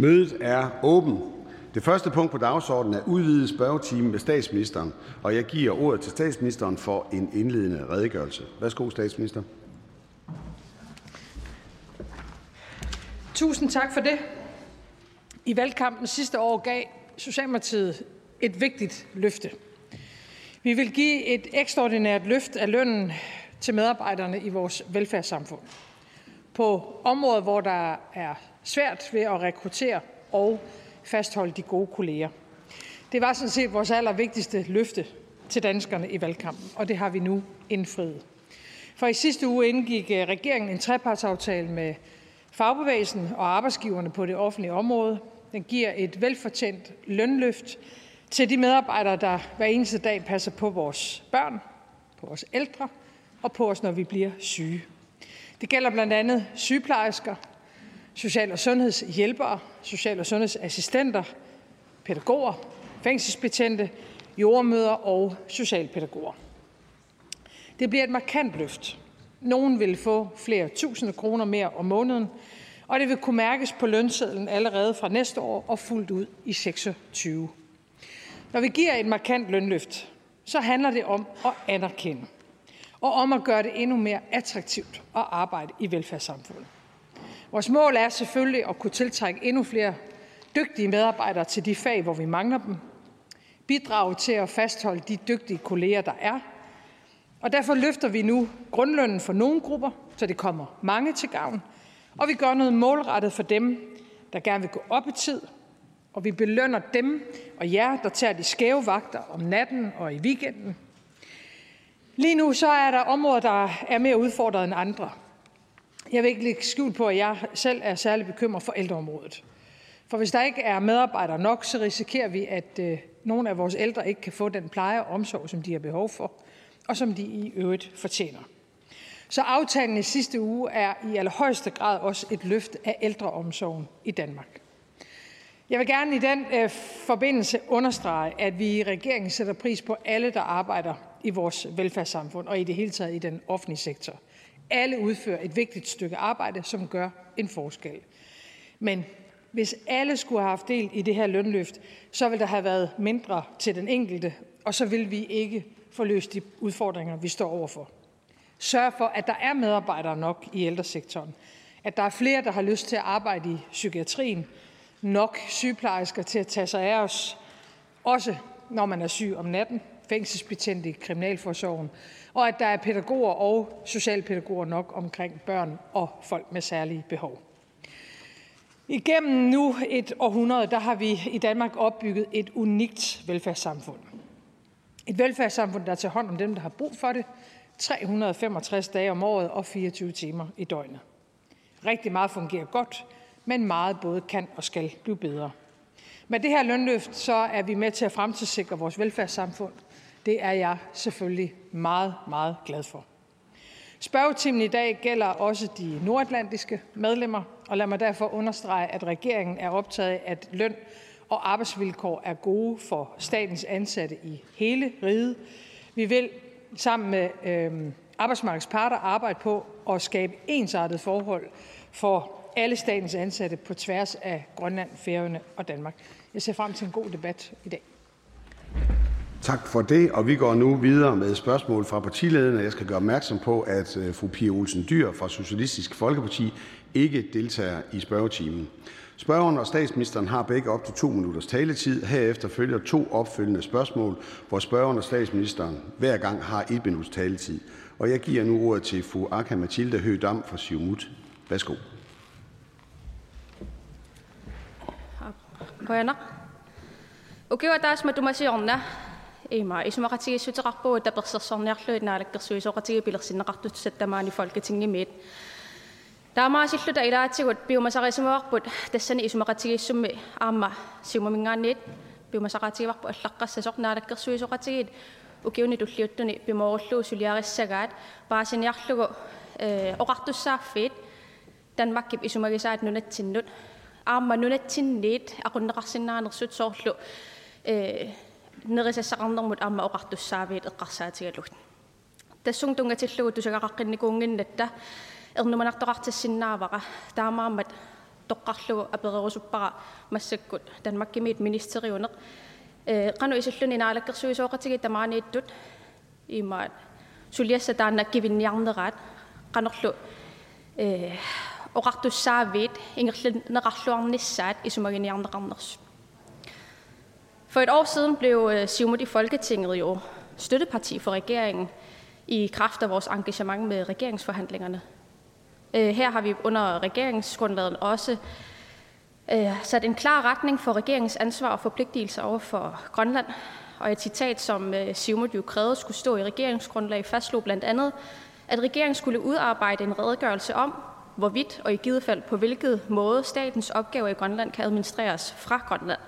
Mødet er åben. Det første punkt på dagsordenen er udvidet spørgetime med statsministeren, og jeg giver ordet til statsministeren for en indledende redegørelse. Værsgo, statsminister. Tusind tak for det. I valgkampen sidste år gav Socialdemokratiet et vigtigt løfte. Vi vil give et ekstraordinært løft af lønnen til medarbejderne i vores velfærdssamfund. På områder, hvor der er svært ved at rekruttere og fastholde de gode kolleger. Det var sådan set vores allervigtigste løfte til danskerne i valgkampen, og det har vi nu indfriet. For i sidste uge indgik øh, regeringen en trepartsaftale med fagbevægelsen og arbejdsgiverne på det offentlige område. Den giver et velfortjent lønløft til de medarbejdere, der hver eneste dag passer på vores børn, på vores ældre og på os, når vi bliver syge. Det gælder blandt andet sygeplejersker, social- og sundhedshjælpere, social- og sundhedsassistenter, pædagoger, fængselsbetjente, jordmøder og socialpædagoger. Det bliver et markant løft. Nogen vil få flere tusinde kroner mere om måneden, og det vil kunne mærkes på lønsedlen allerede fra næste år og fuldt ud i 26. Når vi giver et markant lønløft, så handler det om at anerkende og om at gøre det endnu mere attraktivt at arbejde i velfærdssamfundet. Vores mål er selvfølgelig at kunne tiltrække endnu flere dygtige medarbejdere til de fag, hvor vi mangler dem, bidrage til at fastholde de dygtige kolleger, der er, og derfor løfter vi nu grundlønnen for nogle grupper, så det kommer mange til gavn, og vi gør noget målrettet for dem, der gerne vil gå op i tid, og vi belønner dem og jer, der tager de skæve vagter om natten og i weekenden. Lige nu så er der områder, der er mere udfordret end andre. Jeg vil ikke lægge skjul på, at jeg selv er særlig bekymret for ældreområdet. For hvis der ikke er medarbejdere nok, så risikerer vi, at øh, nogle af vores ældre ikke kan få den pleje og omsorg, som de har behov for, og som de i øvrigt fortjener. Så aftalen i sidste uge er i allerhøjeste grad også et løft af ældreomsorgen i Danmark. Jeg vil gerne i den øh, forbindelse understrege, at vi i regeringen sætter pris på alle, der arbejder i vores velfærdssamfund og i det hele taget i den offentlige sektor. Alle udfører et vigtigt stykke arbejde, som gør en forskel. Men hvis alle skulle have haft del i det her lønløft, så ville der have været mindre til den enkelte, og så ville vi ikke få løst de udfordringer, vi står overfor. Sørg for, at der er medarbejdere nok i ældresektoren. At der er flere, der har lyst til at arbejde i psykiatrien. Nok sygeplejersker til at tage sig af os. Også når man er syg om natten. Fængselsbetjente i Kriminalforsorgen. Og at der er pædagoger og socialpædagoger nok omkring børn og folk med særlige behov. Igennem nu et århundrede, der har vi i Danmark opbygget et unikt velfærdssamfund. Et velfærdssamfund, der tager hånd om dem, der har brug for det, 365 dage om året og 24 timer i døgnet. Rigtig meget fungerer godt, men meget både kan og skal blive bedre. Med det her lønløft, så er vi med til at fremtidssikre vores velfærdssamfund. Det er jeg selvfølgelig meget, meget glad for. Spørgetimen i dag gælder også de nordatlantiske medlemmer, og lad mig derfor understrege, at regeringen er optaget af, at løn og arbejdsvilkår er gode for statens ansatte i hele riget. Vi vil sammen med øh, arbejdsmarkedets parter arbejde på at skabe ensartet forhold for alle statens ansatte på tværs af Grønland, Færøerne og Danmark. Jeg ser frem til en god debat i dag. Tak for det, og vi går nu videre med spørgsmål fra partilederne. Jeg skal gøre opmærksom på, at øh, fru Pia Olsen Dyr fra Socialistisk Folkeparti ikke deltager i spørgetimen. Spørgeren og statsministeren har begge op til to minutters taletid. Herefter følger to opfølgende spørgsmål, hvor spørgeren og statsministeren hver gang har et minuts taletid. Og jeg giver nu ordet til fru Akka Mathilde Høgh-Dam fra Siumut. Værsgo. Koyana. Ukiwa taas Ima, i som har tige sutte rappo, der bliver så sådan nærlød, når jeg gør så ret tige billeder sin ret ud sætte mig i folketinget midt. Der er meget slut i dag til at blive masser af som rappo, det sende i som har tige som amma, som min gang net, blive masser af tige rappo, lakker sig sådan når jeg gør så ret tige. Og givne du lytterne, blive morløs, så lærer sig bare sin hjerteløg og ret du så fedt. Danmark i som har sagt nu net til nut. Amma nu net til net, og rundt resten af nærmest sorglo нерисассақарнэрмут аама оқартуссаавиит эққарсаатигалугт тассун тунгатиллугу тусагақаққинникуунгиннатта эрнуманартоқартассиннааваqa таамаамат тоққарлугу аперерусуппара массаккут Danmarkгимит министериунеқ э қану исуллуни наалаккерсуисооқатиги тамаанииттут имаат сулиасса тааннак кивинниарнераат qanerlu э оқартуссаавиит ингерлунеқарлуарниссаат исумагиниарнеқарнерсу For et år siden blev øh, Siumut i Folketinget jo støtteparti for regeringen i kraft af vores engagement med regeringsforhandlingerne. Øh, her har vi under regeringsgrundlaget også øh, sat en klar retning for regeringens ansvar og forpligtelser over for Grønland. Og et citat, som Siumut jo krævede skulle stå i regeringsgrundlag, fastslog blandt andet, at regeringen skulle udarbejde en redegørelse om, hvorvidt og i givet fald på hvilket måde statens opgaver i Grønland kan administreres fra Grønland.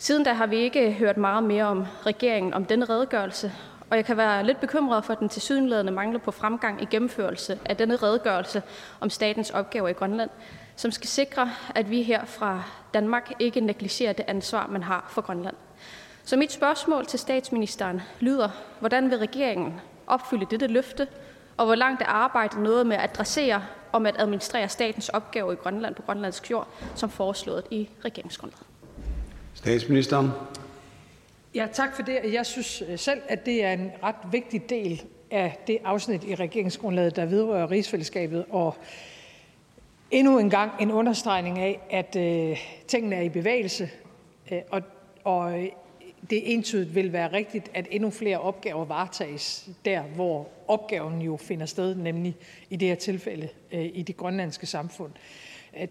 Siden da har vi ikke hørt meget mere om regeringen om denne redegørelse, og jeg kan være lidt bekymret for den tilsyneladende mangler på fremgang i gennemførelse af denne redegørelse om statens opgaver i Grønland, som skal sikre, at vi her fra Danmark ikke negligerer det ansvar, man har for Grønland. Så mit spørgsmål til statsministeren lyder, hvordan vil regeringen opfylde dette løfte, og hvor langt er arbejdet noget med at adressere om at administrere statens opgaver i Grønland på grønlandsk jord, som foreslået i regeringsgrundlaget? Statsministeren. Ja, tak for det. Jeg synes øh, selv, at det er en ret vigtig del af det afsnit i regeringsgrundlaget, der vedrører rigsfællesskabet, og endnu en gang en understregning af, at øh, tingene er i bevægelse, øh, og, og øh, det entydigt vil være rigtigt, at endnu flere opgaver varetages der, hvor opgaven jo finder sted, nemlig i det her tilfælde øh, i det grønlandske samfund.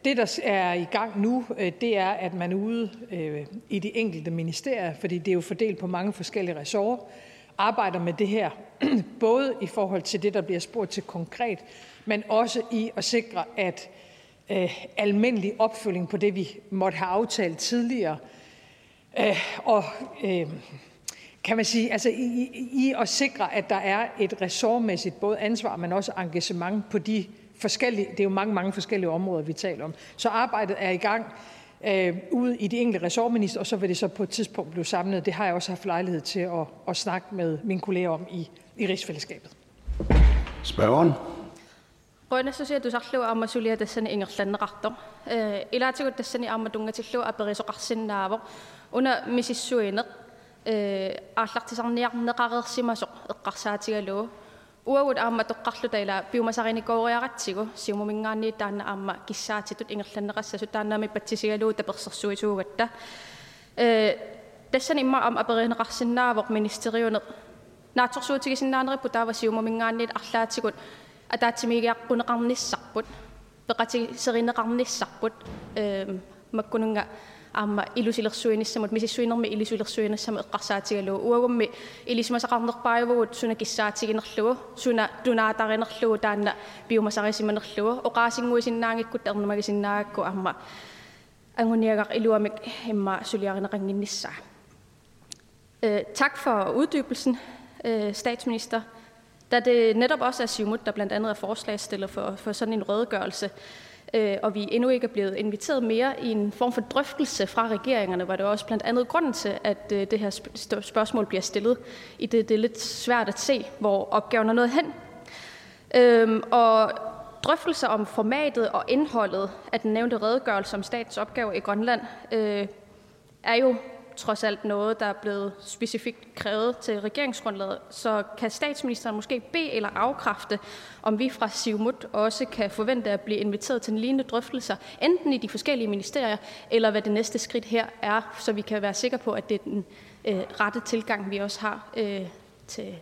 Det, der er i gang nu, øh, det er, at man ude øh, i de enkelte ministerier, fordi det er jo fordelt på mange forskellige ressorter, arbejder med det her, både i forhold til det, der bliver spurgt til konkret, men også i at sikre, at øh, almindelig opfølging på det, vi måtte have aftalt tidligere, øh, og øh, kan man sige, altså i, i at sikre, at der er et ressortmæssigt både ansvar, men også engagement på de det er jo mange, mange forskellige områder, vi taler om. Så arbejdet er i gang øh, ude i de enkelte ressortminister, og så vil det så på et tidspunkt blive samlet. Det har jeg også haft lejlighed til at, at snakke med mine kolleger om i, i rigsfællesskabet. Spørgeren. Rønne sosial du sagt om at sulia dessen England retter. I lader til dessen i amadunga til lov at berise rassin naver. Under Mrs. Suenet. Arslagt til sådan nærmere qarersimasor. Qarsaatiga lov. аама тоққарлута ила пиумасариникоориаратсигу сиумумингаанни таанна аама киссаатитут ингерланнеқассасу тааннаами патсисигалуу таперсерсуисуугатта э тассани имма аама аперинеқарсинаавоқ министериунеқ нааторсуутигисиннаанериппу таава сиумумингаанниит арлаатигут атаатсимигиаққунеқарниссарпут пеқатисеринеқарниссарпут э маккунунга amma ilusilersuinissamut misissuinermi ilusilersuinassama eqqarsaatigalo uagummi ilisimasaqarnerpaayavugut sunagissaatiginerlugu suna tunaatarinerlugu taanna piumasarisimanerlugu oqaasinguisinnaangikkut ernumagisinnaagakku amma anguniagaq iluamik imma suliarineqanginnissaa øh, tak for uddybelsen øh, statsminister da det netop også er Siumut, der blandt andet er forslagstiller for, for sådan en redegørelse, øh, og vi endnu ikke er blevet inviteret mere i en form for drøftelse fra regeringerne, var det også blandt andet grunden til, at øh, det her spørgsmål bliver stillet, i det det er lidt svært at se, hvor opgaven er nået hen. Øhm, og drøftelser om formatet og indholdet af den nævnte redegørelse om statens opgave i Grønland øh, er jo trods alt noget, der er blevet specifikt krævet til regeringsgrundlaget. Så kan statsministeren måske bede eller afkræfte, om vi fra Sivmut også kan forvente at blive inviteret til en lignende drøftelser, enten i de forskellige ministerier, eller hvad det næste skridt her er, så vi kan være sikre på, at det er den øh, rette tilgang, vi også har øh, til,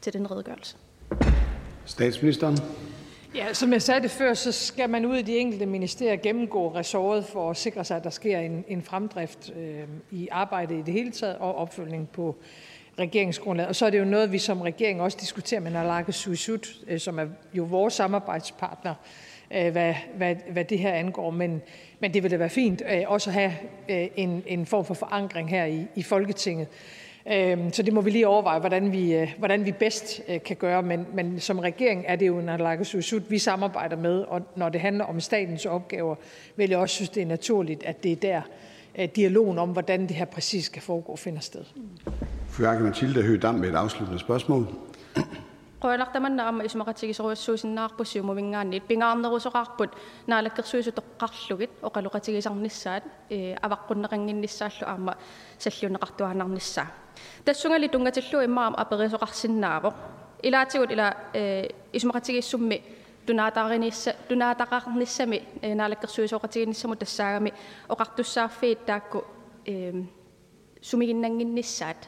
til den redegørelse. Statsministeren. Ja, som jeg sagde det før, så skal man ud i de enkelte ministerier gennemgå ressortet for at sikre sig, at der sker en, en fremdrift øh, i arbejdet i det hele taget og opfølgning på regeringsgrundlaget. Og så er det jo noget, vi som regering også diskuterer med Nalake Suisut, øh, som er jo vores samarbejdspartner, øh, hvad, hvad, hvad det her angår. Men, men det vil da være fint øh, også at have øh, en, en form for forankring her i, i Folketinget. Øhm, så det må vi lige overveje, hvordan vi, øh, hvordan vi bedst øh, kan gøre. Men, men som regering er det jo Naalakkersuisut, vi samarbejder med, og når det handler om statens opgaver, vil jeg også synes, det er naturligt, at det er der, øh, dialogen om, hvordan det her præcis skal foregå, finder sted. Fru Mathilde Høgh med et afsluttende spørgsmål qoilartamanna amma isumaatigisoruassuusinnaarpussu mumingaanniit pingaarnerusoqaarput naalakkersuusutoqqarlugit oqaluqatigisarnissaat ee avaqqunnaqanginnissaallu aamma salluunneqartuaanarnissaa tassungali tungatillu immaam aperisoqarsinnaapoq ilaatigut ila ee isumaatigiissummi tunaataariniissa tunaataqarnissami naalakkersuusoqatiginnissamu tassaagami oqartussaarfiit taakku ee sumiginnanginnissaat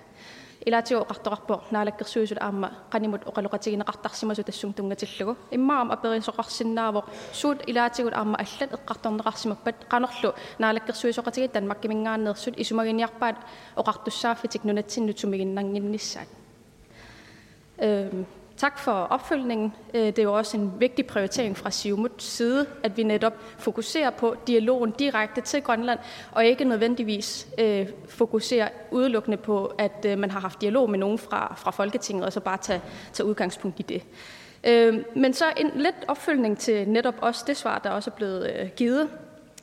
сумигиннангиннссаат илаатиу оқартоқарпо наалаккерсуисут аама qaнимут оқалоқатигинеқартарсимасу тассум тунгатиллугу иммаам аперисоқарсиннаавоқ суут илаатигут аама аллат эққарторнеқарсимаппат qanorlu наалаккерсуисоқатиги танмаккимингааннерсут исумагиниарпаат оқартуссааффитик нунатсинну сумигиннангиннссаат øhm Tak for opfølgningen. Øh, det er jo også en vigtig prioritering fra Siumuts side, at vi netop fokuserer på dialogen direkte til Grønland, og ikke nødvendigvis øh, fokuserer udelukkende på, at øh, man har haft dialog med nogen fra, fra Folketinget, og så bare tage, tage udgangspunkt i det. Øh, men så en lidt opfølgning til netop også det svar, der også er blevet øh, givet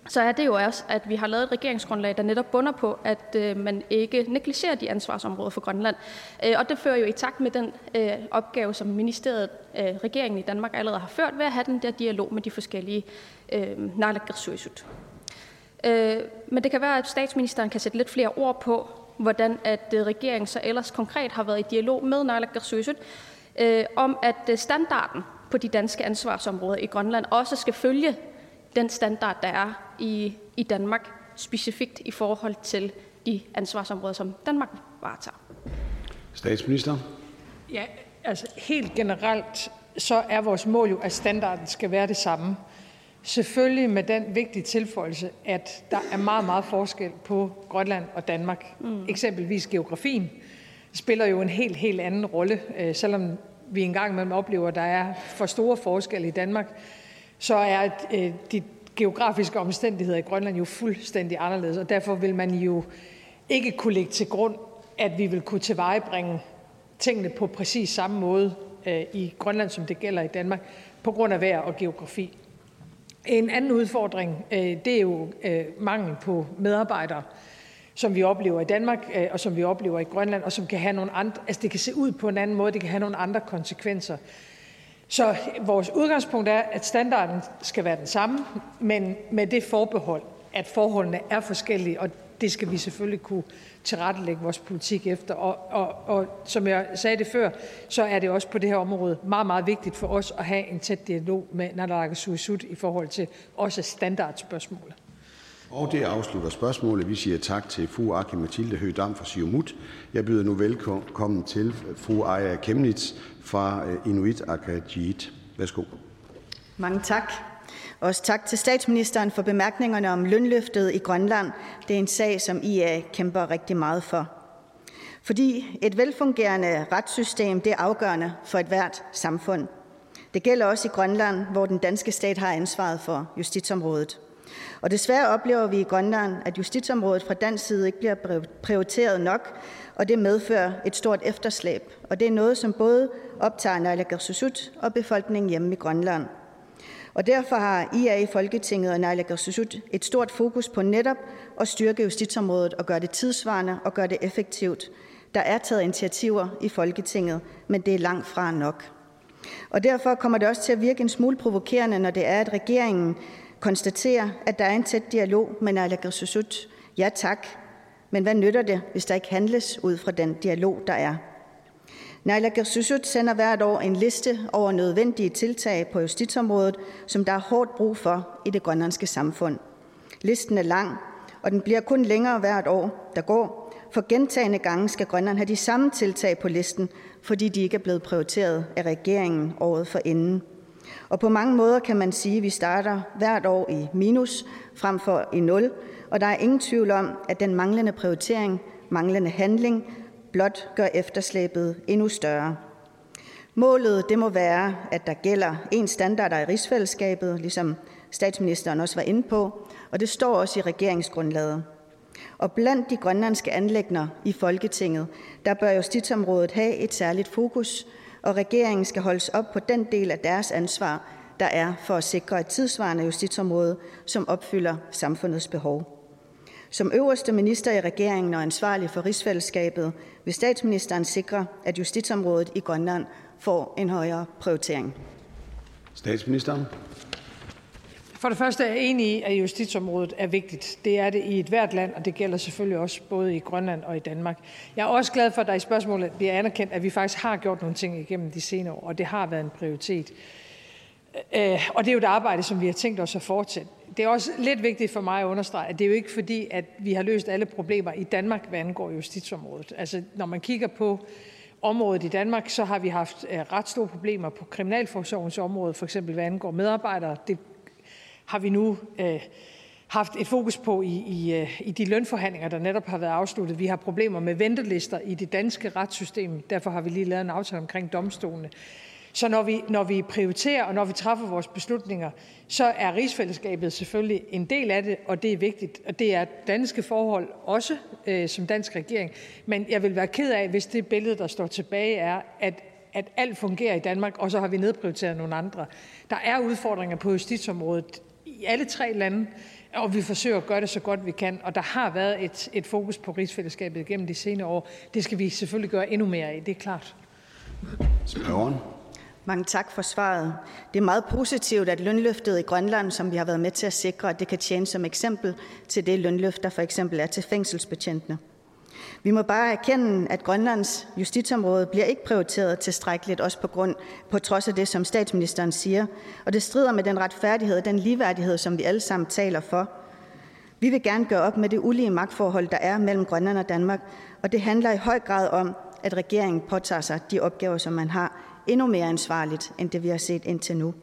så er det jo også, at vi har lavet et regeringsgrundlag, der netop bunder på, at øh, man ikke negligerer de ansvarsområder for Grønland. Øh, og det fører jo i takt med den øh, opgave, som ministeriet, øh, regeringen i Danmark allerede har ført, ved at have den der dialog med de forskellige øh, naalakkersuisut. Øh, men det kan være, at statsministeren kan sætte lidt flere ord på, hvordan at øh, regeringen så ellers konkret har været i dialog med naalakkersuisut, øh, om at øh, standarden på de danske ansvarsområder i Grønland også skal følge den standard, der er i, i Danmark, specifikt i forhold til de ansvarsområder, som Danmark varetager. Statsminister. Ja, altså helt generelt, så er vores mål jo, at standarden skal være det samme. Selvfølgelig med den vigtige tilføjelse, at der er meget, meget forskel på Grønland og Danmark. Mm. Eksempelvis geografien spiller jo en helt, helt anden rolle, øh, selvom vi engang imellem oplever, at der er for store forskelle i Danmark så er øh, de geografiske omstændigheder i Grønland jo fuldstændig anderledes, og derfor vil man jo ikke kunne lægge til grund, at vi vil kunne tilvejebringe tingene på præcis samme måde øh, i Grønland, som det gælder i Danmark, på grund af vejr og geografi. En anden udfordring, øh, det er jo mangel på medarbejdere, som vi oplever i Danmark, og som vi oplever i Grønland, og som kan have nogle andre, altså det kan se ud på en anden måde, det kan have nogle andre konsekvenser. Så vores udgangspunkt er, at standarden skal være den samme, men med det forbehold, at forholdene er forskellige, og det skal vi selvfølgelig kunne tilrettelægge vores politik efter. Og, og, og som jeg sagde det før, så er det også på det her område meget, meget vigtigt for os at have en tæt dialog med Naalakkersuisut i forhold til også standardspørgsmål. Og det afslutter spørgsmålet. Vi siger tak til fru Aki Mathilde Høgdam fra Siumut. Jeg byder nu velkommen til fru Aya Kemnitz fra øh, Inuit Akajit. Værsgo. Mange tak. Også tak til statsministeren for bemærkningerne om lønløftet i Grønland. Det er en sag, som IA kæmper rigtig meget for. Fordi et velfungerende retssystem det er afgørende for et hvert samfund. Det gælder også i Grønland, hvor den danske stat har ansvaret for justitsområdet. Og desværre oplever vi i Grønland, at justitsområdet fra dansk side ikke bliver prioriteret nok, og det medfører et stort efterslæb. Og det er noget, som både optager Naalakkersuisut og befolkningen hjemme i Grønland. Og derfor har IA i Folketinget og Naalakkersuisut et stort fokus på netop at styrke justitsområdet og gøre det tidsvarende og gøre det effektivt. Der er taget initiativer i Folketinget, men det er langt fra nok. Og derfor kommer det også til at virke en smule provokerende, når det er, at regeringen konstaterer, at der er en tæt dialog med Naalakkersuisut. Ja tak, men hvad nytter det, hvis der ikke handles ud fra den dialog, der er? Naalakkersuisut sender hvert år en liste over nødvendige tiltag på justitsområdet, som der er hårdt brug for i det grønlandske samfund. Listen er lang, og den bliver kun længere hvert år, der går. For gentagende gange skal Grønland have de samme tiltag på listen, fordi de ikke er blevet prioriteret af regeringen året for inden. Og på mange måder kan man sige, at vi starter hvert år i minus frem for i nul, og der er ingen tvivl om, at den manglende prioritering, manglende handling, blot gør efterslæbet endnu større. Målet det må være, at der gælder en standard i rigsfællesskabet, ligesom statsministeren også var inde på, og det står også i regeringsgrundlaget. Og blandt de grønlandske anlægner i Folketinget, der bør justitsområdet have et særligt fokus, og regeringen skal holdes op på den del af deres ansvar, der er for at sikre et tidsvarende justitsområde, som opfylder samfundets behov. Som øverste minister i regeringen og ansvarlig for rigsfællesskabet vil statsministeren sikre, at justitsområdet i Grønland får en højere prioritering. Statsministeren. For det første er jeg enig i, at justitsområdet er vigtigt. Det er det i et hvert land, og det gælder selvfølgelig også både i Grønland og i Danmark. Jeg er også glad for, at der i spørgsmålet bliver anerkendt, at vi faktisk har gjort nogle ting igennem de senere år, og det har været en prioritet. Øh, og det er jo et arbejde, som vi har tænkt os at fortsætte. Det er også lidt vigtigt for mig at understrege, at det er jo ikke fordi, at vi har løst alle problemer i Danmark, hvad angår justitsområdet. Altså, når man kigger på området i Danmark, så har vi haft øh, ret store problemer på kriminalforsorgens område, for eksempel hvad angår medarbejdere. Det har vi nu øh, haft et fokus på i, i, øh, i de lønforhandlinger, der netop har været afsluttet. Vi har problemer med ventelister i det danske retssystem. Derfor har vi lige lavet en aftale omkring domstolene. Så når vi, når vi prioriterer, og når vi træffer vores beslutninger, så er rigsfællesskabet selvfølgelig en del af det, og det er vigtigt. Og det er danske forhold også øh, som dansk regering. Men jeg vil være ked af, hvis det billede, der står tilbage, er, at at alt fungerer i Danmark, og så har vi nedprioriteret nogle andre. Der er udfordringer på justitsområdet i alle tre lande, og vi forsøger at gøre det så godt vi kan. Og der har været et, et fokus på rigsfællesskabet gennem de senere år. Det skal vi selvfølgelig gøre endnu mere af, det er klart. Spørgeren. Mange tak for svaret. Det er meget positivt, at lønløftet i Grønland, som vi har været med til at sikre, at det kan tjene som eksempel til det lønløft, der for eksempel er til fængselsbetjentene. Vi må bare erkende, at Grønlands justitsområde bliver ikke prioriteret tilstrækkeligt, også på, grund, på trods af det, som statsministeren siger. Og det strider med den retfærdighed og den ligeværdighed, som vi alle sammen taler for. Vi vil gerne gøre op med det ulige magtforhold, der er mellem Grønland og Danmark, og det handler i høj grad om, at regeringen påtager sig de opgaver, som man har, endnu mere ansvarligt, end det vi har set indtil nu.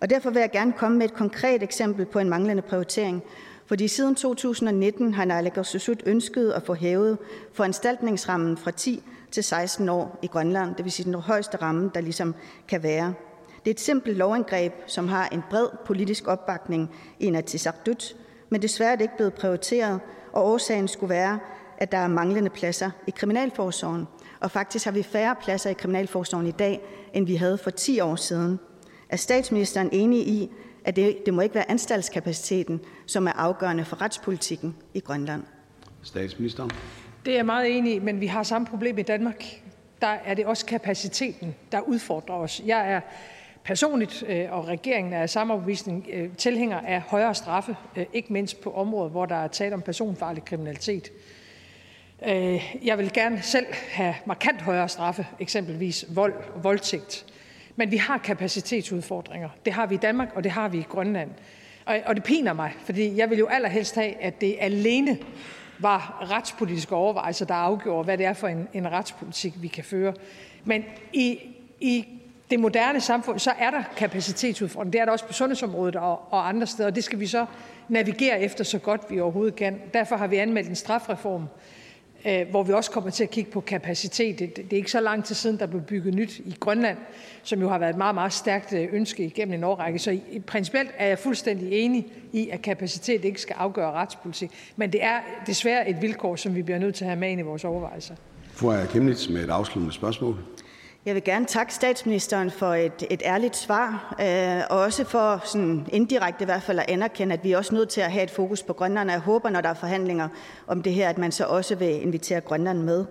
Og derfor vil jeg gerne komme med et konkret eksempel på en manglende prioritering, fordi siden 2019 har naalakkersuisut ønsket at få hævet foranstaltningsrammen fra 10 til 16 år i Grønland, det vil sige den højeste ramme, der ligesom kan være. Det er et simpelt lovindgreb, som har en bred politisk opbakning i Inatsisartut, men desværre er det ikke blevet prioriteret, og årsagen skulle være, at der er manglende pladser i kriminalforsorgen. Og faktisk har vi færre pladser i kriminalforsorgen i dag, end vi havde for 10 år siden. Er statsministeren enig i, at det, det må ikke være anstaltskapaciteten, som er afgørende for retspolitikken i Grønland. Statsministeren. Det er jeg meget enig i, men vi har samme problem i Danmark. Der er det også kapaciteten, der udfordrer os. Jeg er personligt, øh, og regeringen er samme overbevisning, øh, tilhænger af højere straffe, øh, ikke mindst på områder, hvor der er tale om personfarlig kriminalitet. Øh, jeg vil gerne selv have markant højere straffe, eksempelvis vold og voldtægt. Men vi har kapacitetsudfordringer. Det har vi i Danmark, og det har vi i Grønland. Og, og det piner mig, fordi jeg vil jo allerhelst have, at det alene var retspolitiske overvejelser, der afgjorde, hvad det er for en, en retspolitik, vi kan føre. Men i, i det moderne samfund, så er der kapacitetsudfordringer. Det er der også på sundhedsområdet og, og andre steder, og det skal vi så navigere efter så godt vi overhovedet kan. Derfor har vi anmeldt en strafreform, Øh, Øh, hvor vi også kommer til at kigge på kapacitet. Det er ikke så lang tid siden, der blev bygget nyt i Grønland, som jo har været et meget, meget stærkt øh, ønske igennem en årrække. Så principielt er jeg fuldstændig enig i, at kapacitet ikke skal afgøre retspolitik. Men det er desværre et vilkår, som vi bliver nødt til at have med ind i vores overvejelser. Fru Aaja Kemnitz med et afsluttende spørgsmål. Jeg vil gerne takke statsministeren for et, et ærligt svar, øh, og også for sådan indirekte i hvert fald at anerkende, at vi er også nødt til at have et fokus på Grønland, og jeg håber, når der er forhandlinger om det her, at man så også vil invitere Grønland med.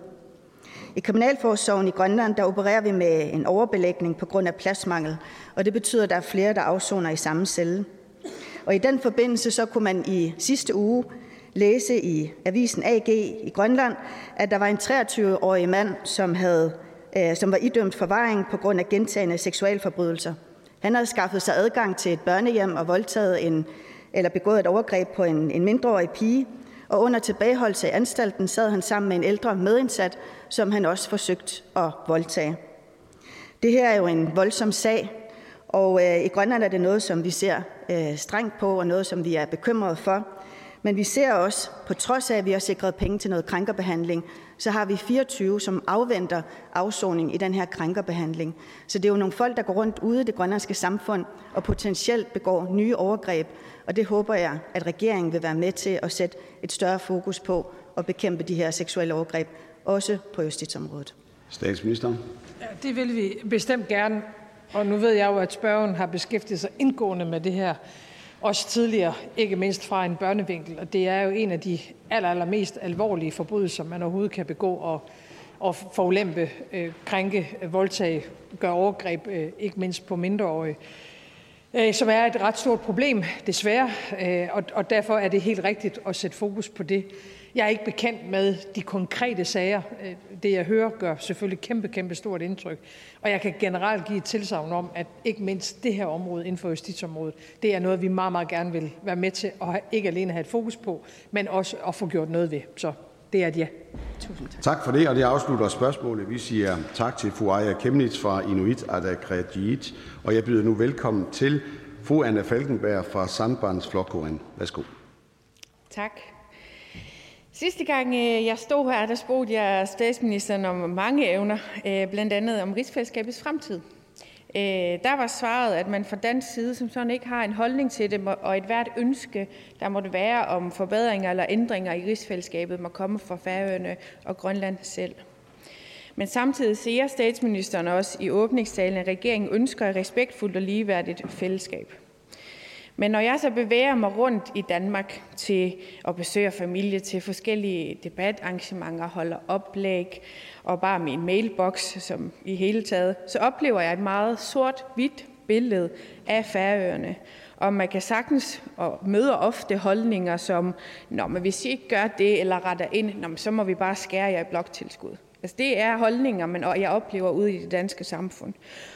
I Kriminalforsorgen i Grønland, der opererer vi med en overbelægning på grund af pladsmangel, og det betyder, at der er flere, der afsoner i samme celle. Og i den forbindelse så kunne man i sidste uge læse i avisen AG i Grønland, at der var en 23-årig mand, som havde Øh, som var idømt forvaring på grund af gentagende seksualforbrydelser. Han havde skaffet sig adgang til et børnehjem og voldtaget en, eller begået et overgreb på en, en mindreårig pige, og under tilbageholdelse i anstalten sad han sammen med en ældre medindsat, som han også forsøgt at voldtage. Det her er jo en voldsom sag, og øh, i Grønland er det noget, som vi ser øh, strengt på, og noget, som vi er bekymrede for. Men vi ser også, på trods af, at vi har sikret penge til noget krænkerbehandling, så har vi 24, som afventer afsoning i den her krænkerbehandling. Så det er jo nogle folk, der går rundt ude i det grønlandske samfund og potentielt begår nye overgreb. Og det håber jeg, at regeringen vil være med til at sætte et større fokus på at bekæmpe de her seksuelle overgreb, også på justitsområdet. Statsminister. Ja, det vil vi bestemt gerne. Og nu ved jeg jo, at spørgen har beskæftiget sig indgående med det her også tidligere, ikke mindst fra en børnevinkel. Og det er jo en af de aller, mest alvorlige forbrydelser, man overhovedet kan begå. Og, og forulempe, øh, krænke, voldtage, gøre overgreb, øh, ikke mindst på mindreårige, øh, som er et ret stort problem, desværre, øh, og, og derfor er det helt rigtigt at sætte fokus på det. Jeg er ikke bekendt med de konkrete sager. Det, jeg hører, gør selvfølgelig kæmpe, kæmpe stort indtryk. Og jeg kan generelt give et tilsavn om, at ikke mindst det her område inden for justitsområdet, det er noget, vi meget, meget gerne vil være med til at have, ikke alene have et fokus på, men også at få gjort noget ved. Så det er et ja. Tusind tak. Tak for det, og det afslutter spørgsmålet. Vi siger tak til fru Aya Kemnitz fra Inuit Ataqatigiit, og jeg byder nu velkommen til fru Anna Falkenberg fra Sandbandsflokkuren. Værsgo. Tak. Sidste gang øh, jeg stod her, der spurgte jeg statsministeren om mange evner, øh, blandt andet om rigsfællesskabets fremtid. Øh, der var svaret, at man fra dansk side som sådan ikke har en holdning til det, og et hvert ønske, der måtte være om forbedringer eller ændringer i rigsfællesskabet, må komme fra Færøerne og Grønland selv. Men samtidig siger statsministeren også i åbningstalen, at regeringen ønsker et respektfuldt og ligeværdigt fællesskab. Men når jeg så bevæger mig rundt i Danmark til at besøge familie, til forskellige debatarrangementer, holder oplæg og bare min mailbox som i hele taget, så oplever jeg et meget sort-hvidt billede af Færøerne. Og man kan sagtens og møder ofte holdninger som, Nå, men hvis I ikke gør det eller retter ind, nå, så må vi bare skære jer i bloktilskud. Altså, det er holdninger, man, og jeg oplever ude i det danske samfund.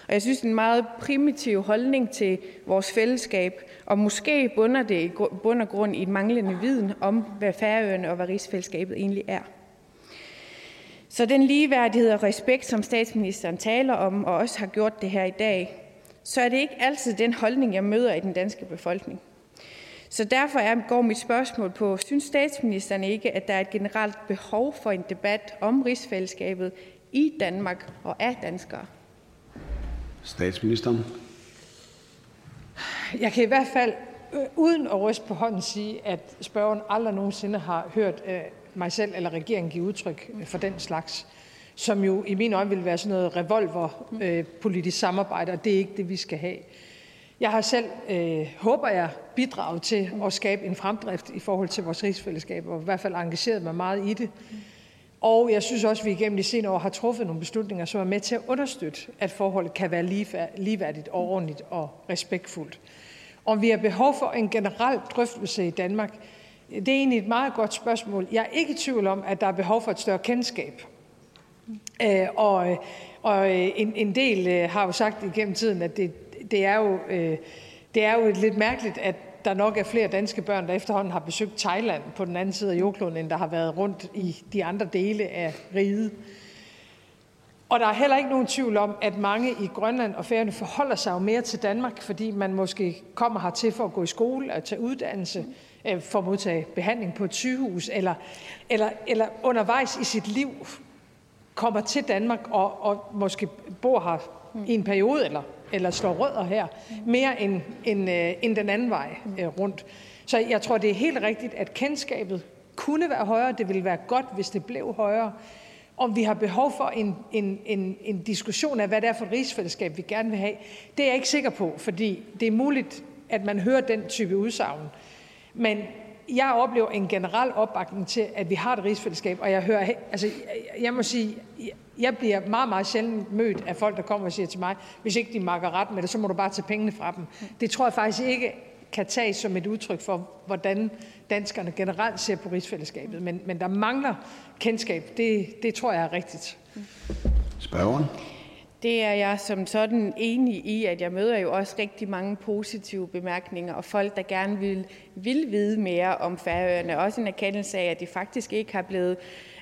Og jeg synes, det er en meget primitiv holdning til vores fællesskab, og måske bunder det i bund og grund i et manglende viden om, hvad Færøerne og hvad rigsfællesskabet egentlig er. Så den ligeværdighed og respekt, som statsministeren taler om, og også har gjort det her i dag, så er det ikke altid den holdning, jeg møder i den danske befolkning. Så derfor er, går mit spørgsmål på, synes statsministeren ikke, at der er et generelt behov for en debat om rigsfællesskabet i Danmark og af danskere? Statsministeren. Jeg kan i hvert fald øh, uden at ryste på hånden sige, at spørgeren aldrig nogensinde har hørt øh, mig selv eller regeringen give udtryk øh, for den slags, som jo i mine øjne vil være sådan noget revolver-politisk samarbejde, og det er ikke det, vi skal have. Jeg har selv, øh, håber jeg, bidraget til at skabe en fremdrift i forhold til vores rigsfællesskab, og i hvert fald engageret mig meget i det. Og jeg synes også, at vi igennem de senere år har truffet nogle beslutninger, som er med til at understøtte, at forholdet kan være ligeværdigt og ordentligt og respektfuldt. Om vi har behov for en generel drøftelse i Danmark, det er egentlig et meget godt spørgsmål. Jeg er ikke i tvivl om, at der er behov for et større kendskab. Øh, og og en, en del øh, har jo sagt igennem tiden, at det, det er jo, øh, det er jo lidt mærkeligt, at der nok er flere danske børn, der efterhånden har besøgt Thailand på den anden side af jordkloden, end der har været rundt i de andre dele af riget. Og der er heller ikke nogen tvivl om, at mange i Grønland og Færøerne forholder sig jo mere til Danmark, fordi man måske kommer hertil for at gå i skole og tage uddannelse, øh, for at modtage behandling på et sygehus, eller, eller, eller undervejs i sit liv kommer til Danmark og, og måske bor her i en periode, eller eller slår rødder her, mere end, end, øh, end den anden vej øh, rundt. Så jeg tror, det er helt rigtigt, at kendskabet kunne være højere. Det ville være godt, hvis det blev højere. Om vi har behov for en, en, en, en diskussion af, hvad det er for et rigsfællesskab, vi gerne vil have, det er jeg ikke sikker på, fordi det er muligt, at man hører den type udsagn. Men jeg oplever en generel opbakning til, at vi har et rigsfællesskab, og jeg hører, altså, jeg må sige, jeg bliver meget, meget sjældent mødt af folk, der kommer og siger til mig, hvis ikke de makker ret med det, så må du bare tage pengene fra dem. Det tror jeg faktisk ikke kan tages som et udtryk for, hvordan danskerne generelt ser på rigsfællesskabet. Men, men der mangler kendskab. Det, det tror jeg er rigtigt. Spørgeren? Det er jeg som sådan enig i, at jeg møder jo også rigtig mange positive bemærkninger, og folk, der gerne vil, vil vide mere om Færøerne. Også en erkendelse af, at de faktisk ikke har blevet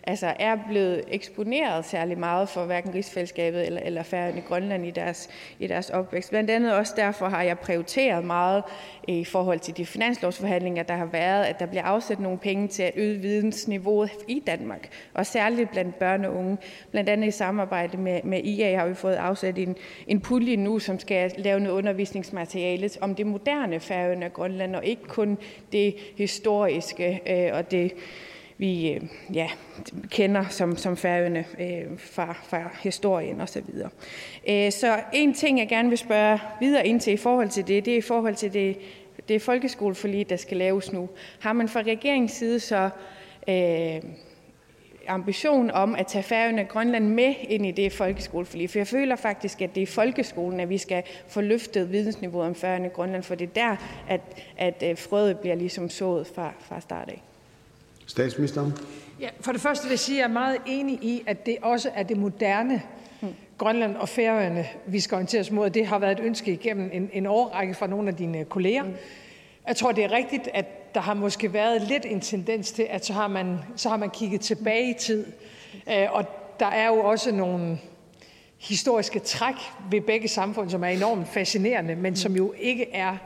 altså er blevet eksponeret særlig meget for hverken rigsfællesskabet eller, eller færden i Grønland i deres, i deres opvækst. Blandt andet også derfor har jeg prioriteret meget eh, i forhold til de finanslovsforhandlinger, der har været, at der bliver afsat nogle penge til at øge vidensniveauet i Danmark, og særligt blandt børn og unge. Blandt andet i samarbejde med, med IA har vi fået afsat en, en pulje nu, som skal lave noget undervisningsmateriale om det moderne Færøerne og Grønland, og ikke kun det historiske øh, og det vi øh, ja, kender som, som færøerne øh, fra, fra historien osv. Så, øh, så en ting, jeg gerne vil spørge videre ind til i forhold til det, det er i forhold til det, det folkeskoleforlig, der skal laves nu. Har man fra regeringens side så øh, ambition om at tage Færøerne og Grønland med ind i det folkeskoleforlig. For jeg føler faktisk, at det er folkeskolen, at vi skal få løftet vidensniveauet om Færøerne og Grønland, for det er der, at, at øh, frøet bliver ligesom sået fra, fra start af. Statsministeren. Ja, for det første vil jeg sige, at jeg er meget enig i, at det også er det moderne Grønland og Færøerne, vi skal orientere os mod. Det har været et ønske igennem en, en årrække fra nogle af dine kolleger. Mm. Jeg tror, det er rigtigt, at der har måske været lidt en tendens til, at så har man, så har man kigget tilbage i tid. Øh, og der er jo også nogle historiske træk ved begge samfund, som er enormt fascinerende, men som jo ikke er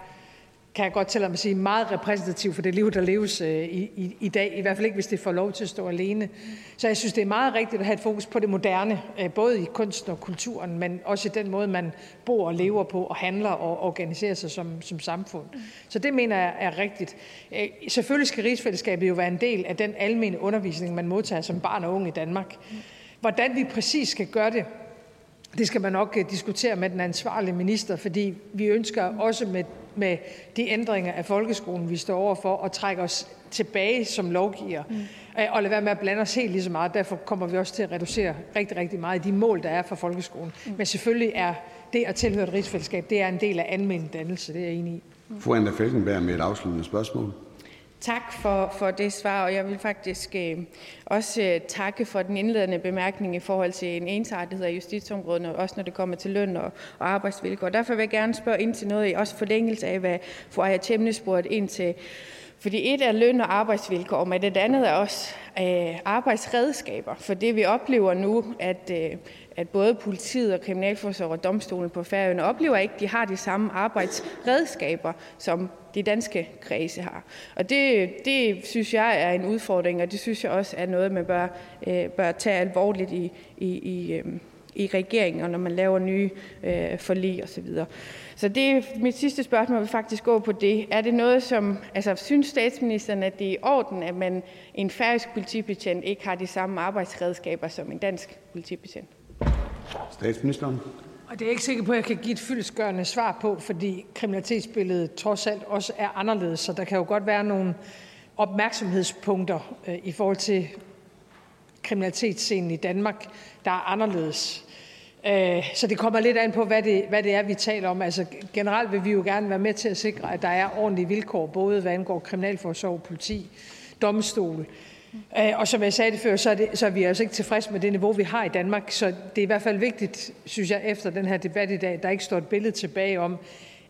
kan jeg godt tælle mig at sige, meget repræsentativ for det liv, der leves øh, i, i, i dag. I hvert fald ikke, hvis det får lov til at stå alene. Så jeg synes, det er meget rigtigt at have et fokus på det moderne, øh, både i kunsten og kulturen, men også i den måde, man bor og lever på og handler og organiserer sig som, som samfund. Så det mener jeg er rigtigt. Øh, selvfølgelig skal rigsfællesskabet jo være en del af den almene undervisning, man modtager som barn og ung i Danmark. Hvordan vi præcis skal gøre det, det skal man nok diskutere med den ansvarlige minister, fordi vi ønsker også med med de ændringer af folkeskolen, vi står overfor, og trække os tilbage som lovgiver, mm. og lade være med at blande os helt lige så meget. Derfor kommer vi også til at reducere rigtig, rigtig meget i de mål, der er for folkeskolen. Mm. Men selvfølgelig er det at tilhøre et rigsfællesskab, det er en del af almindelig dannelse, det er jeg enig i. Fru Anna Felkenberg med et afsluttende spørgsmål. Tak for, for det svar, og jeg vil faktisk øh, også øh, takke for den indledende bemærkning i forhold til en ensartethed af justitsområdet, også når det kommer til løn og, og arbejdsvilkår. Derfor vil jeg gerne spørge ind til noget, også forlængelse af, hvad fru Aya Tjemne spurgte ind til. Fordi et er løn og arbejdsvilkår, men det andet er også øh, arbejdsredskaber. For det vi oplever nu, at, øh, at både politiet og kriminalforsorg og domstolen på Færøerne oplever ikke, at de har de samme arbejdsredskaber, som de danske kredse har. Og det, det synes jeg er en udfordring, og det synes jeg også er noget, man bør, øh, bør tage alvorligt i, i, i, øhm, i regeringen, og når man laver nye øh, forlig osv. Så, så det, mit sidste spørgsmål vil faktisk gå på det. Er det noget, som, altså synes statsministeren, at det er i orden, at man en færøsk politibetjent ikke har de samme arbejdsredskaber som en dansk politibetjent? Statsministeren. Og det er jeg ikke sikker på, at jeg kan give et fyldesgørende svar på, fordi kriminalitetsbilledet trods alt også er anderledes. Så der kan jo godt være nogle opmærksomhedspunkter øh, i forhold til kriminalitetsscenen i Danmark, der er anderledes. Øh, så det kommer lidt an på, hvad det, hvad det er, vi taler om. Altså generelt vil vi jo gerne være med til at sikre, at der er ordentlige vilkår, både hvad angår kriminalforsorg, politi, domstol, Øh, og som jeg sagde det før, så er, det, så er vi altså ikke tilfredse med det niveau, vi har i Danmark. Så det er i hvert fald vigtigt, synes jeg, efter den her debat i dag, der ikke står et billede tilbage om,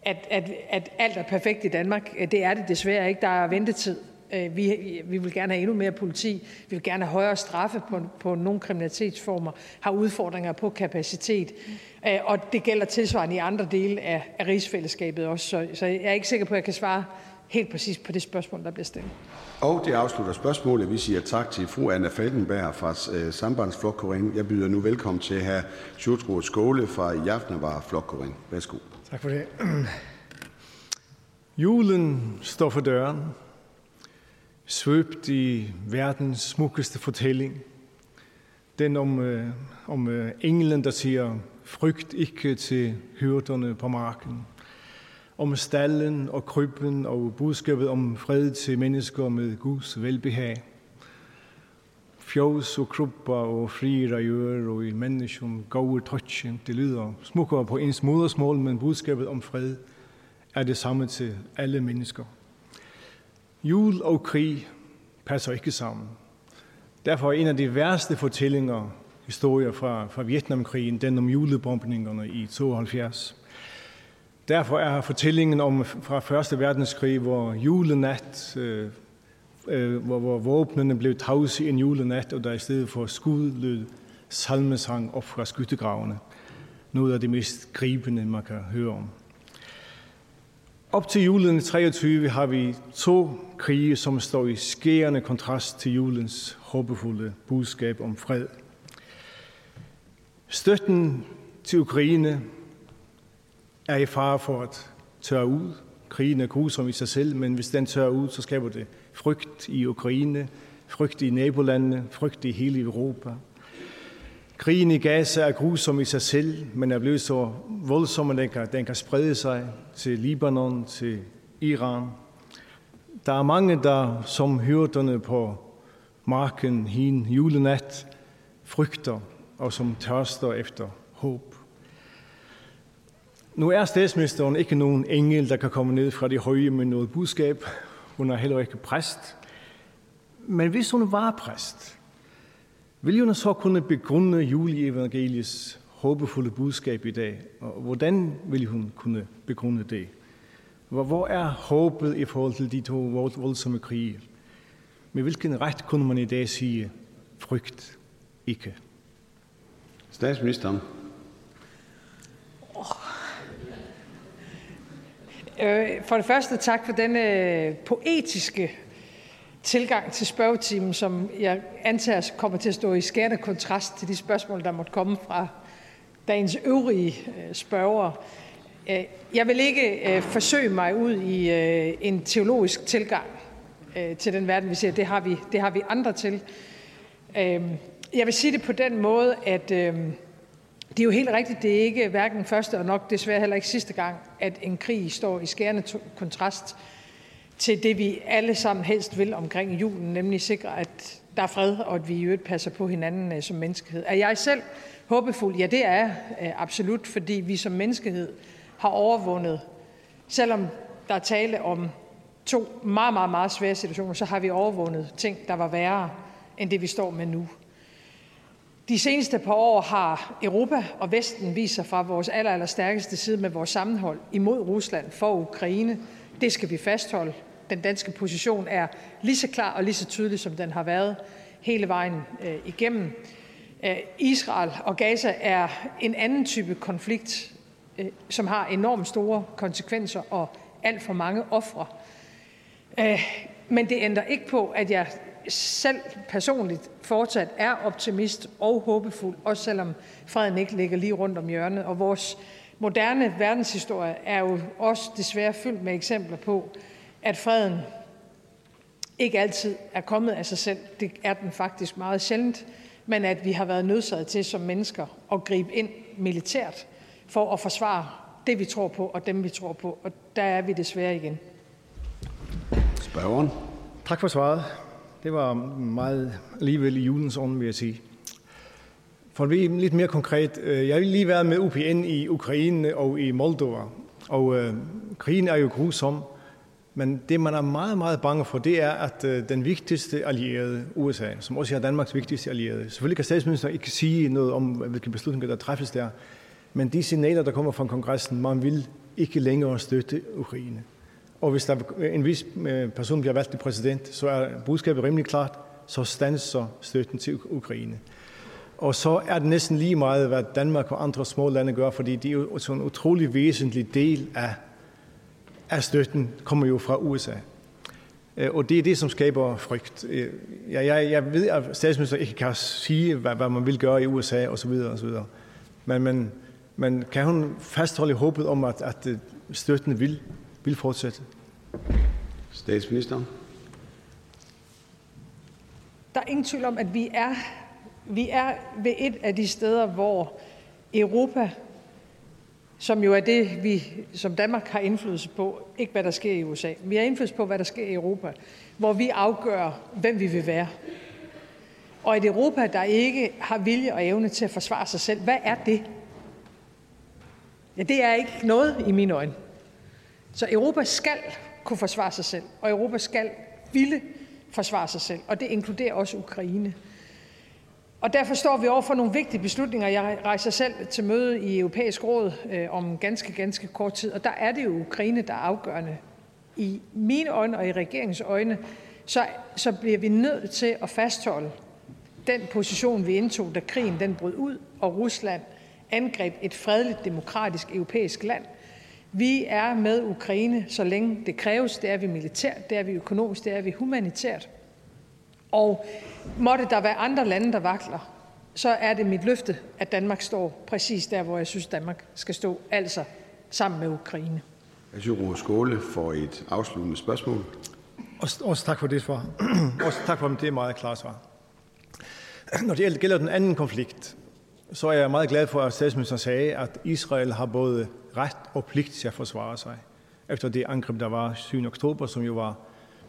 at, at, at alt er perfekt i Danmark. Det er det desværre ikke. Der er ventetid. Øh, vi, vi vil gerne have endnu mere politi. Vi vil gerne have højere straffe på, på nogle kriminalitetsformer. Har udfordringer på kapacitet. Øh, og det gælder tilsvarende i andre dele af, af rigsfællesskabet også. Så, så jeg er ikke sikker på, at jeg kan svare helt præcis på det spørgsmål, der bliver stillet. Og det afslutter spørgsmålet. Vi siger tak til fru Anna Falkenberg fra øh, Sambandsflokkuring. Jeg byder nu velkommen til hr. Sjurtrud Skåle fra Jafnavar Flokkuring. Værsgo. Tak for det. Julen står for døren. Svøbt i verdens smukkeste fortælling. Den om, øh, om øh, englen, der siger, frygt ikke til hyrderne på marken om stallen og krybben og budskabet om fred til mennesker med Guds velbehag. Fjås og krubber og frier gjør og i mennesken gode touchen. Det lyder smukkere på ens modersmål, men budskabet om fred er det samme til alle mennesker. Jul og krig passer ikke sammen. Derfor er en af de værste fortællinger, historier fra, fra Vietnamkrigen, den om julebombningerne i 72. Derfor er fortællingen om fra Første Verdenskrig, hvor julenat, øh, øh, hvor, hvor våbnene blev tavse i en julenat, og der i stedet for skud lød salmesang op fra skyttegravene. Noget af det mest gribende, man kan høre om. Op til julen 23 har vi to krige, som står i skærende kontrast til julens håbefulde budskab om fred. Støtten til Ukraine er i fare for at tørre ud. Krigen er grusom i sig selv, men hvis den tørrer ud, så skaber det frygt i Ukraine, frygt i nabolandene, frygt i hele Europa. Krigen i Gaza er grusom i sig selv, men er blevet så voldsom, at den kan, den kan sprede sig til Libanon, til Iran. Der er mange, der som hyrderne på marken hin julenat frygter og som tørster efter håb. Nu er statsministeren ikke nogen engel, der kan komme ned fra de høje med noget budskab. Hun er heller ikke præst. Men hvis hun var præst, ville hun så kunne begrunde juleevangeliets håbefulde budskab i dag? Og hvordan ville hun kunne begrunde det? Hvor er håbet i forhold til de to voldsomme krige? Med hvilken ret kunne man i dag sige, frygt ikke? Statsministeren. Øh, for det første tak for denne øh, poetiske tilgang til spørgetimen, som jeg antager kommer til at stå i skærende kontrast til de spørgsmål, der måtte komme fra dagens øvrige øh, spørgere. Jeg vil ikke forsøge mig ud i en teologisk tilgang til den verden, vi ser. Det har vi, det har vi andre til. Jeg vil sige det på den måde, at det er jo helt rigtigt, det er ikke hverken første og nok desværre heller ikke sidste gang, at en krig står i skærende kontrast til det, vi alle sammen helst vil omkring julen, nemlig sikre, at der er fred, og at vi i øvrigt passer på hinanden øh, som menneskehed. Er jeg selv håbefuld? Ja, det er jeg øh, absolut, fordi vi som menneskehed har overvundet, selvom der er tale om to meget, meget, meget svære situationer, så har vi overvundet ting, der var værre end det, vi står med nu. De seneste par år har Europa og Vesten vist sig fra vores aller, aller stærkeste side med vores sammenhold imod Rusland for Ukraine. Det skal vi fastholde. Den danske position er lige så klar og lige så tydelig, som den har været hele vejen øh, igennem. Øh, Israel og Gaza er en anden type konflikt, øh, som har enormt store konsekvenser og alt for mange ofre. Øh, men det ændrer ikke på, at jeg selv personligt fortsat er optimist og håbefuld, også selvom freden ikke ligger lige rundt om hjørnet. Og vores moderne verdenshistorie er jo også desværre fyldt med eksempler på, at freden ikke altid er kommet af sig selv. Det er den faktisk meget sjældent, men at vi har været nødsaget til som mennesker at gribe ind militært for at forsvare det, vi tror på, og dem, vi tror på. Og der er vi desværre igen. Spørgeren. Tak for svaret. Det var meget alligevel i julens ånd, vil jeg sige. For at blive lidt mere konkret, øh, jeg vil lige være med UPN i Ukraine og i Moldova. Og øh, krigen er jo grusom, men det man er meget, meget bange for, det er, at øh, den vigtigste allierede, USA, som også er Danmarks vigtigste allierede, selvfølgelig kan statsministeren ikke sige noget om, hvilke beslutninger der træffes der, men de signaler, der kommer fra kongressen, man vil ikke længere støtte Ukraine. Og hvis der en vis øh, person bliver valgt til præsident, så er budskabet rimelig klart, så standser støtten til Ukraine. Og så er det næsten lige meget, hvad Danmark og andre små lande gør, fordi det er jo sådan en utrolig væsentlig del af, af støtten, kommer jo fra USA. Øh, og det er det, som skaber frygt. Øh, jeg, jeg, jeg ved, at statsminister ikke kan sige, hvad, hvad man vil gøre i USA osv. osv. Men, men, men kan hun fastholde håbet om, at, at støtten vil vil fortsætte. Statsministeren. Der er ingen tvivl om, at vi er, vi er ved et af de steder, hvor Europa, som jo er det, vi som Danmark har indflydelse på, ikke hvad der sker i USA. Vi har indflydelse på, hvad der sker i Europa, hvor vi afgør, hvem vi vil være. Og et Europa, der ikke har vilje og evne til at forsvare sig selv, hvad er det? Ja, det er ikke noget i mine øjne. Så Europa skal kunne forsvare sig selv, og Europa skal ville forsvare sig selv, og det inkluderer også Ukraine. Og derfor står vi over for nogle vigtige beslutninger. Jeg rejser selv til møde i Europæisk Råd øh, om ganske, ganske kort tid, og der er det jo Ukraine, der er afgørende. I mine øjne og i regeringens øjne, så, så bliver vi nødt til at fastholde den position, vi indtog, da krigen den brød ud, og Rusland angreb et fredeligt, demokratisk europæisk land. Vi er med Ukraine, så længe det kræves. Det er vi militært, det er vi økonomisk, det er vi humanitært. Og måtte der være andre lande, der vakler, så er det mit løfte, at Danmark står præcis der, hvor jeg synes, Danmark skal stå, altså sammen med Ukraine. Asyro Skåle for et afsluttende spørgsmål. Også, også tak for det svar. også tak for det meget klare svar. Når det gælder den anden konflikt, så er jeg meget glad for, at statsministeren sagde, at Israel har både ret og pligt til at forsvare sig. Efter det angreb, der var 7. oktober, som jo var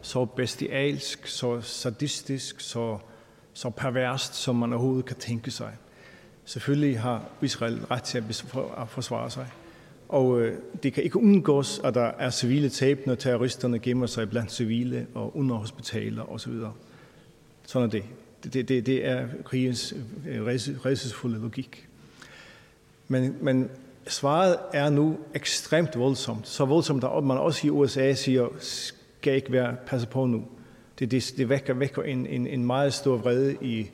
så bestialsk, så sadistisk, så, så perverst, som man overhovedet kan tænke sig. Selvfølgelig har Israel ret til at forsvare sig. Og øh, det kan ikke undgås, at der er civile tab, når terroristerne gemmer sig blandt civile og under hospitaler osv. Sådan er det. Det, det, det er krigens øh, redselsfulde logik. Men, men svaret er nu ekstremt voldsomt. Så voldsomt, at man også i USA siger, skal ikke være passe på nu. Det, det, det vækker, vækker en, en, en meget stor vrede i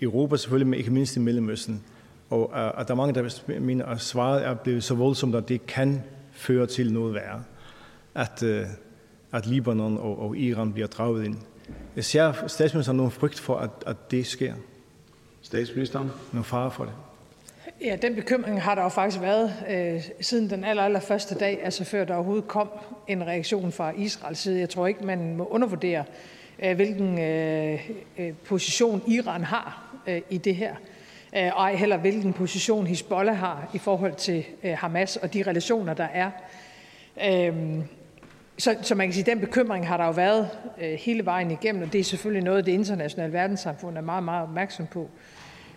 Europa selvfølgelig, men ikke mindst i Mellemøsten. Og uh, at der er mange, der mener, at svaret er blevet så voldsomt, at det kan føre til noget værre. At, uh, at Libanon og, og Iran bliver draget ind. Jeg ser statsministeren nogen frygt for, at, at det sker? Statsministeren? Nogen fare for det? Ja, den bekymring har der jo faktisk været øh, siden den aller, aller første dag, altså før der overhovedet kom en reaktion fra Israels side. Jeg tror ikke, man må undervurdere, øh, hvilken øh, øh position Iran har øh, i det her, øh, og ej heller hvilken position Hezbollah har i forhold til øh, Hamas og de relationer, der er. Øh, så, så man kan sige, at den bekymring har der jo været øh, hele vejen igennem, og det er selvfølgelig noget, det internationale verdenssamfund er meget, meget opmærksom på.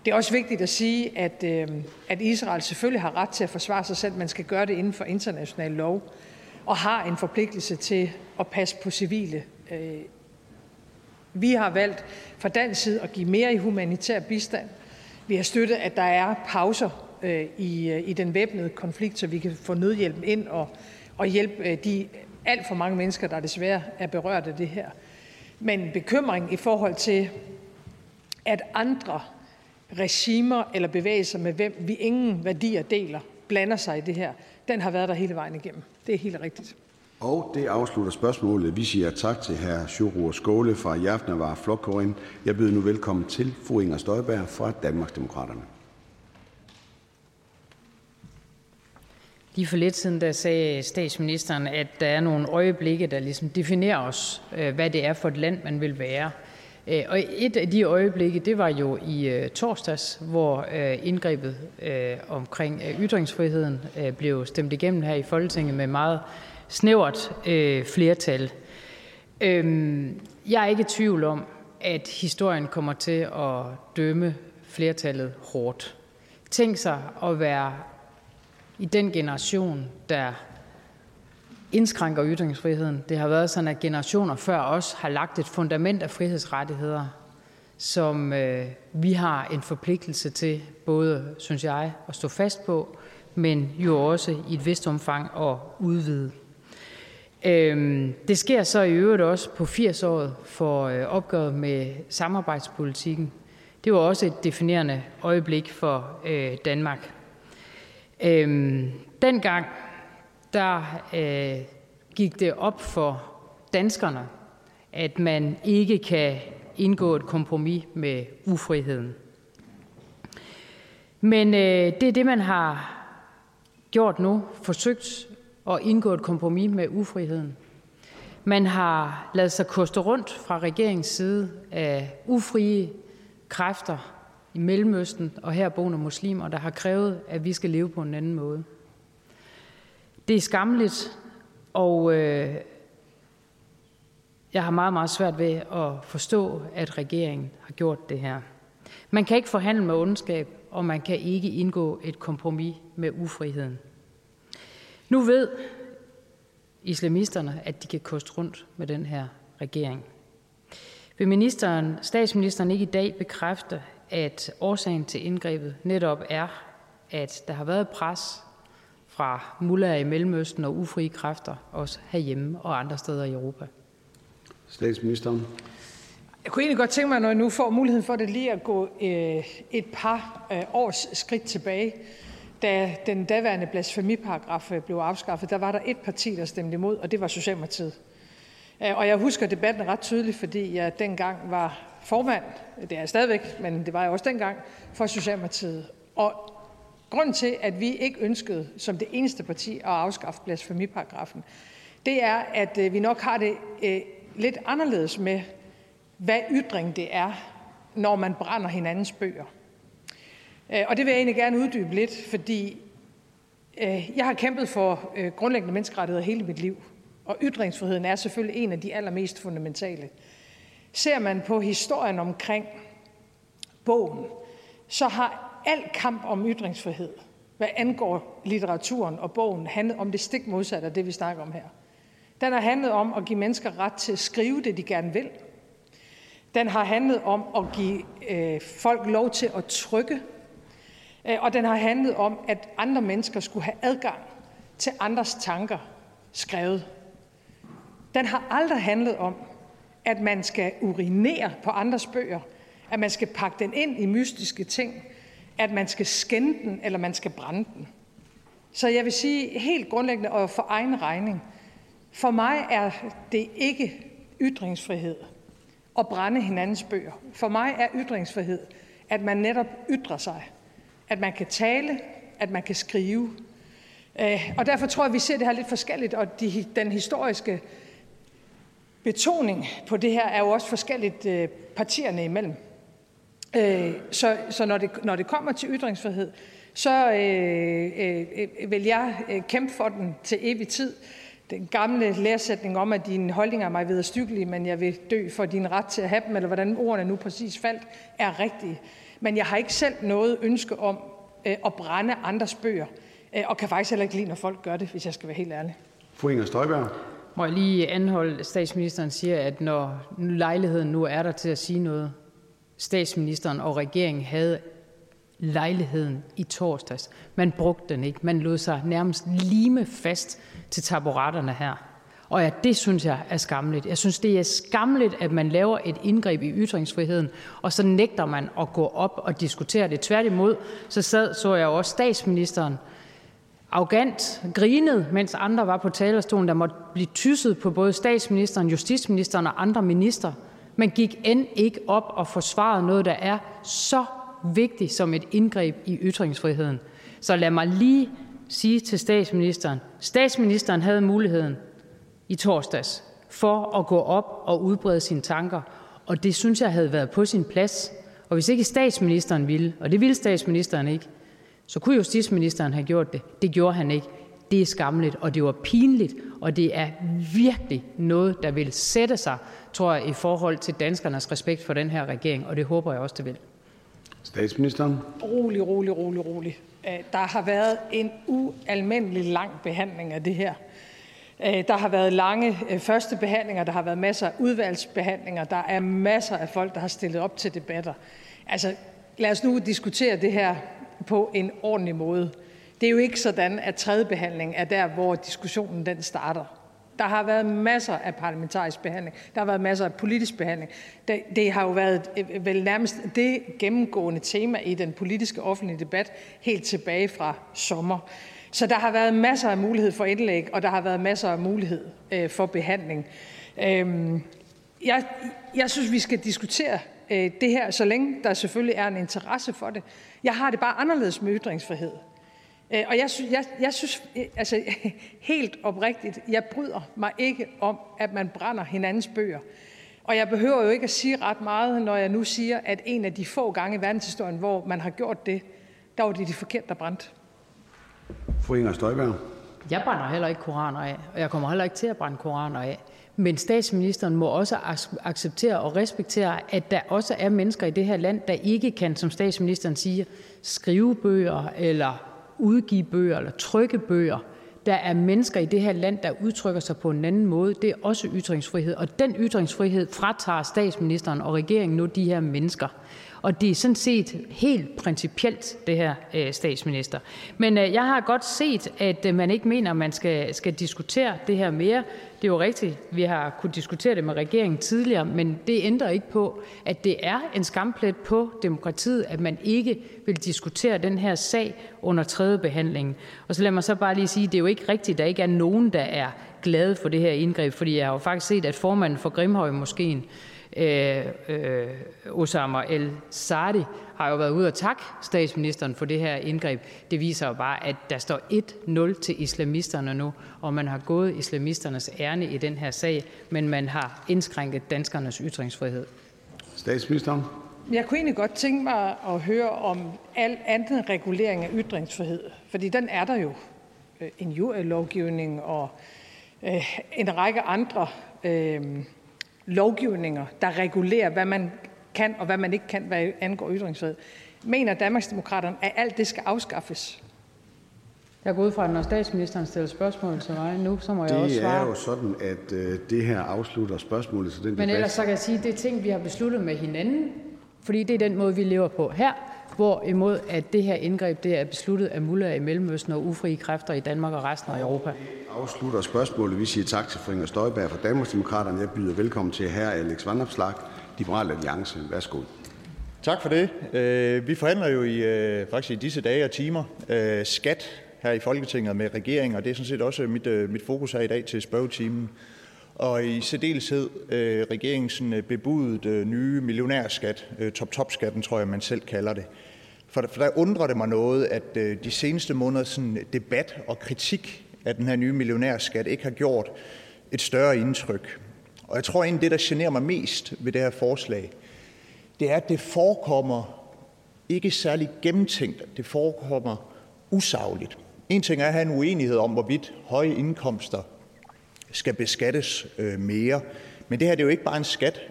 Det er også vigtigt at sige, at, øh, at Israel selvfølgelig har ret til at forsvare sig selv. Man skal gøre det inden for international lov og har en forpligtelse til at passe på civile. Øh, vi har valgt fra dansk side at give mere i humanitær bistand. Vi har støttet, at der er pauser øh, i, øh, i den væbnede konflikt, så vi kan få nødhjælp ind og, og hjælpe øh, de alt for mange mennesker, der desværre er berørt af det her. Men bekymring i forhold til, at andre regimer eller bevægelser, med hvem vi ingen værdier deler, blander sig i det her, den har været der hele vejen igennem. Det er helt rigtigt. Og det afslutter spørgsmålet. Vi siger tak til hr. Sjurur Skåle fra Jafnavar Flokkorin. Jeg byder nu velkommen til fru Inger Støjberg fra Danmarksdemokraterne. Lige for lidt siden, der sagde statsministeren, at der er nogle øjeblikke, der ligesom definerer os, øh, hvad det er for et land, man vil være. Øh, og et af de øjeblikke, det var jo i øh, torsdags, hvor øh, indgrebet omkring ytringsfriheden blev stemt igennem her i Folketinget med meget snævert flertal. Øhm, jeg er ikke i tvivl om, at historien kommer til at dømme flertallet hårdt. Tænk sig at være i den generation, der indskrænker ytringsfriheden. Det har været sådan, at generationer før os har lagt et fundament af frihedsrettigheder, som øh, vi har en forpligtelse til, både, synes jeg, at stå fast på, men jo også i et vist omfang at udvide. Øhm, det sker så i øvrigt også på 80-året for øh, opgøret med samarbejdspolitikken. Det var også et definerende øjeblik for øh, Danmark. Øhm, dengang Øh, gik det op for danskerne, at man ikke kan indgå et kompromis med ufriheden. Men øh, det er det, man har gjort nu, forsøgt at indgå et kompromis med ufriheden. Man har lavet sig koste rundt fra regeringens side af ufrie kræfter i Mellemøsten og herboende muslimer, der har krævet, at vi skal leve på en anden måde. Det er skamligt, og øh, jeg har meget, meget svært ved at forstå, at regeringen har gjort det her. Man kan ikke forhandle med ondskab, og man kan ikke indgå et kompromis med ufriheden. Nu ved islamisterne, at de kan koste rundt med den her regering. Vil ministeren, statsministeren ikke i dag bekræfte, at årsagen til indgrebet netop er, at der har været pres fra muller i Mellemøsten og ufrie kræfter, også herhjemme og andre steder i Europa. Statsministeren. Jeg kunne egentlig godt tænke mig, når jeg nu får muligheden for det, lige at gå øh, et par øh, års skridt tilbage. Da den daværende blasfemiparagraf øh, blev afskaffet, der var der et parti, der stemte imod, og det var Socialdemokratiet. Øh, og jeg husker debatten ret tydeligt, fordi jeg dengang var formand, det er jeg stadigvæk, men det var jeg også dengang, for Socialdemokratiet. Og grunden til, at vi ikke ønskede som det eneste parti at afskaffe blasfemiparagrafen, det er, at øh, vi nok har det øh, lidt anderledes med, hvad ytring det er, når man brænder hinandens bøger. Øh, og det vil jeg egentlig gerne uddybe lidt, fordi øh, jeg har kæmpet for øh, grundlæggende menneskerettigheder hele mit liv. Og ytringsfriheden er selvfølgelig en af de allermest fundamentale. Ser man på historien omkring bogen, så har al kamp om ytringsfrihed, hvad angår litteraturen og bogen, handlet om det stik modsatte af det, vi snakker om her. Den har handlet om at give mennesker ret til at skrive det, de gerne vil. Den har handlet om at give øh, folk lov til at trykke. Øh, og den har handlet om, at andre mennesker skulle have adgang til andres tanker skrevet. Den har aldrig handlet om, at man skal urinere på andres bøger, at man skal pakke den ind i mystiske ting, at man skal skænde den, eller man skal brænde den. Så jeg vil sige helt grundlæggende og for egen regning, for mig er det ikke ytringsfrihed at brænde hinandens bøger. For mig er ytringsfrihed, at man netop ytrer sig, at man kan tale, at man kan skrive. Øh, og derfor tror jeg, at vi ser det her lidt forskelligt, og de, den historiske betoning på det her er jo også forskelligt øh, partierne imellem. Øh, så så når, det, når det kommer til ytringsfrihed, så øh, øh, vil jeg øh, kæmpe for den til evig tid. Den gamle læresætning om, at dine holdninger er mig vederstyggelige, men jeg vil dø for din ret til at have dem, eller hvordan ordene nu præcis faldt, er rigtige. Men jeg har ikke selv noget ønske om øh, at brænde andres bøger, øh, og kan faktisk heller ikke lide, når folk gør det, hvis jeg skal være helt ærlig. Fru Inger Støjberg. Må jeg lige anholde, statsministeren siger, at når lejligheden nu er der til at sige noget, statsministeren og regeringen havde lejligheden i torsdags. Man brugte den ikke. Man lod sig nærmest lime fast til taburetterne her. Og ja, det synes jeg er skamligt. Jeg synes, det er skamligt, at man laver et indgreb i ytringsfriheden, og så nægter man at gå op og diskutere det. Tværtimod, så sad, så jeg også statsministeren arrogant grinede, mens andre var på talerstolen, der måtte blive tysset på både statsministeren, justitsministeren og andre minister. Man gik end ikke op og forsvarede noget, der er så vigtigt som et indgreb i ytringsfriheden. Så lad mig lige sige til statsministeren, statsministeren havde muligheden i torsdags for at gå op og udbrede sine tanker, og det synes jeg havde været på sin plads. Og hvis ikke statsministeren ville, og det ville statsministeren ikke, så kunne justitsministeren have gjort det. Det gjorde han ikke. Det er skamligt, og det var pinligt, og det er virkelig noget, der vil sætte sig, tror jeg, i forhold til danskernes respekt for den her regering, og det håber jeg også, det vil. Statsministeren. Rolig, rolig, rolig, rolig. Øh, der har været en ualmindelig lang behandling af det her. Øh, der har været lange øh, første behandlinger, der har været masser af udvalgsbehandlinger, der er masser af folk, der har stillet op til debatter. Altså, lad os nu diskutere det her på en ordentlig måde. Det er jo ikke sådan, at tredje behandling er der, hvor diskussionen den starter. Der har været masser af parlamentarisk behandling. Der har været masser af politisk behandling. Det, det har jo været øh, øh, vel nærmest det gennemgående tema i den politiske offentlige debat helt tilbage fra sommer. Så der har været masser af mulighed for indlæg, og der har været masser af mulighed øh, for behandling. Øhm, jeg, jeg synes, vi skal diskutere øh, det her, så længe der selvfølgelig er en interesse for det. Jeg har det bare anderledes med ytringsfrihed. Øh, og jeg, jeg, jeg synes øh, altså, helt oprigtigt, jeg bryder mig ikke om, at man brænder hinandens bøger. Og jeg behøver jo ikke at sige ret meget, når jeg nu siger, at en af de få gange i verdenshistorien, hvor man har gjort det, der var det de forkerte, der brændte. Fru Inger Støjberg. Jeg brænder heller ikke koraner af, og jeg kommer heller ikke til at brænde koraner af. Men statsministeren må også acceptere og respektere, at der også er mennesker i det her land, der ikke kan, som statsministeren siger, skrive bøger eller udgive bøger eller trykke bøger. Der er mennesker i det her land, der udtrykker sig på en anden måde. Det er også ytringsfrihed, og den ytringsfrihed fratager statsministeren og regeringen nu de her mennesker. Og det er sådan set helt principielt, det her, øh, statsminister. Men øh, jeg har godt set, at øh, man ikke mener, at man skal, skal diskutere det her mere. Det er jo rigtigt, vi har kunnet diskutere det med regeringen tidligere, men det ændrer ikke på, at det er en skamplet på demokratiet, at man ikke vil diskutere den her sag under tredje behandling. Og så lad mig så bare lige sige, at det er jo ikke rigtigt, at der ikke er nogen, der er glade for det her indgreb, fordi jeg har jo faktisk set, at formanden for Grimhøj måske Øh, øh, Osama El-Sadi har jo været ude og takke statsministeren for det her indgreb. Det viser jo bare, at der står 1-0 til islamisterne nu, og man har gået islamisternes ærne i den her sag, men man har indskrænket danskernes ytringsfrihed. Statsministeren. Jeg kunne egentlig godt tænke mig at høre om al anden regulering af ytringsfrihed, fordi den er der jo. Øh, en lovgivning og øh, en række andre øh, lovgivninger, der regulerer, hvad man kan og hvad man ikke kan, hvad angår ytringsfrihed. Mener Danmarksdemokraterne, at alt det skal afskaffes? Jeg går ud fra, at når statsministeren stiller spørgsmål til mig nu, så må jeg også Det svare. er jo sådan, at øh, det her afslutter spørgsmålet til den Men debat. ellers så kan jeg sige, at det er ting, vi har besluttet med hinanden, fordi det er den måde, vi lever på her, hvorimod at det her indgreb det er besluttet af muller i Mellemøsten og ufrie kræfter i Danmark og resten af Europa. afslutter spørgsmålet. Vi siger tak til fru Inger Støjberg fra Danmarksdemokraterne. Jeg byder velkommen til hr. Alex Vanopslagh, Liberal Alliance. Værsgo. Tak for det. Øh, Vi forhandler jo i, øh, faktisk i disse dage og timer øh, skat her i Folketinget med regeringen, og det er sådan set også mit, mit fokus her i dag til spørgetimen. Og i særdeleshed øh, regeringens øh, bebudet øh, nye millionærskat, øh, top-top-skatten tror jeg, man selv kalder det. For, for der undrer det mig noget, at øh, de seneste måneders sådan, øh, debat og kritik af den her nye millionærskat ikke har gjort et større indtryk. Og jeg tror egentlig, det, der generer mig mest ved det her forslag, det er, at det forekommer ikke særlig gennemtænkt. Det forekommer usagligt. En ting er at have en uenighed om, hvorvidt høje indkomster skal beskattes øh, mere. Men det her det er jo ikke bare en skat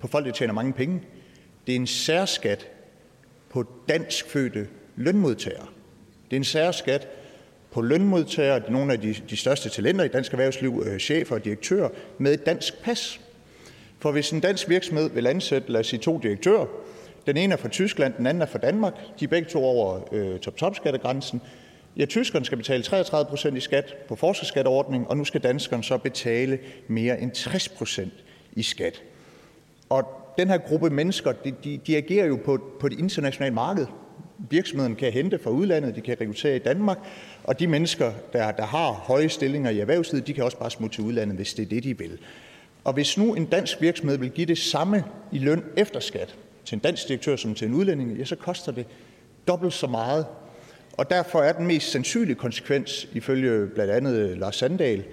på folk, der tjener mange penge. Det er en særskat på danskfødte lønmodtagere. Det er en særskat på lønmodtagere, nogle af de, de største talenter i dansk erhvervsliv, øh, chefer og direktører, med et dansk pas. For hvis en dansk virksomhed vil ansætte, lad os sige, to direktører, den ene er fra Tyskland, den anden er fra Danmark, de er begge to over øh, top-top-skattegrænsen, ja, tyskerne skal betale 33 procent i skat på forskerskatteordningen, og nu skal danskerne så betale mere end 60 procent i skat. Og den her gruppe mennesker, de, de, de agerer jo på, på det internationale marked. Virksomheden kan hente fra udlandet, de kan rekruttere i Danmark, og de mennesker, der, der har høje stillinger i erhvervslivet, de kan også bare smutte til udlandet, hvis det er det, de vil. Og hvis nu en dansk virksomhed vil give det samme i løn efter skat til en dansk direktør som til en udlænding, ja, så koster det dobbelt så meget. Og derfor er den mest sandsynlige konsekvens, ifølge blandt andet Lars Sandal,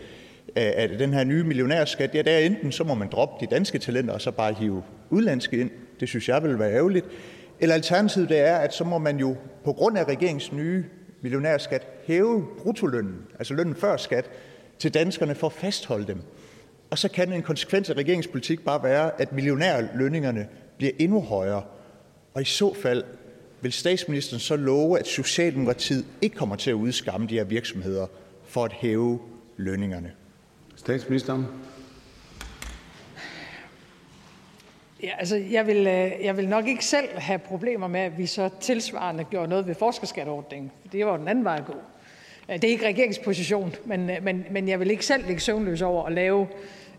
af den her nye millionærskat, ja, det er enten, så må man droppe de danske talenter og så bare hive udlandske ind. Det synes jeg vil være ærgerligt. Eller alternativet det er, at så må man jo på grund af regeringens nye millionærskat hæve bruttolønnen, altså lønnen før skat, til danskerne for at fastholde dem. Og så kan en konsekvens af regeringspolitik bare være, at millionærlønningerne bliver endnu højere. Og i så fald vil statsministeren så love, at Socialdemokratiet ikke kommer til at udskamme de her virksomheder for at hæve lønningerne. Statsministeren. Ja, altså, jeg vil, øh, jeg vil nok ikke selv have problemer med, at vi så tilsvarende gjorde noget ved forskerskatteordningen. Det var jo den anden vej at gå. Øh, Det er ikke regeringsposition, men, øh, men, men jeg vil ikke selv ligge søvnløs over at lave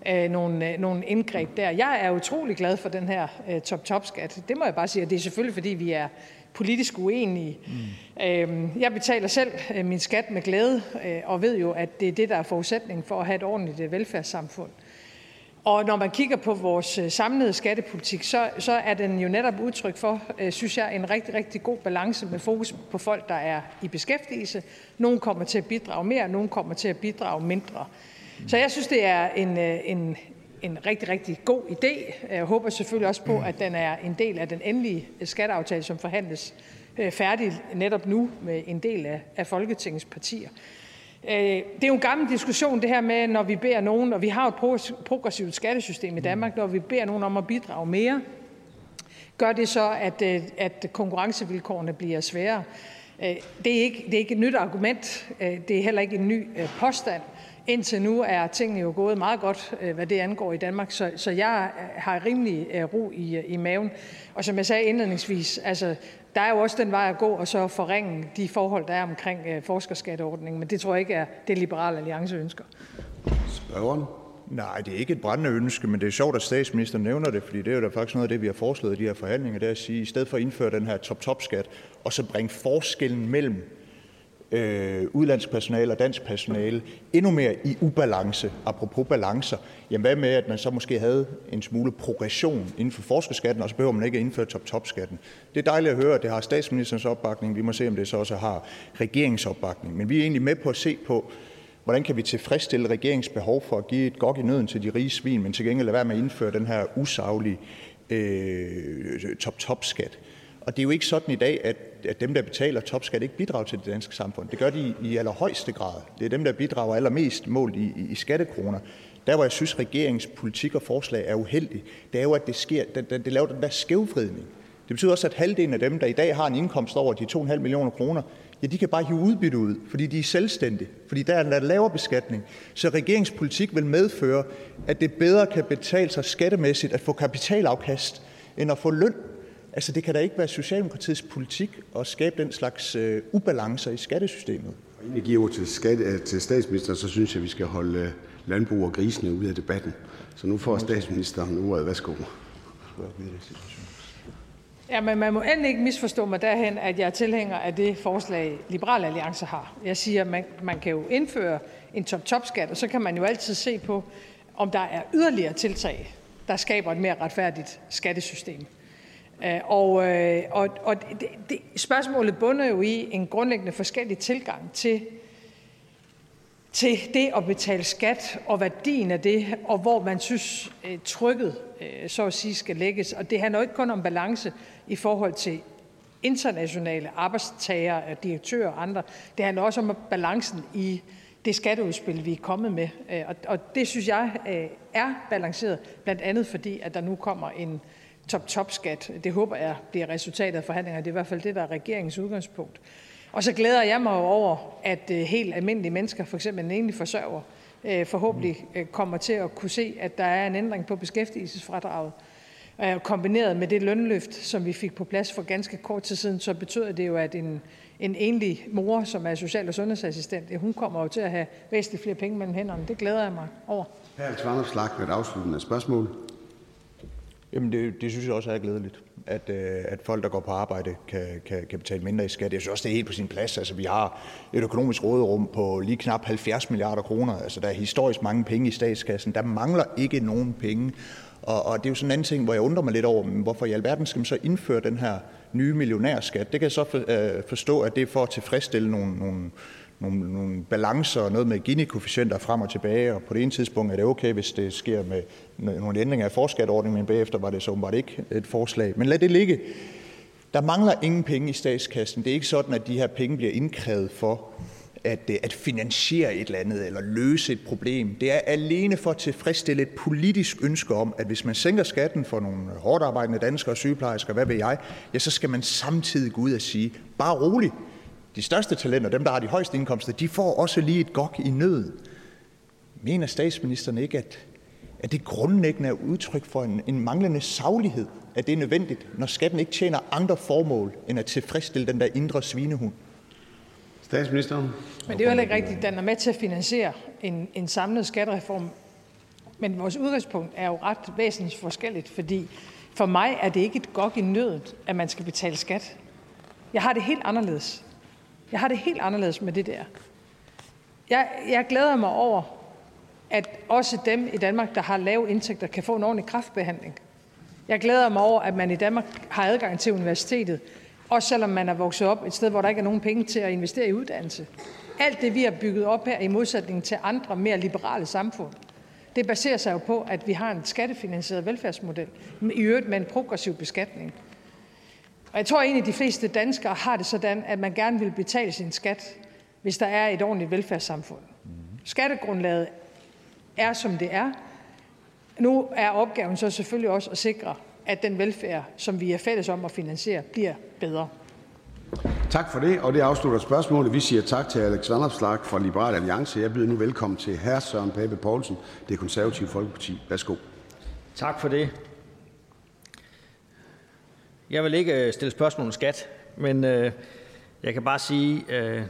øh, nogle, øh, nogle indgreb der. Jeg er utrolig glad for den her øh, top-top-skat. Det må jeg bare sige, og det er selvfølgelig, fordi vi er politisk uenige. Mm. Øh, jeg betaler selv øh, min skat med glæde, øh, og ved jo, at det er det, der er forudsætning for at have et ordentligt øh, velfærdssamfund. Og når man kigger på vores samlede skattepolitik, så, så er den jo netop udtryk for, synes jeg, en rigtig, rigtig god balance med fokus på folk, der er i beskæftigelse. Nogle kommer til at bidrage mere, nogle kommer til at bidrage mindre. Så jeg synes, det er en, en, en rigtig, rigtig god idé. Jeg håber selvfølgelig også på, at den er en del af den endelige skatteaftale, som forhandles øh, færdig netop nu med en del af, af Folketingets partier. Øh, det er jo en gammel diskussion, det her med, når vi beder nogen, og vi har jo et progressivt skattesystem i Danmark, når vi beder nogen om at bidrage mere, gør det så, at, øh, at konkurrencevilkårene bliver sværere. Det er, ikke, det er ikke et nyt argument, det er heller ikke en ny påstand. Indtil nu er tingene jo gået meget godt, øh, hvad det angår i Danmark, så, så jeg har rimelig øh, ro i, i maven. Og som jeg sagde indledningsvis, altså, der er jo også den vej at gå, og så forringe de forhold, der er omkring øh, forskerskatteordningen, men det tror jeg ikke er det, Liberale Alliance ønsker. Spørgeren. Nej, det er ikke et brændende ønske, men det er sjovt, at statsministeren nævner det, fordi det er jo da faktisk noget af det, vi har foreslået i de her forhandlinger, det er at sige, at i stedet for at indføre den her top-top-skat, og så bringe forskellen mellem øh, udlandsk personale og dansk personale endnu mere i ubalance, apropos balancer, jamen hvad med, at man så måske havde en smule progression inden for forskerskatten, og så behøver man ikke at indføre top-top-skatten. Det er dejligt at høre, at det har statsministerens opbakning. Vi må se, om det så også har regeringsopbakning. Men vi er egentlig med på at se på, hvordan kan vi tilfredsstille regeringens behov for at give et godt i nøden til de rige svin, men til gengæld lade være med at indføre den her usaglige øh, top-top-skat. Og det er jo ikke sådan i dag, at, at dem, der betaler topskat, ikke bidrager til det danske samfund. Det gør de i allerhøjeste grad. Det er dem, der bidrager allermest målt i, i, i skattekroner. Der, hvor jeg synes, regeringens politik og forslag er uheldig, det er jo, at det, sker, det, det, det laver den der skævvridning. Det betyder også, at halvdelen af dem, der i dag har en indkomst over de 2,5 millioner kroner, ja, de kan bare hive udbytte ud, fordi de er selvstændige, fordi der er en lavere beskatning. Så regeringspolitik vil medføre, at det bedre kan betale sig skattemæssigt at få kapitalafkast, end at få løn. Altså, det kan da ikke være Socialdemokratiets politik at skabe den slags øh, ubalancer i skattesystemet. Inden jeg giver til, skat, øh, til statsministeren, så synes jeg, vi skal holde øh, landbrug og grisene ud af debatten. Så nu får statsministeren ordet. Værsgo. Ja, men man må endelig ikke misforstå mig derhen, at jeg er tilhænger af det forslag, Liberal Alliance har. Jeg siger, at man, man kan jo indføre en top-top-skat, og så kan man jo altid se på, om der er yderligere tiltag, der skaber et mere retfærdigt skattesystem. Øh, øh, og, og, og det, det, spørgsmålet bunder jo i en grundlæggende forskellig tilgang til til det at betale skat og værdien af det, og hvor man synes, øh, trykket så at sige skal lægges. Og det handler jo ikke kun om balance i forhold til internationale arbejdstagere, direktører og andre. Det handler også om balancen i det skatteudspil, vi er kommet med. Og, og det synes jeg er balanceret, blandt andet fordi, at der nu kommer en top-top-skat. Det håber jeg bliver resultatet af forhandlingerne. Det er i hvert fald det, der er regeringens udgangspunkt. Og så glæder jeg mig over, at øh, helt almindelige mennesker, for eksempel en enlig forsørger, øh, forhåbentlig øh, kommer til at kunne se, at der er en ændring på beskæftigelsesfradraget. Kombineret med det lønløft, som vi fik på plads for ganske kort tid siden, så betyder det jo, at en, en enlig mor, som er social- og sundhedsassistent, hun kommer jo til at have væsentligt flere penge mellem hænderne. Det glæder jeg mig over. Her er Slag med et afsluttende spørgsmål. Jamen det, det synes jeg også er glædeligt at, øh, at folk, der går på arbejde, kan, kan, kan betale mindre i skat. Jeg synes også, det er helt på sin plads. Altså, vi har et økonomisk råderum på lige knap 70 milliarder kroner. Altså, der er historisk mange penge i statskassen. Der mangler ikke nogen penge. Og, og det er jo sådan en anden ting, hvor jeg undrer mig lidt over, hvorfor i alverden skal man så indføre den her nye millionærskat? Det kan jeg så for, øh, forstå, at det er for at tilfredsstille nogle, nogle, nogle, nogle balancer og noget med Gini-koefficienter frem og tilbage, og på det ene tidspunkt er det okay, hvis det sker med nogle ændringer af forskatordningen, men bagefter var det så åbenbart ikke et forslag. Men lad det ligge. Der mangler ingen penge i statskassen. Det er ikke sådan, at de her penge bliver indkrævet for at, øh, at finansiere et eller andet eller løse et problem. Det er alene for at tilfredsstille et politisk ønske om, at hvis man sænker skatten for nogle hårdt arbejdende danskere og sygeplejersker, hvad ved jeg, ja, så skal man samtidig gå ud og sige, bare rolig, de største talenter, dem der har de højeste indkomster, de får også lige et gok i nød. Mener statsministeren ikke, at, at det grundlæggende er udtryk for en, en manglende saglighed, at det er nødvendigt, når skatten ikke tjener andre formål, end at tilfredsstille den der indre svinehund? Statsministeren. Men det er jo heller ikke rigtigt. Den er med til at finansiere en, en samlet skattereform. Men vores udgangspunkt er jo ret væsentligt forskelligt, fordi for mig er det ikke et gok i nødet, at man skal betale skat. Jeg har det helt anderledes. Jeg har det helt anderledes med det der. Jeg, jeg glæder mig over, at også dem i Danmark, der har lave indtægter, kan få en ordentlig kraftbehandling. Jeg glæder mig over, at man i Danmark har adgang til universitetet, også selvom man er vokset op et sted, hvor der ikke er nogen penge til at investere i uddannelse. Alt det, vi har bygget op her, i modsætning til andre mere liberale samfund, det baserer sig jo på, at vi har en skattefinansieret velfærdsmodel, i øvrigt med en progressiv beskatning. Og jeg tror egentlig, at de fleste danskere har det sådan, at man gerne vil betale sin skat, hvis der er et ordentligt velfærdssamfund. Skattegrundlaget er, som det er. Nu er opgaven så selvfølgelig også at sikre, at den velfærd, som vi er fælles om at finansiere, bliver bedre. Tak for det, og det afslutter spørgsmålet. Vi siger tak til Alex Vanopslagh fra Liberal Alliance. Jeg byder nu velkommen til hr. Søren Pape Poulsen, det konservative Folkeparti. Værsgo. Tak for det. Jeg vil ikke øh, stille spørgsmål om skat, men øh, jeg kan bare sige, øh,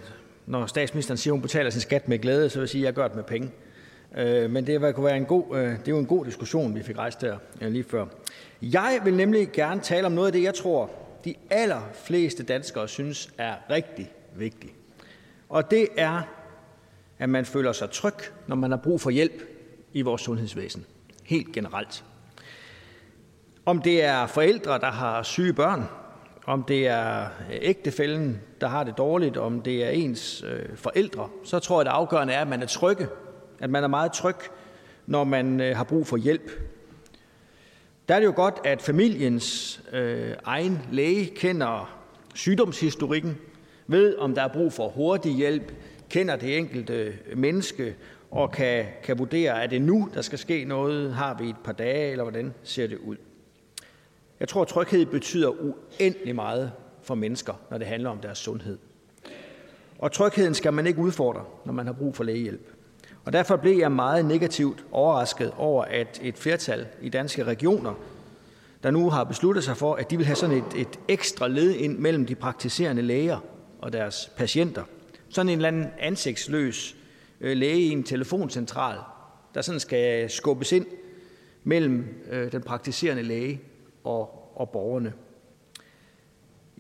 når statsministeren siger, at hun betaler sin skat med glæde, så vil jeg sige, at jeg gør det med penge. Øh, men det, kunne være en god, øh, det er jo en god diskussion, vi fik rejst der øh, lige før. Jeg vil nemlig gerne tale om noget af det, jeg tror, de allerfleste danskere synes er rigtig vigtigt. Og det er, at man føler sig tryg, når man har brug for hjælp i vores sundhedsvæsen. Helt generelt. Om det er forældre, der har syge børn, om det er øh, ægtefælden, der har det dårligt, om det er ens øh, forældre, så tror jeg, det afgørende er, at man er trygge, at man er meget tryg, når man øh, har brug for hjælp. Der er det jo godt, at familiens øh, egen læge kender sygdomshistorikken, ved om der er brug for hurtig hjælp, kender det enkelte øh, menneske og kan, kan vurdere, er det nu, der skal ske noget, har vi et par dage, eller hvordan ser det ud. Jeg tror, at tryghed betyder uendelig meget for mennesker, når det handler om deres sundhed. Og trygheden skal man ikke udfordre, når man har brug for lægehjælp. Og derfor blev jeg meget negativt overrasket over, at et flertal i danske regioner, der nu har besluttet sig for, at de vil have sådan et, et ekstra led ind mellem de praktiserende læger og deres patienter. Sådan en eller anden ansigtsløs øh, læge i en telefoncentral, der sådan skal skubbes ind mellem øh, den praktiserende læge og, og borgerne.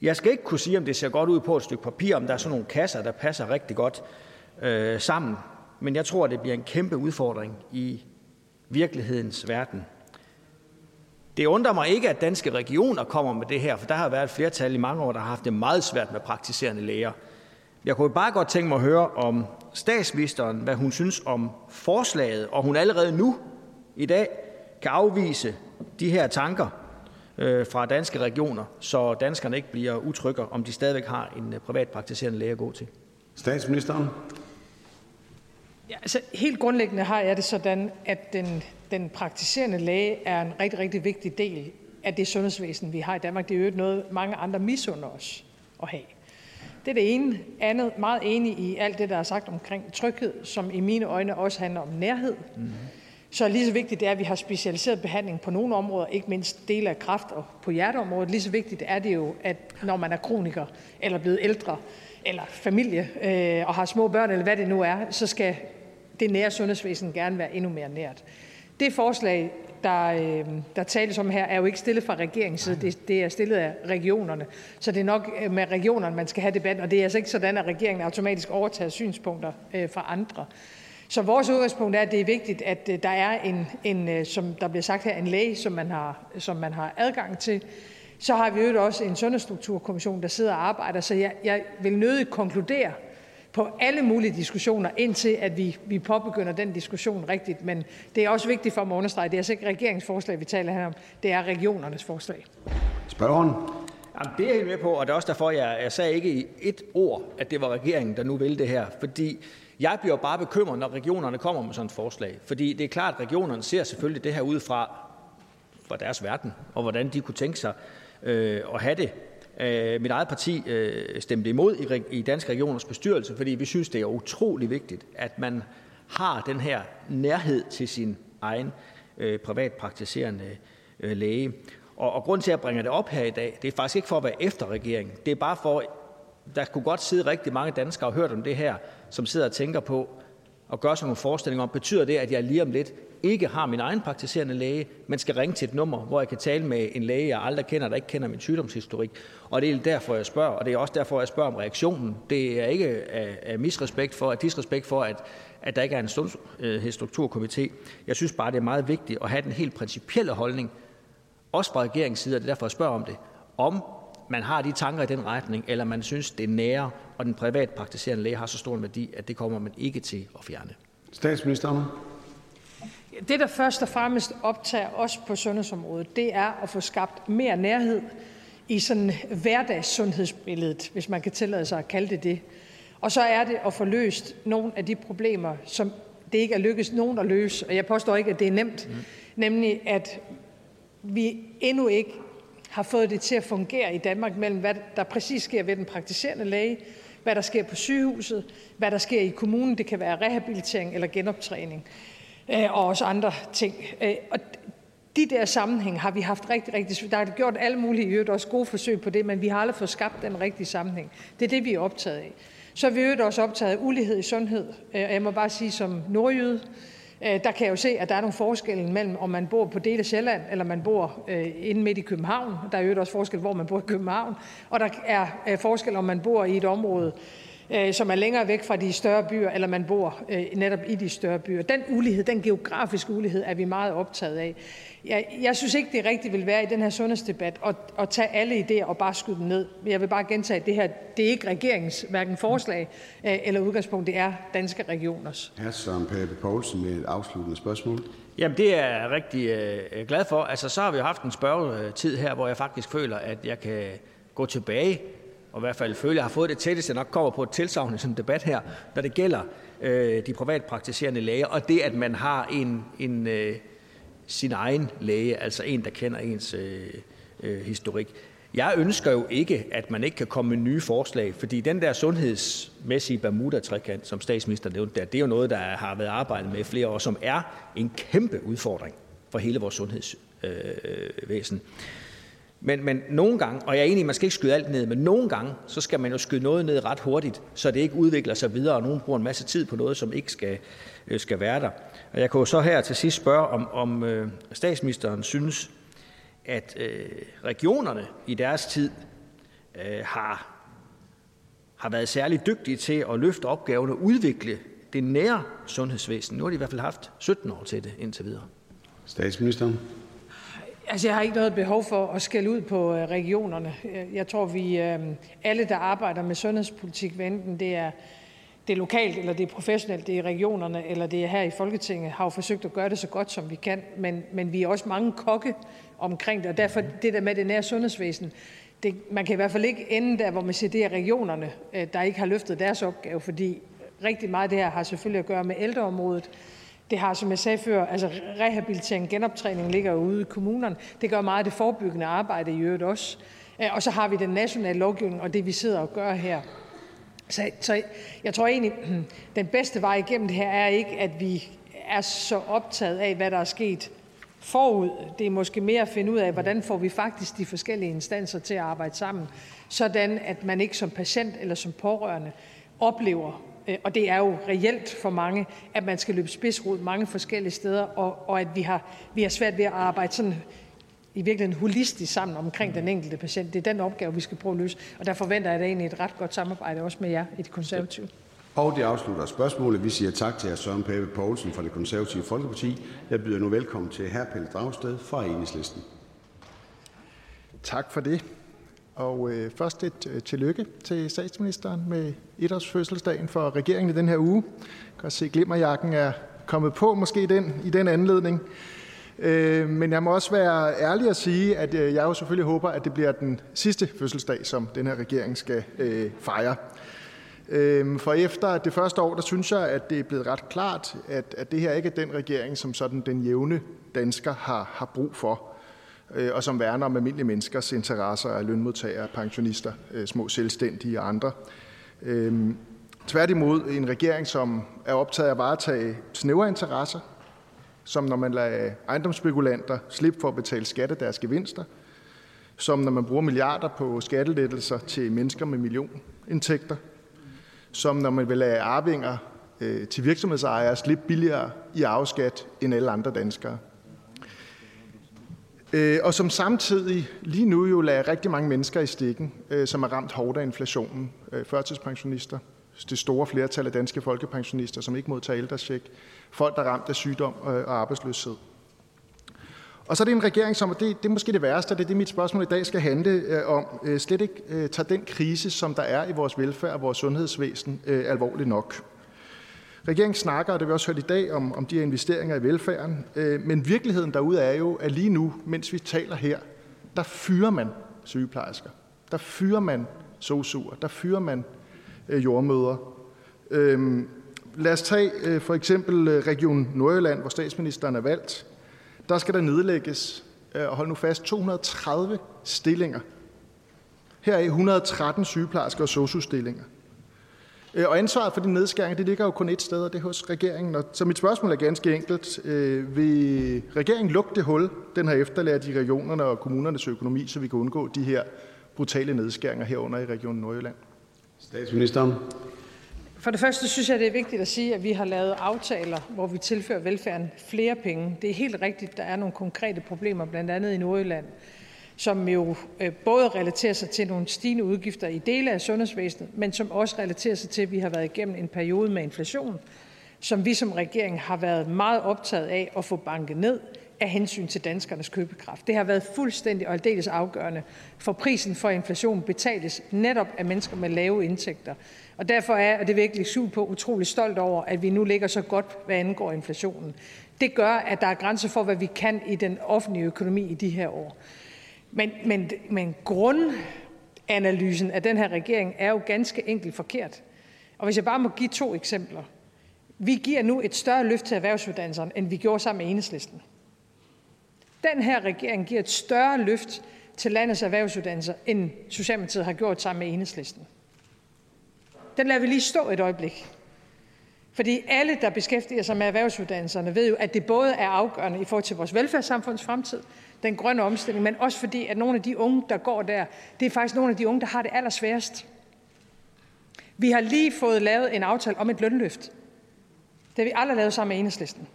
Jeg skal ikke kunne sige, om det ser godt ud på et stykke papir, om der er sådan nogle kasser, der passer rigtig godt øh, sammen. Men jeg tror, det bliver en kæmpe udfordring i virkelighedens verden. Det undrer mig ikke, at danske regioner kommer med det her, for der har været et flertal i mange år, der har haft det meget svært med praktiserende læger. Jeg kunne bare godt tænke mig at høre om statsministeren, hvad hun synes om forslaget, og hun allerede nu i dag kan afvise de her tanker øh, fra danske regioner, så danskerne ikke bliver utrygge, om de stadigvæk har en øh, privat praktiserende læge at gå til. Statsministeren. Ja, altså, helt grundlæggende har jeg det sådan, at den, den praktiserende læge er en rigtig, rigtig vigtig del af det sundhedsvæsen, vi har i Danmark. Det er jo noget, mange andre misunder os at have. Det er det ene. Andet, meget enig i alt det, der er sagt omkring tryghed, som i mine øjne også handler om nærhed. Mm-hmm. Så lige så vigtigt det er, at vi har specialiseret behandling på nogle områder, ikke mindst dele af kræft og på hjerteområdet. Lige så vigtigt er det jo, at når man er kroniker eller blevet ældre, eller familie øh, og har små børn, eller hvad det nu er, så skal det nære sundhedsvæsen gerne være endnu mere nært. Det forslag, der, øh, der tales om her, er jo ikke stillet fra regeringens side. Det, det er stillet af regionerne. Så det er nok øh, med regionerne, man skal have debat, og det er altså ikke sådan, at regeringen automatisk overtager synspunkter øh, fra andre. Så vores udgangspunkt er, at det er vigtigt, at øh, der er en, en, øh, som der bliver sagt her, en læge, som man har, som man har adgang til. Så har vi jo også en sundhedsstrukturkommission, der sidder og arbejder, så jeg, jeg vil nødigt konkludere, på alle mulige diskussioner, indtil at vi, vi påbegynder den diskussion rigtigt. Men det er også vigtigt for mig at understrege, det er altså ikke regeringsforslag, vi taler her om, det er regionernes forslag. Spørgeren. Jamen, det er jeg helt med på, og det er også derfor, jeg, jeg sagde ikke i et ord, at det var regeringen, der nu vil det her. Fordi jeg bliver bare bekymret, når regionerne kommer med sådan et forslag. Fordi det er klart, at regionerne ser selvfølgelig det her ud fra, fra deres verden, og hvordan de kunne tænke sig øh, at have det. Øh, mit eget parti øh, stemte imod i, i Danske Regioners bestyrelse, fordi vi synes, det er utrolig vigtigt, at man har den her nærhed til sin egen øh, privatpraktiserende øh, læge. Og, og grund til, at jeg bringer det op her i dag, det er faktisk ikke for at være efter regeringen. Det er bare for, der kunne godt sidde rigtig mange danskere og hørt om det her, som sidder og tænker på og gør sig nogle forestillinger om, betyder det, at jeg lige om lidt ikke har min egen praktiserende læge, men skal ringe til et nummer, hvor jeg kan tale med en læge, jeg aldrig kender, der ikke kender min sygdomshistorik. Og det er derfor, jeg spørger, og det er også derfor, jeg spørger om reaktionen. Det er ikke af, af misrespekt for, af disrespekt for, at, at der ikke er en sundhedsstrukturkomité. Jeg synes bare, det er meget vigtigt at have den helt principielle holdning, også fra regeringens side, og det er derfor, jeg spørger om det, om man har de tanker i den retning, eller man synes, det er nære, og den privatpraktiserende læge har så stor en værdi, at det kommer man ikke til at fjerne. Statsministeren. Det, der først og fremmest optager os på sundhedsområdet, det er at få skabt mere nærhed i sådan hverdagssundhedsbilledet, hvis man kan tillade sig at kalde det det. Og så er det at få løst nogle af de problemer, som det ikke er lykkedes nogen at løse, og jeg påstår ikke, at det er nemt, mm. nemlig at vi endnu ikke har fået det til at fungere i Danmark mellem, hvad der præcis sker ved den praktiserende læge, hvad der sker på sygehuset, hvad der sker i kommunen. Det kan være rehabilitering eller genoptræning øh, og også andre ting. Øh, og de der sammenhæng har vi haft rigtig, rigtig Der er gjort alle mulige, øvrigt også gode forsøg på det, men vi har aldrig fået skabt den rigtige sammenhæng. Det er det, vi er optaget af. Så er vi øvrigt også optaget af ulighed i sundhed. Øh, jeg må bare sige som nordjyde, Øh, der kan jeg jo se, at der er nogle forskelle mellem, om man bor på dele af Sjælland, eller man bor øh, inde midt i København. Der er jo også forskel, hvor man bor i København. Og der er øh, forskel, om man bor i et område øh, som er længere væk fra de større byer, eller man bor øh, netop i de større byer. Den ulighed, den geografiske ulighed, er vi meget optaget af. Jeg, jeg synes ikke, det rigtigt vil være i den her sundhedsdebat at, at tage alle idéer og bare skyde dem ned. Jeg vil bare gentage, at det her det er ikke regeringens hverken forslag øh, eller udgangspunkt, det er danske regioners. Hr. Søren Pape Poulsen med et afsluttende spørgsmål. Jamen, det er jeg rigtig øh, glad for. Altså, så har vi jo haft en spørgetid her, hvor jeg faktisk føler, at jeg kan gå tilbage, og i hvert fald føle, at jeg har fået det tætteste, jeg nok kommer på et tilsavn i sådan en debat her, når det gælder øh, de privatpraktiserende læger, og det, at man har en, en øh, sin egen læge, altså en, der kender ens øh, øh, historik. Jeg ønsker jo ikke, at man ikke kan komme med nye forslag, fordi den der sundhedsmæssige Bermuda-trekant, som statsministeren nævnte der, det er jo noget, der har været arbejdet med i flere år, som er en kæmpe udfordring for hele vores sundhedsvæsen. Øh, øh, men, men nogle gange, og jeg er enig, at man skal ikke skyde alt ned, men nogle gange, så skal man jo skyde noget ned ret hurtigt, så det ikke udvikler sig videre, og nogen bruger en masse tid på noget, som ikke skal, øh, skal være der. Og jeg kan jo så her til sidst spørge, om, om øh, statsministeren synes, at øh, regionerne i deres tid øh, har, har været særlig dygtige til at løfte opgaven og udvikle det nære sundhedsvæsen. Nu har de i hvert fald haft 17 år til det indtil videre. Statsministeren. Altså, jeg har ikke noget behov for at skælde ud på øh, regionerne. Jeg tror, vi øh, alle, der arbejder med sundhedspolitik, hvad enten det er det er lokalt, eller det er professionelt, det er i regionerne, eller det er her i Folketinget, har jo forsøgt at gøre det så godt, som vi kan. Men, men vi er også mange kokke omkring det, og derfor det der med det nære sundhedsvæsen, det, man kan i hvert fald ikke ende der, hvor man siger, det er regionerne, øh, der ikke har løftet deres opgave, fordi rigtig meget af det her har selvfølgelig at gøre med ældreområdet. Det har, som jeg sagde før, altså rehabilitering, genoptræning ligger jo ude i kommunerne. Det gør meget af det forebyggende arbejde i øvrigt også. Øh, og så har vi den nationale lovgivning og det, vi sidder og gør her. Så, så jeg tror egentlig, den bedste vej igennem det her er ikke, at vi er så optaget af, hvad der er sket forud. Det er måske mere at finde ud af, hvordan får vi faktisk de forskellige instanser til at arbejde sammen, sådan at man ikke som patient eller som pårørende oplever, øh, og det er jo reelt for mange, at man skal løbe spidsrod mange forskellige steder, og, og at vi har, vi har svært ved at arbejde sådan i virkeligheden holistisk sammen omkring den enkelte patient. Det er den opgave, vi skal prøve at løse, og der forventer jeg da egentlig et ret godt samarbejde også med jer i det konservative. Og det afslutter spørgsmålet. Vi siger tak til hr. Søren Pape Poulsen fra det konservative Folkeparti. Jeg byder nu velkommen til hr. Pelle Dragsted fra Enhedslisten. Tak for det. Og øh, først et øh, tillykke til statsministeren med etårsfødselsdagen for regeringen i den her uge. Jeg kan se, at glimmerjakken er kommet på måske den, i den anledning. Øh, men jeg må også være ærlig at sige, at øh, jeg jo selvfølgelig håber, at det bliver den sidste fødselsdag, som den her regering skal øh, fejre. Øh, for efter det første år, der synes jeg, at det er blevet ret klart, at, at det her ikke er den regering, som sådan den jævne dansker har, har brug for, øh, og som værner om almindelige menneskers interesser af lønmodtagere, pensionister, øh, små selvstændige og andre. Tværtimod en regering, som er optaget af at varetage snævre interesser, som når man lader ejendomsspekulanter slippe for at betale skat af deres gevinster, som når man bruger milliarder på skattelettelser til mennesker med millionindtægter, som når man vil lade arvinger øh, til virksomhedsejere slippe billigere i afskat end alle andre danskere. Øh, og som samtidig lige nu jo lader rigtig mange mennesker i stikken, øh, som er ramt hårdt af inflationen. Øh, førtidspensionister, det store flertal af danske folkepensionister, som ikke modtager ældrecheck, folk, der er ramt af sygdom øh, og arbejdsløshed. Og så er det en regering, som, og det, det er måske det værste, og det er det, mit spørgsmål i dag skal handle øh, om, øh, slet ikke øh, tager den krise, som der er i vores velfærd og vores sundhedsvæsen, øh, alvorligt nok. Regeringen snakker, og det har vi også hørt i dag, om, om de her investeringer i velfærden, øh, men virkeligheden derude er jo, at lige nu, mens vi taler her, der fyrer man sygeplejersker, der fyrer man sosuer, der fyrer man øh, jordmøder. Øh, Lad os tage øh, for eksempel øh, Region Nordjylland, hvor statsministeren er valgt. Der skal der nedlægges, øh, og hold nu fast, 230 stillinger. Her er 113 sygeplejersker og sosu-stillinger. Øh, og ansvaret for de nedskæringer, det ligger jo kun et sted, og det er hos regeringen. så mit spørgsmål er ganske enkelt. Øh, vil regeringen lukke det hul, den har efterladt i regionerne og kommunernes økonomi, så vi kan undgå de her brutale nedskæringer herunder i Region Nordjylland? Statsministeren. For det første synes jeg, det er vigtigt at sige, at vi har lavet aftaler, hvor vi tilfører velfærden flere penge. Det er helt rigtigt, der er nogle konkrete problemer, blandt andet i Nordjylland. som jo øh, både relaterer sig til nogle stigende udgifter i dele af sundhedsvæsenet, men som også relaterer sig til, at vi har været igennem en periode med inflation, som vi som regering har været meget optaget af at få banket ned af hensyn til danskernes købekraft. Det har været fuldstændig og aldeles afgørende, for prisen for inflation betales netop af mennesker med lave indtægter. Og derfor er, og det vil jeg ikke lægge på, utrolig stolt over, at vi nu ligger så godt, hvad angår inflationen. Det gør, at der er grænser for, hvad vi kan i den offentlige økonomi i de her år. Men, men, men grundanalysen af den her regering er jo ganske enkelt forkert. Og hvis jeg bare må give to eksempler. Vi giver nu et større løft til erhvervsuddannelserne, end vi gjorde sammen med enhedslisten. Den her regering giver et større løft til landets erhvervsuddannelser, end Socialdemokratiet har gjort sammen med enhedslisten. Den lader vi lige stå et øjeblik. Fordi alle, der beskæftiger sig med erhvervsuddannelserne, ved jo, at det både er afgørende i forhold til vores velfærdssamfunds fremtid, den grønne omstilling, men også fordi, at nogle af de unge, der går der, det er faktisk nogle af de unge, der har det allersværest. Vi har lige fået lavet en aftale om et lønløft. Det har vi aldrig lavet sammen med enhedslisten.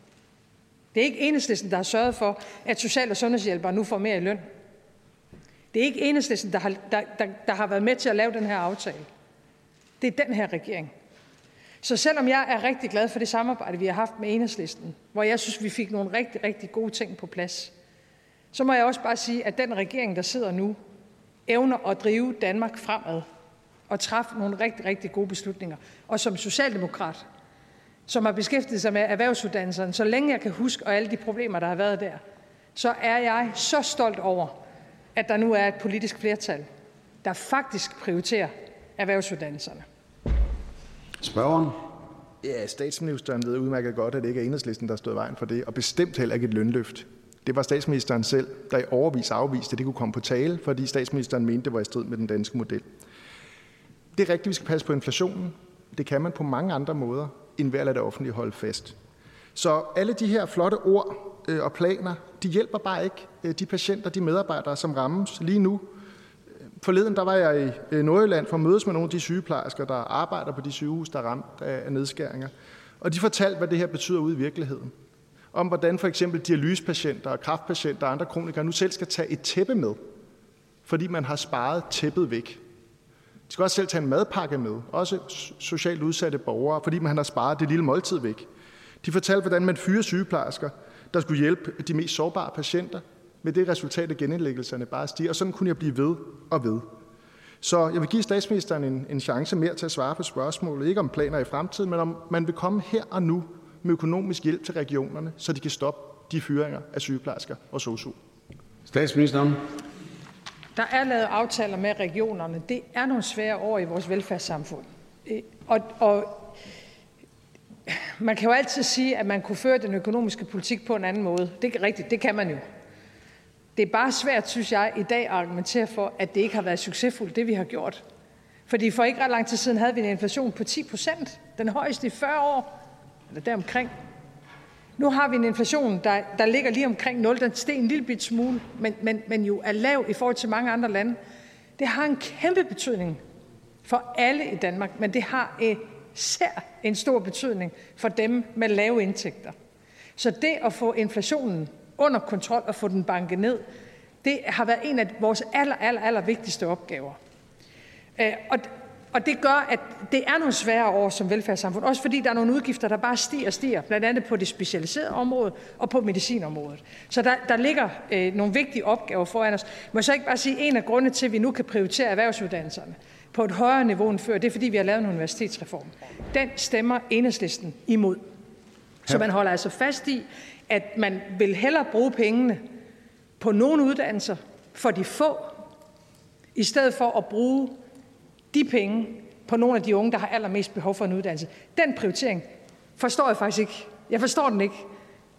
Det er ikke enhedslisten, der har sørget for, at social- og sundhedshjælpere nu får mere i løn. Det er ikke enhedslisten, der har, der, der, der har været med til at lave den her aftale. Det er den her regering. Så selvom jeg er rigtig glad for det samarbejde, vi har haft med enhedslisten, hvor jeg synes, vi fik nogle rigtig, rigtig gode ting på plads, så må jeg også bare sige, at den regering, der sidder nu, evner at drive Danmark fremad og træffe nogle rigtig, rigtig gode beslutninger. Og som socialdemokrat, som har beskæftiget sig med erhvervsuddannelserne, så længe jeg kan huske, og alle de problemer, der har været der, så er jeg så stolt over, at der nu er et politisk flertal, der faktisk prioriterer erhvervsuddannelserne. Spørgeren? Ja, statsministeren ved udmærket godt, at det ikke er enhedslisten, der stod vejen for det, og bestemt heller ikke et lønløft. Det var statsministeren selv, der i overvis afviste, at det kunne komme på tale, fordi statsministeren mente, det var i strid med den danske model. Det er rigtigt, vi skal passe på inflationen. Det kan man på mange andre måder, end ved at lade det offentlige holde fast. Så alle de her flotte ord øh, og planer, de hjælper bare ikke øh, de patienter, de medarbejdere, som rammes lige nu. Forleden der var jeg i øh, Nordjylland for at mødes med nogle af de sygeplejersker, der arbejder på de sygehus, der er ramt af nedskæringer. Og de fortalte, hvad det her betyder ude i virkeligheden om, hvordan for eksempel dialysepatienter og kraftpatienter og andre kronikere nu selv skal tage et tæppe med, fordi man har sparet tæppet væk. De skal også selv tage en madpakke med, også socialt udsatte borgere, fordi man har sparet det lille måltid væk. De fortalte, hvordan man fyrer sygeplejersker, der skulle hjælpe de mest sårbare patienter, med det resultat, at genindlæggelserne bare stiger. Og sådan kunne jeg blive ved og ved. Så jeg vil give statsministeren en, en chance mere til at svare på spørgsmålet. Ikke om planer i fremtiden, men om man vil komme her og nu med økonomisk hjælp til regionerne, så de kan stoppe de fyringer af sygeplejersker og sosu. Statsministeren. Der er lavet aftaler med regionerne. Det er nogle svære år i vores velfærdssamfund. Øh, og, og man kan jo altid sige, at man kunne føre den økonomiske politik på en anden måde. Det er rigtigt, det kan man jo. Det er bare svært, synes jeg, i dag at argumentere for, at det ikke har været succesfuldt, det vi har gjort. Fordi for ikke ret lang tid siden havde vi en inflation på 10 procent. Den højeste i 40 år eller deromkring. Nu har vi en inflation, der, der ligger lige omkring 0. Den steg en lille bit smule, men, men, men jo er lav i forhold til mange andre lande. Det har en kæmpe betydning for alle i Danmark, men det har især en stor betydning for dem med lave indtægter. Så det at få inflationen under kontrol og få den banket ned, det har været en af vores aller, aller, aller vigtigste opgaver. Øh, og, og det gør, at det er nogle svære år som velfærdssamfund, også fordi der er nogle udgifter, der bare stiger og stiger, blandt andet på det specialiserede område og på medicinområdet. Så der, der ligger øh, nogle vigtige opgaver foran os. Må jeg så ikke bare sige, at en af grundene til, at vi nu kan prioritere erhvervsuddannelserne på et højere niveau end før, det er fordi, vi har lavet en universitetsreform. Den stemmer enhedslisten imod. Så man holder altså fast i, at man vil hellere bruge pengene på nogle uddannelser for de få, i stedet for at bruge de penge på nogle af de unge, der har allermest behov for en uddannelse. Den prioritering forstår jeg faktisk ikke. Jeg forstår den ikke.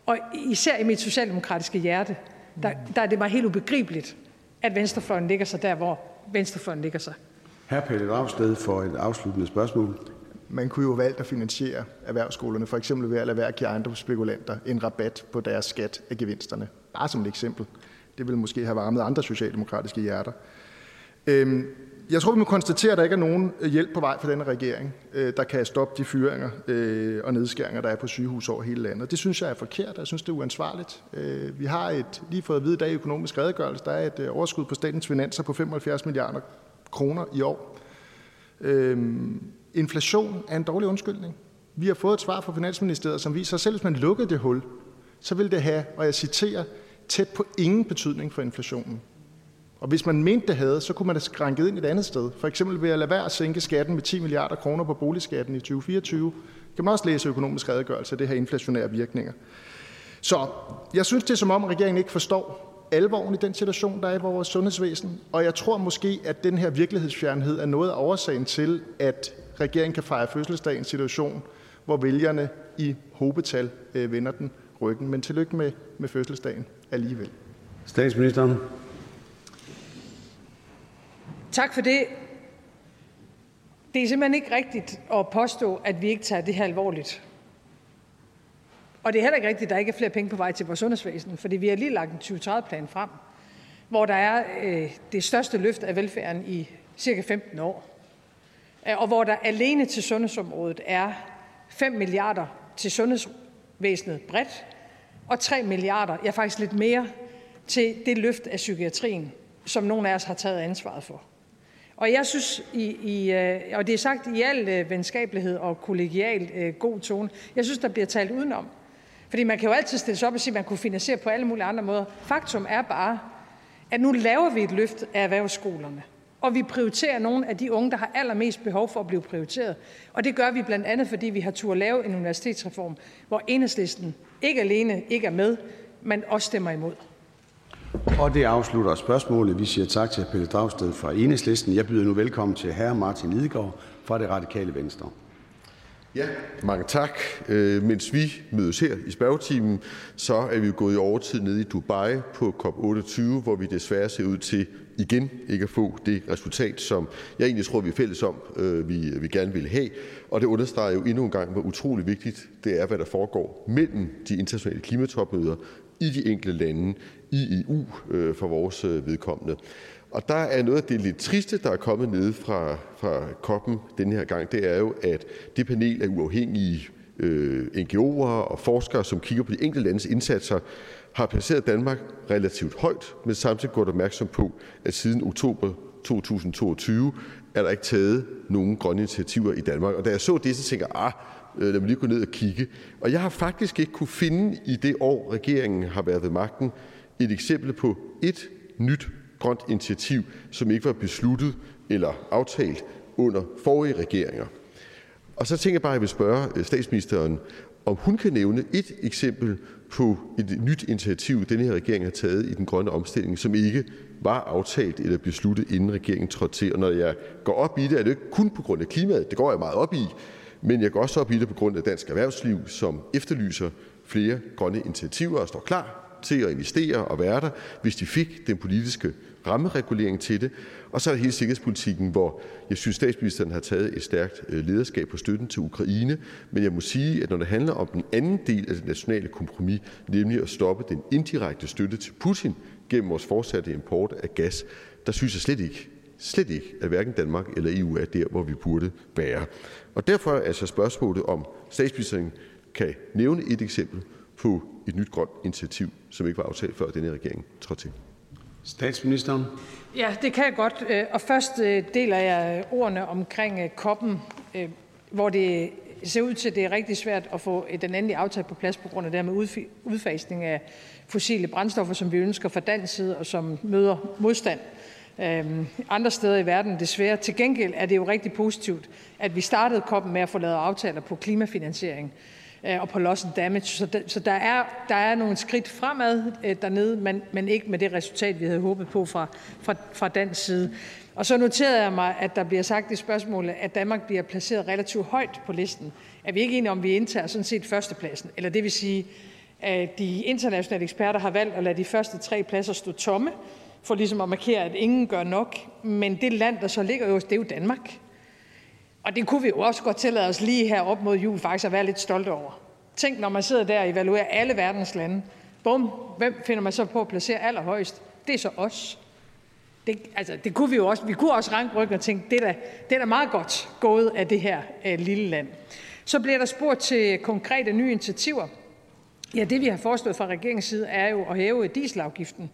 Og især i mit socialdemokratiske hjerte, der, der er det mig helt ubegribeligt, at venstrefløjen ligger sig der, hvor venstrefløjen ligger sig. Hr. Pelle Dragsted for et afsluttende spørgsmål. Man kunne jo valgt at finansiere erhvervsskolerne, for eksempel ved at lade være at give andre spekulanter en rabat på deres skat af gevinsterne. Bare som et eksempel. Det vil måske have varmet andre socialdemokratiske hjerter. Øhm, jeg tror, vi må konstatere, at der ikke er nogen øh, hjælp på vej for denne regering, øh, der kan stoppe de fyringer øh, og nedskæringer, der er på sygehus over hele landet. Det synes jeg er forkert, jeg synes, det er uansvarligt. Vi har et, lige fået at vide i dag i økonomisk redegørelse, der er et overskud på statens finanser på 75 milliarder kroner i år. Øhm, inflation er en dårlig undskyldning. Vi har fået et svar fra Finansministeriet, som viser, at selv hvis man lukkede det hul, så vil det have, og jeg citerer, tæt på ingen betydning for inflationen. Og hvis man mente, det havde, så kunne man have skrænket ind et andet sted. For eksempel ved at lade være at sænke skatten med 10 milliarder kroner på boligskatten i 2024. Kan man også læse økonomisk redegørelse af det her inflationære virkninger. Så jeg synes, det er som om, regeringen ikke forstår alvoren i den situation, der er i vores sundhedsvæsen. Og jeg tror måske, at den her virkelighedsfjernhed er noget af årsagen til, at regeringen kan fejre fødselsdag i en situation, hvor vælgerne i hobetal øh, vender den ryggen. Men tillykke med, med fødselsdagen alligevel. Statsministeren. Tak for det. Det er simpelthen ikke rigtigt at påstå, at vi ikke tager det her alvorligt. Og det er heller ikke rigtigt, at der ikke er flere penge på vej til vores sundhedsvæsen, fordi vi har lige lagt en 2030-plan frem, hvor der er øh, det største løft af velfærden i cirka 15 år. Øh, og hvor der alene til sundhedsområdet er 5 milliarder til sundhedsvæsenet bredt, og 3 milliarder, ja faktisk lidt mere, til det løft af psykiatrien, som nogle af os har taget ansvaret for. Og jeg synes, i, i, øh, og det er sagt i al øh, venskabelighed og kollegial øh, god tone, jeg synes, der bliver talt udenom. Fordi man kan jo altid stille sig op og sige, at man kunne finansiere på alle mulige andre måder. Faktum er bare, at nu laver vi et løft af erhvervsskolerne. Og vi prioriterer nogle af de unge, der har allermest behov for at blive prioriteret. Og det gør vi blandt andet, fordi vi har tur lave en universitetsreform, hvor enhedslisten ikke alene ikke er med, men også stemmer imod. Og det afslutter spørgsmålet. Vi siger tak til Pelle Dragsted fra Enhedslisten. Jeg byder nu velkommen til hr. Martin Lidegaard fra det radikale Venstre. Ja, mange tak. Øh, mens vi mødes her i spørgetimen, så er vi jo gået i overtid nede i Dubai på COP28, hvor vi desværre ser ud til igen ikke at få det resultat, som jeg egentlig tror, vi er fælles om, øh, vi, vi gerne vil have. Og det understreger jo endnu en gang, hvor utrolig vigtigt det er, hvad der foregår mellem de internationale klimatopmøder i de enkelte lande i EU øh, for vores øh, vedkommende. Og der er noget af det lidt triste, der er kommet ned fra, fra koppen den her gang, det er jo, at det panel af uafhængige øh, NGO'er og forskere, som kigger på de enkelte landes indsatser, har placeret Danmark relativt højt, men samtidig godt opmærksom på, at siden oktober 2022 er der ikke taget nogen grønne initiativer i Danmark. Og da jeg så det, så tænker jeg, ah, øh, lad mig lige gå ned og kigge. Og jeg har faktisk ikke kunne finde i det år, regeringen har været ved magten, et eksempel på et nyt grønt initiativ, som ikke var besluttet eller aftalt under forrige regeringer. Og så tænker jeg bare, at jeg vil spørge øh, statsministeren, om hun kan nævne et eksempel på et nyt initiativ, denne her regering har taget i den grønne omstilling, som ikke var aftalt eller besluttet, inden regeringen trådte til. Og når jeg går op i det, er det ikke kun på grund af klimaet, det går jeg meget op i, men jeg går også op i det på grund af dansk erhvervsliv, som efterlyser flere grønne initiativer og står klar til at investere og være der, hvis de fik den politiske rammeregulering til det. Og så er der hele sikkerhedspolitikken, hvor jeg synes, statsministeren har taget et stærkt øh, lederskab på støtten til Ukraine. Men jeg må sige, at når det handler om den anden del af det nationale kompromis, nemlig at stoppe den indirekte støtte til Putin gennem vores fortsatte import af gas, der synes jeg slet ikke, slet ikke, at hverken Danmark eller EU er der, hvor vi burde være. Og derfor er altså spørgsmålet, om statsministeren kan nævne et eksempel på et nyt grønt initiativ, som ikke var aftalt før denne regering trådte til. Statsministeren. Ja, det kan jeg godt. Øh, og først øh, deler jeg ordene omkring øh, koppen, hvor det ser ud til, at det er rigtig svært at få den endelige aftale på plads på grund af det her med udfasning af fossile brændstoffer, som vi ønsker fra dansk side, og som møder modstand andre steder i verden desværre. Til gengæld er det jo rigtig positivt, at vi startede koppen med at få lavet aftaler på klimafinansiering Øh, Øh, og på loss and damage. Så, der, så der, er, der er nogle skridt fremad øh, dernede, men, men ikke med det resultat, vi havde håbet på fra, fra, fra dansk side. Og så noterede jeg mig, at der bliver sagt i spørgsmålet, at Danmark bliver placeret relativt højt på listen. Er vi ikke enige om, vi indtager sådan set førstepladsen? Eller det vil sige, at de internationale eksperter har valgt at lade de første tre pladser stå tomme, for ligesom at markere, at ingen gør nok. Men det land, der så ligger øverst, det er jo Danmark. Og det kunne vi jo også godt tillade os lige her op mod jul faktisk at være lidt stolte over. Tænk, når man sidder der og evaluerer alle verdens lande. Bum, hvem finder man så på at placere allerhøjst? Det er så os. Det, altså, det kunne vi jo også. Vi kunne også ranke ryggen og tænke, det er da, det er da meget godt gået af det her øh, lille land. Så bliver der spurgt til konkrete nye initiativer. Ja, det vi har foreslået fra regeringens side er jo at hæve dieselafgiften.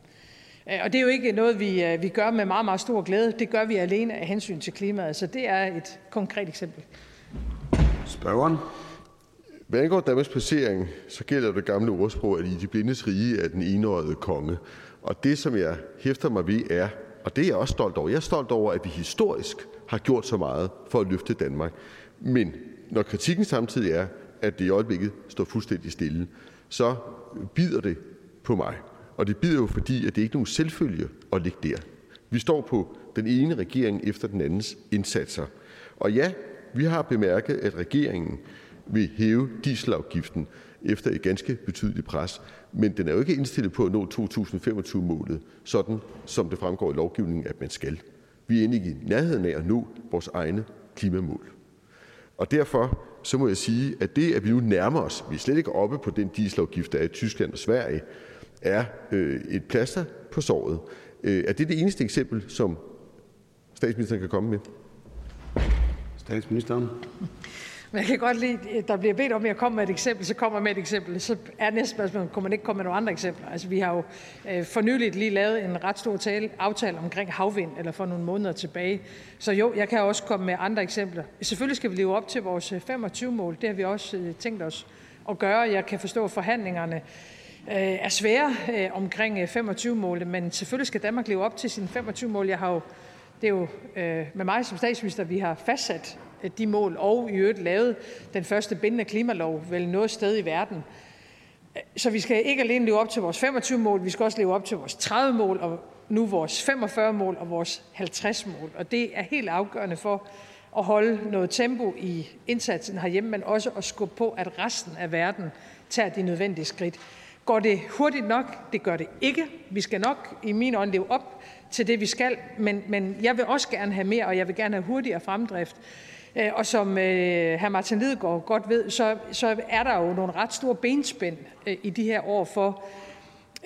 Øh, og det er jo ikke noget, vi, øh, vi gør med meget, meget stor glæde. Det gør vi alene af hensyn til klimaet. Så det er et konkret eksempel. Spørgeren. Hvad angår Danmarks placering, så gælder det gamle ordsprog, at i de blindes rige er den enårede konge. Og det, som jeg hæfter mig ved, er, og det er jeg også stolt over, jeg er stolt over, at vi historisk har gjort så meget for at løfte Danmark. Men når kritikken samtidig er, at det i øjeblikket står fuldstændig stille, så bider det på mig. Og det bider jo, fordi at det ikke er nogen selvfølge at ligge der. Vi står på den ene regering efter den andens indsatser. Og ja, vi har bemærket, at regeringen vil hæve dieselafgiften efter et ganske betydeligt pres, men den er jo ikke indstillet på at nå 2025-målet, sådan som det fremgår i lovgivningen, at man skal. Vi er endelig i nærheden af at nå vores egne klimamål. Og derfor så må jeg sige, at det, at vi nu nærmer os, vi er slet ikke oppe på den dieselafgift, der er i Tyskland og Sverige, er øh, et plaster på såret. Øh, er det det eneste eksempel, som statsministeren kan komme med? Statsministeren. Men jeg kan godt lide, at der bliver bedt om, at jeg kommer med et eksempel, så kommer jeg med et eksempel. Så er næste spørgsmål, kunne man ikke komme med nogle andre eksempler? Altså, vi har jo øh, for nyligt lige lavet en ret stor tale, aftale omkring havvind, eller for nogle måneder tilbage. Så jo, jeg kan også komme med andre eksempler. Selvfølgelig skal vi leve op til vores 25-mål. Det har vi også øh, tænkt os at gøre. Jeg kan forstå, at forhandlingerne Øh, er svære øh, omkring øh, 25-målet, men selvfølgelig skal Danmark leve op til sine 25-mål. Jeg har jo det er jo øh, med mig som statsminister, vi har fastsat øh, de mål og i øvrigt lavet den første bindende klimalov vel noget sted i verden. Øh, så vi skal ikke alene leve op til vores 25-mål, vi skal også leve op til vores 30-mål og nu vores 45-mål og vores 50-mål. Og det er helt afgørende for at holde noget tempo i indsatsen herhjemme, men også at skubbe på, at resten af verden tager de nødvendige skridt. Går det hurtigt nok? Det gør det ikke. Vi skal nok i min øjne leve op til det, vi skal, men, men jeg vil også gerne have mere, og jeg vil gerne have hurtigere fremdrift. Øh, og som øh, hr. Martin Lidegaard godt ved, så, så er der jo nogle ret store benspænd øh, i de her år for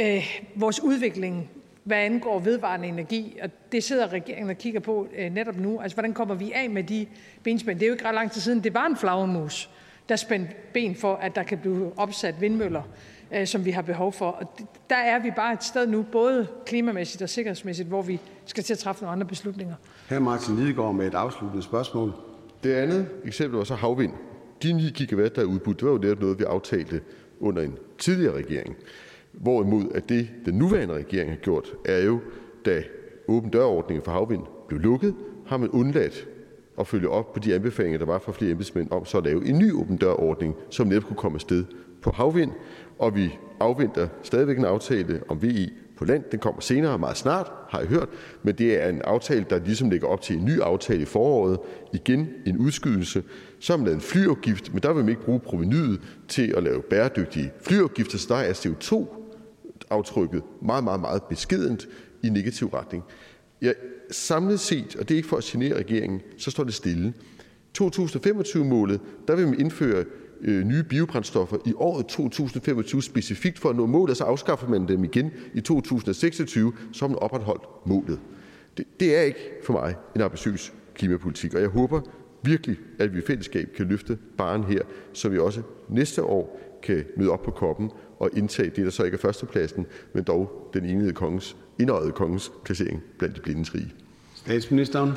øh, vores udvikling, hvad angår vedvarende energi. Og det sidder regeringen og kigger på øh, netop nu. Altså, hvordan kommer vi af med de benspænd? Det er jo ikke ret lang tid siden, det var en flagermus, der spændte ben for, at der kan blive opsat vindmøller Øh, som vi har behov for. Og der er vi bare et sted nu, både klimamæssigt og sikkerhedsmæssigt, hvor vi skal til at træffe nogle andre beslutninger. Her Martin Lidegaard med et afsluttende spørgsmål. Det andet eksempel var så havvind. De 9 gigawatt, der er udbudt, det var jo netop noget, vi aftalte under en tidligere regering. Hvorimod at det, den nuværende regering har gjort, er jo, da åben dørordningen for havvind blev lukket, har man undladt at følge op på de anbefalinger, der var fra flere embedsmænd om så at lave en ny åben dørordning, som netop kunne komme afsted på havvind, og vi afventer stadigvæk en aftale om VE på land. Den kommer senere, meget snart, har jeg hørt, men det er en aftale, der ligesom lægger op til en ny aftale i foråret. Igen en udskydelse. Så har man lavet en flyafgift, men der vil man ikke bruge provenyet til at lave bæredygtige flyafgifter, så der er CO2-aftrykket meget, meget, meget beskedent i negativ retning. Ja, samlet set, og det er ikke for at genere regeringen, så står det stille. 2025-målet, der vil man indføre Øh, nye biobrændstoffer i året 2025 specifikt for at nå målet, og så afskaffer man dem igen i 2026, så har man opretholdt målet. Det, det er ikke for mig en ambitiøs klimapolitik, og jeg håber virkelig, at vi i fællesskab kan løfte barren her, så vi også næste år kan møde op på koppen og indtage det, der så ikke er førstepladsen, men dog den enede kongens, indøjede kongens placering blandt de blindes rige. Statsministeren.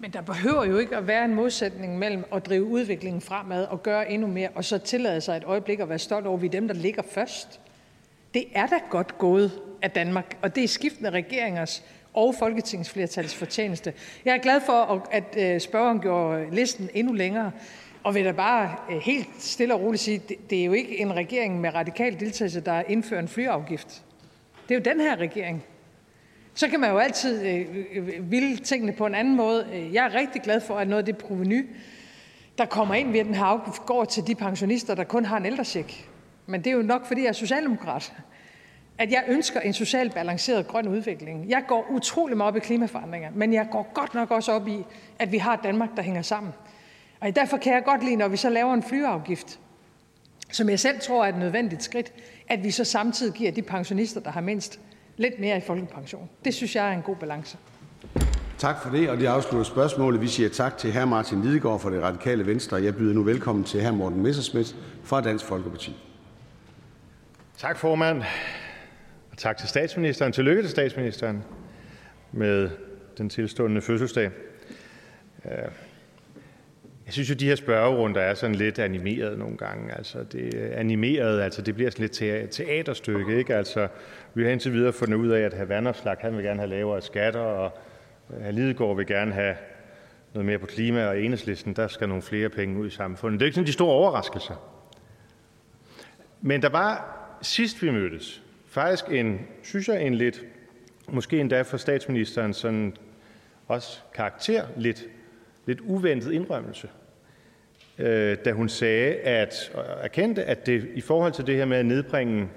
Men der behøver jo ikke at være en modsætning mellem at drive udviklingen fremad og gøre endnu mere, og så tillade sig et øjeblik at være stolt over, at vi er dem, der ligger først. Det er da godt gået af Danmark, og det er skiftende regeringers og folketingsflertals fortjeneste. Jeg er glad for, at øh, spørgeren gjorde listen endnu længere, og vil da bare øh, helt stille og roligt sige, det, det er jo ikke en regering med radikal deltagelse, der indfører en flyafgift. Det er jo den her regering. Så kan man jo altid øh, øh, øh, ville tingene på en anden måde. Øh, jeg er rigtig glad for, at noget af det proveny, der kommer ind ved den her afgift, går til de pensionister, der kun har en ældresjek. Men det er jo nok, fordi jeg er socialdemokrat, at jeg ønsker en socialt balanceret grøn udvikling. Jeg går utrolig meget op i klimaforandringer, men jeg går godt nok også op i, at vi har et Danmark, der hænger sammen. Og derfor kan jeg godt lide, når vi så laver en flyafgift, som jeg selv tror er et nødvendigt skridt, at vi så samtidig giver de pensionister, der har mindst, lidt mere i folkepension. Det synes jeg er en god balance. Tak for det, og det afslutter spørgsmålet. Vi siger tak til hr. Martin Lidegaard fra det radikale Venstre. Jeg byder nu velkommen til hr. Morten Messersmith fra Dansk Folkeparti. Tak, formand. Og tak til statsministeren. Tillykke til statsministeren med den tilstående fødselsdag. Jeg synes jo, de her spørgerunder er sådan lidt animeret nogle gange. Altså, det animeret, altså det bliver sådan lidt teaterstykke, ikke? Altså, vi har indtil videre fundet ud af, at hr. Vanderslag, han vil gerne have lavere skatter, og hr. Lidegaard vil gerne have noget mere på klima, og enhedslisten, der skal nogle flere penge ud i samfundet. Det er ikke sådan de store overraskelser. Men der var sidst vi mødtes, faktisk en, synes jeg, en lidt, måske endda for statsministeren sådan også karakter, lidt, lidt uventet indrømmelse, øh, da hun sagde, at, og erkendte, at det i forhold til det her med at nedbringe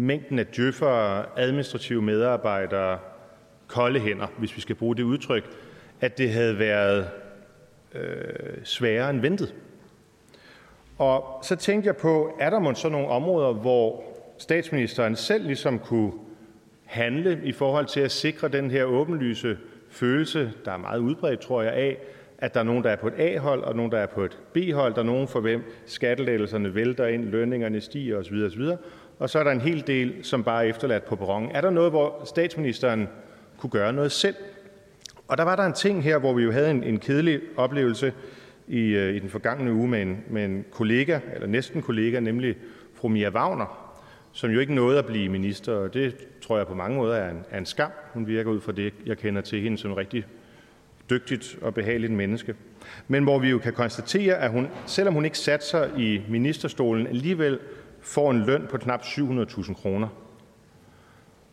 mængden af djøffere, administrative medarbejdere, kolde hænder, hvis vi skal bruge det udtryk, at det havde været øh, sværere end ventet. Og så tænkte jeg på, er der måske så nogle områder, hvor statsministeren selv ligesom kunne handle i forhold til at sikre den her åbenlyse følelse, der er meget udbredt, tror jeg, af, at der er nogen, der er på et A-hold, og nogen, der er på et B-hold. Der er nogen, for hvem skattelettelserne vælter ind, lønningerne stiger osv. osv. Og så er der en hel del, som bare er efterladt på perronen. Er der noget, hvor statsministeren kunne gøre noget selv? Og der var der en ting her, hvor vi jo havde en, en kedelig oplevelse i, øh, i den forgangne uge med en, med en kollega, eller næsten kollega, nemlig fru Mia Wagner, som jo ikke nåede at blive minister, og det tror jeg på mange måder er en, er en skam. Hun virker ud fra det, jeg kender til hende som en rigtig dygtigt og behageligt menneske. Men hvor vi jo kan konstatere, at hun, selvom hun ikke satte sig i ministerstolen, alligevel får en løn på knap 700.000 kroner.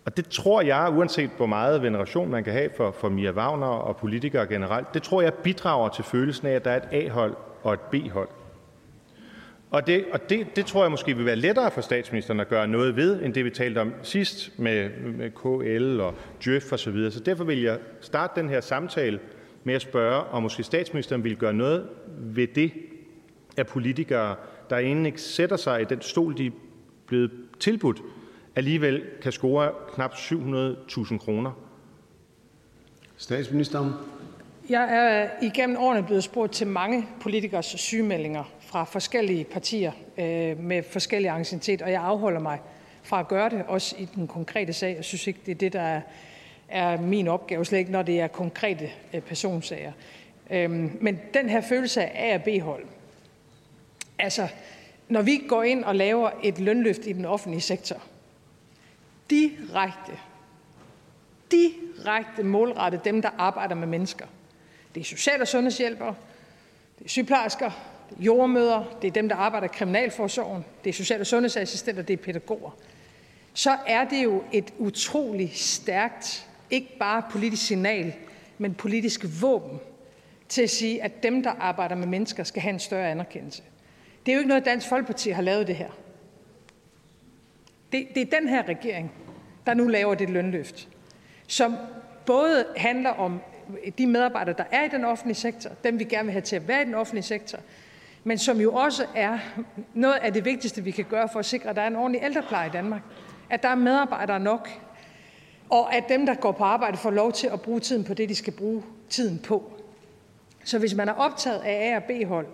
Og det tror jeg, uanset hvor meget veneration man kan have for, for Mia Wagner og politikere generelt, det tror jeg bidrager til følelsen af, at der er et A-hold og et B-hold. Og, det, og det, det tror jeg måske vil være lettere for statsministeren at gøre noget ved, end det vi talte om sidst med, med KL og Djøf og så videre. Så derfor vil jeg starte den her samtale med at spørge, om måske statsministeren vil gøre noget ved det, at politikere, der egentlig ikke sætter sig i den stol, de er blevet tilbudt, alligevel kan score knap 700.000 kroner. Statsministeren. Jeg er igennem årene blevet spurgt til mange politikers sygemeldinger fra forskellige partier øh, med forskellige anciennitet, og jeg afholder mig fra at gøre det, også i den konkrete sag. Jeg synes ikke, det er det, der er, er min opgave, slet ikke når det er konkrete øh, personsager. Øhm, men den her følelse af A- og B-hold, altså når vi går ind og laver et lønløft i den offentlige sektor, direkte, direkte målrettet dem, der arbejder med mennesker. Det er social- og sundhedshjælpere, det er sygeplejersker, det er jordmøder, det er dem, der arbejder i kriminalforsorgen, det er social- og sundhedsassistenter, det er pædagoger. Så er det jo et utroligt stærkt, ikke bare politisk signal, men politisk våben til at sige, at dem, der arbejder med mennesker, skal have en større anerkendelse. Det er jo ikke noget, Dansk Folkeparti har lavet det her. Det, det er den her regering, der nu laver det lønløft, som både handler om de medarbejdere, der er i den offentlige sektor, dem vi gerne vil have til at være i den offentlige sektor, men som jo også er noget af det vigtigste, vi kan gøre for at sikre, at der er en ordentlig ældrepleje i Danmark. At der er medarbejdere nok, og at dem, der går på arbejde, får lov til at bruge tiden på det, de skal bruge tiden på. Så hvis man er optaget af A- og B-hold,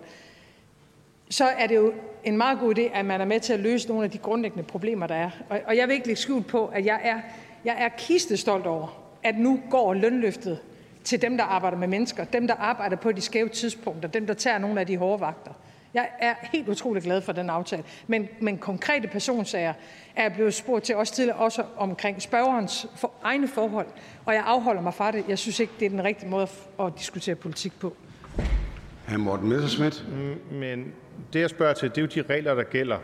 så er det jo en meget god idé, at man er med til at løse nogle af de grundlæggende problemer, der er. Og jeg vil ikke lægge skjult på, at jeg er, jeg er kistestolt over, at nu går lønløftet til dem, der arbejder med mennesker, dem, der arbejder på de skæve tidspunkter, dem, der tager nogle af de hårde vagter. Jeg er helt utrolig glad for den aftale. Men, men konkrete personsager er blevet spurgt til også tidligere, også omkring spørgerens for, egne forhold, og jeg afholder mig fra det. Jeg synes ikke, det er den rigtige måde at, at diskutere politik på. Hr. Morten Messerschmidt. Men det, jeg spørger til, det er jo de regler, der gælder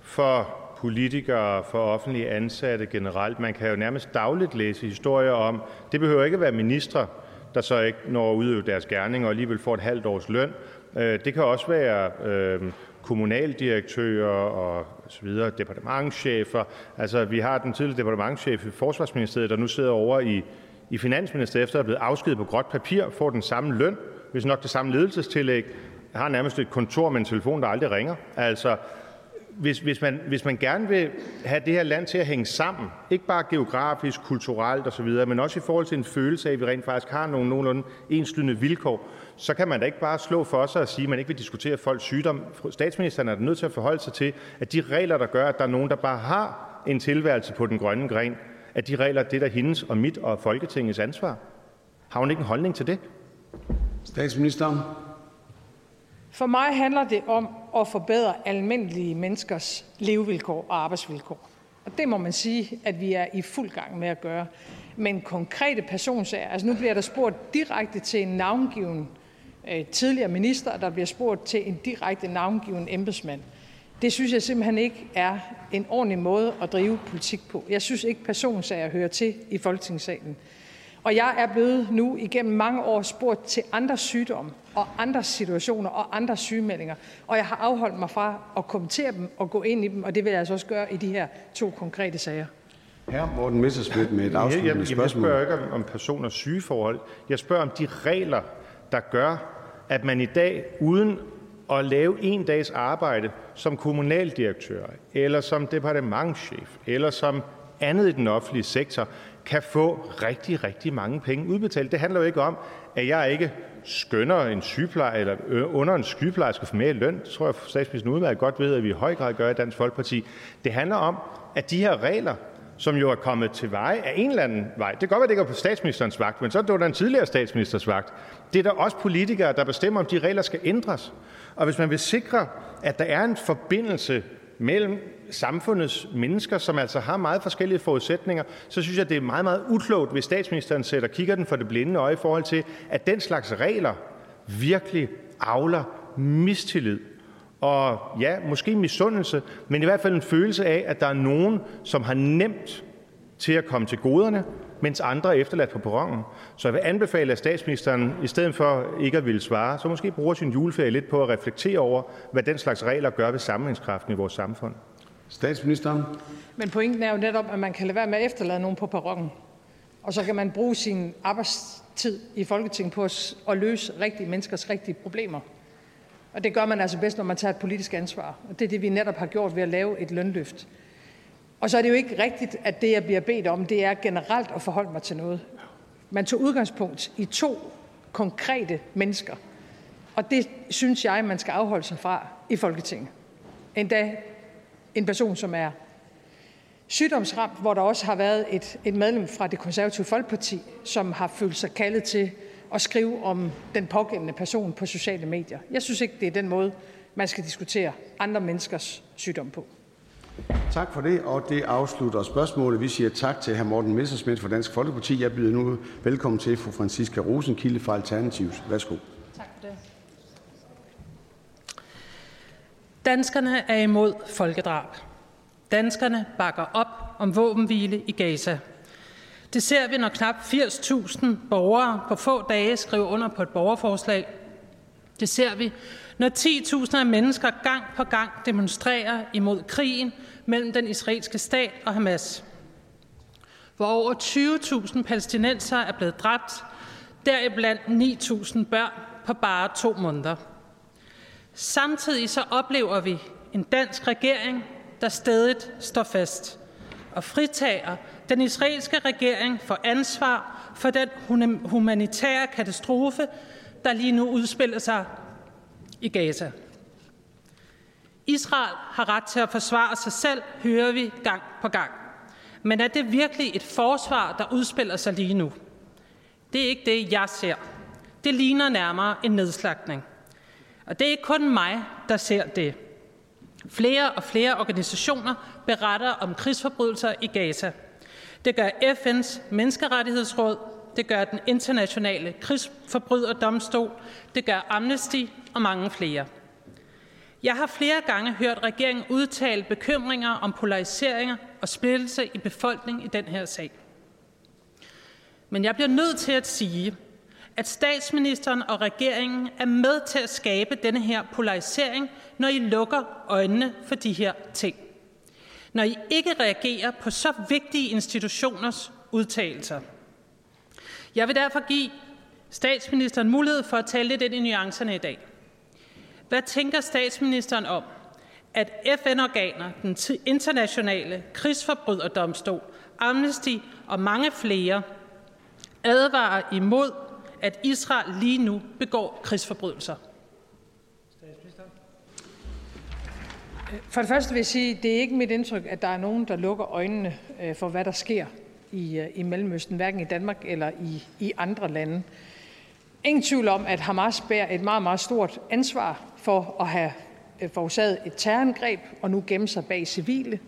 for politikere, for offentlige ansatte generelt. Man kan jo nærmest dagligt læse historier om, det behøver ikke at være ministre, der så ikke når at udøve deres gerning og alligevel får et halvt års løn. Øh, det kan også være øh, kommunaldirektører og så videre, departementchefer. Altså, vi har den tidligere departementchef i Forsvarsministeriet, der nu sidder over i, i Finansministeriet, efter at have blevet afskedet på gråt papir, får den samme løn, hvis nok det samme ledelsestillæg, har nærmest et kontor med en telefon, der aldrig ringer. Altså, hvis, hvis, man, hvis man gerne vil have det her land til at hænge sammen, ikke bare geografisk, kulturelt osv., men også i forhold til en følelse af, at vi rent faktisk har nogle nogenlunde enslydende vilkår, så kan man da ikke bare slå for sig og sige, at man ikke vil diskutere folks sygdom. Statsministeren er da nødt til at forholde sig til, at de regler, der gør, at der er nogen, der bare har en tilværelse på den grønne gren, at de regler, det er hendes og mit og Folketingets ansvar. Har hun ikke en holdning til det? Statsministeren. For mig handler det om at forbedre almindelige menneskers levevilkår og arbejdsvilkår. Og det må man sige, at vi er i fuld gang med at gøre. Men konkrete personsager, altså nu bliver der spurgt direkte til en navngiven øh, tidligere minister, og der bliver spurgt til en direkte navngiven embedsmand. Det synes jeg simpelthen ikke er en ordentlig måde at drive politik på. Jeg synes ikke, personsager hører til i Folketingssalen. Og jeg er blevet nu igennem mange år spurgt til andre sygdomme og andre situationer og andre sygemeldinger, og jeg har afholdt mig fra at kommentere dem og gå ind i dem, og det vil jeg altså også gøre i de her to konkrete sager. Hr. Morten Messerschmidt med et afsluttende spørgsmål. Jeg spørger ikke om personers sygeforhold. Jeg spørger om de regler, der gør, at man i dag uden at lave en dags arbejde som kommunaldirektør eller som departementschef eller som andet i den offentlige sektor kan få rigtig, rigtig mange penge udbetalt. Det handler jo ikke om, at jeg ikke skønner en sygeplejer eller under en sygeplejerske for mere i løn. Det tror jeg, statsministeren udmærket godt ved, at vi i høj grad gør i Dansk Folkeparti. Det handler om, at de her regler, som jo er kommet til veje af en eller anden vej. Det kan godt være, det ikke er på statsministerens vagt, men så er det en tidligere statsministers vagt. Det er der også politikere, der bestemmer, om de regler skal ændres. Og hvis man vil sikre, at der er en forbindelse mellem samfundets mennesker, som altså har meget forskellige forudsætninger, så synes jeg, det er meget, meget uklogt, hvis statsministeren sætter kigger den for det blinde øje i forhold til, at den slags regler virkelig avler mistillid og ja, måske misundelse, men i hvert fald en følelse af, at der er nogen, som har nemt til at komme til goderne, mens andre er efterladt på perronen. Så jeg vil anbefale, at statsministeren i stedet for ikke at ville svare, så måske bruger sin juleferie lidt på at reflektere over, hvad den slags regler gør ved sammenhængskraften i vores samfund. Statsministeren. Men pointen er jo netop, at man kan lade være med at efterlade nogen på perronen. Og så kan man bruge sin arbejdstid i Folketinget på at løse rigtige menneskers rigtige problemer. Og det gør man altså bedst, når man tager et politisk ansvar. Og det er det, vi netop har gjort ved at lave et lønløft. Og så er det jo ikke rigtigt, at det, jeg bliver bedt om, det er generelt at forholde mig til noget. Man tog udgangspunkt i to konkrete mennesker. Og det synes jeg, man skal afholde sig fra i Folketinget. Endda en person, som er sygdomsramt, hvor der også har været et, et medlem fra det konservative Folkeparti, som har følt sig kaldet til at skrive om den pågældende person på sociale medier. Jeg synes ikke, det er den måde, man skal diskutere andre menneskers sygdom på. Tak for det, og det afslutter spørgsmålet. Vi siger tak til hr. Morten Messersmith fra Dansk Folkeparti. Jeg byder nu velkommen til fru Franziska Rosenkilde fra Alternativs. Værsgo. Tak for det. Danskerne er imod folkedrab. Danskerne bakker op om våbenhvile i Gaza. Det ser vi, når knap 80.000 borgere på få dage skriver under på et borgerforslag. Det ser vi, når 10.000 af mennesker gang på gang demonstrerer imod krigen mellem den israelske stat og Hamas. Hvor over 20.000 palæstinenser er blevet dræbt, deriblandt 9.000 børn på bare to måneder. Samtidig så oplever vi en dansk regering, der stedet står fast og fritager den israelske regering for ansvar for den humanitære katastrofe, der lige nu udspiller sig i Gaza. Israel har ret til at forsvare sig selv, hører vi gang på gang. Men er det virkelig et forsvar, der udspiller sig lige nu? Det er ikke det, jeg ser. Det ligner nærmere en nedslagning. Og det er ikke kun mig, der ser det. Flere og flere organisationer beretter om krigsforbrydelser i Gaza. Det gør FN's menneskerettighedsråd, det gør den internationale krigsforbryderdomstol, det gør Amnesty og mange flere. Jeg har flere gange hørt regeringen udtale bekymringer om polariseringer og splittelse i befolkningen i den her sag. Men jeg bliver nødt til at sige, at statsministeren og regeringen er med til at skabe denne her polarisering, når I lukker øjnene for de her ting. Når I ikke reagerer på så vigtige institutioners udtalelser. Jeg vil derfor give statsministeren mulighed for at tale lidt ind i nuancerne i dag. Hvad tænker statsministeren om, at FN-organer, den internationale krigsforbryderdomstol, Amnesty og mange flere advarer imod, at Israel lige nu begår krigsforbrydelser? For det første vil jeg sige, at det er ikke mit indtryk, at der er nogen, der lukker øjnene øh, for, hvad der sker i, øh, i Mellemøsten, hverken i Danmark eller i, i andre lande. Ingen tvivl om, at Hamas bærer et meget, meget stort ansvar for at have øh, forårsaget et terrorangreb og nu gemme sig bag civile.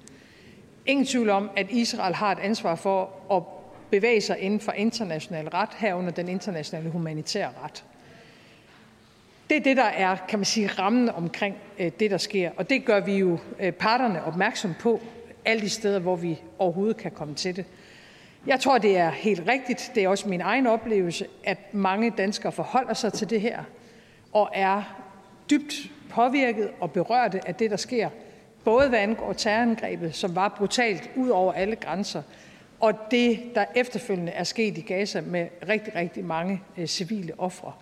Ingen tvivl om, at Israel har et ansvar for at bevæge sig inden for international ret, herunder den internationale humanitære ret. Det er det, der er kan man sige, rammen omkring øh, det, der sker. Og det gør vi jo øh, parterne opmærksom på alle de steder, hvor vi overhovedet kan komme til det. Jeg tror, det er helt rigtigt. Det er også min egen oplevelse, at mange danskere forholder sig til det her og er dybt påvirket og berørte af det, der sker. Både hvad angår terrorangrebet, som var brutalt ud over alle grænser, og det, der efterfølgende er sket i Gaza med rigtig, rigtig mange øh, civile ofre.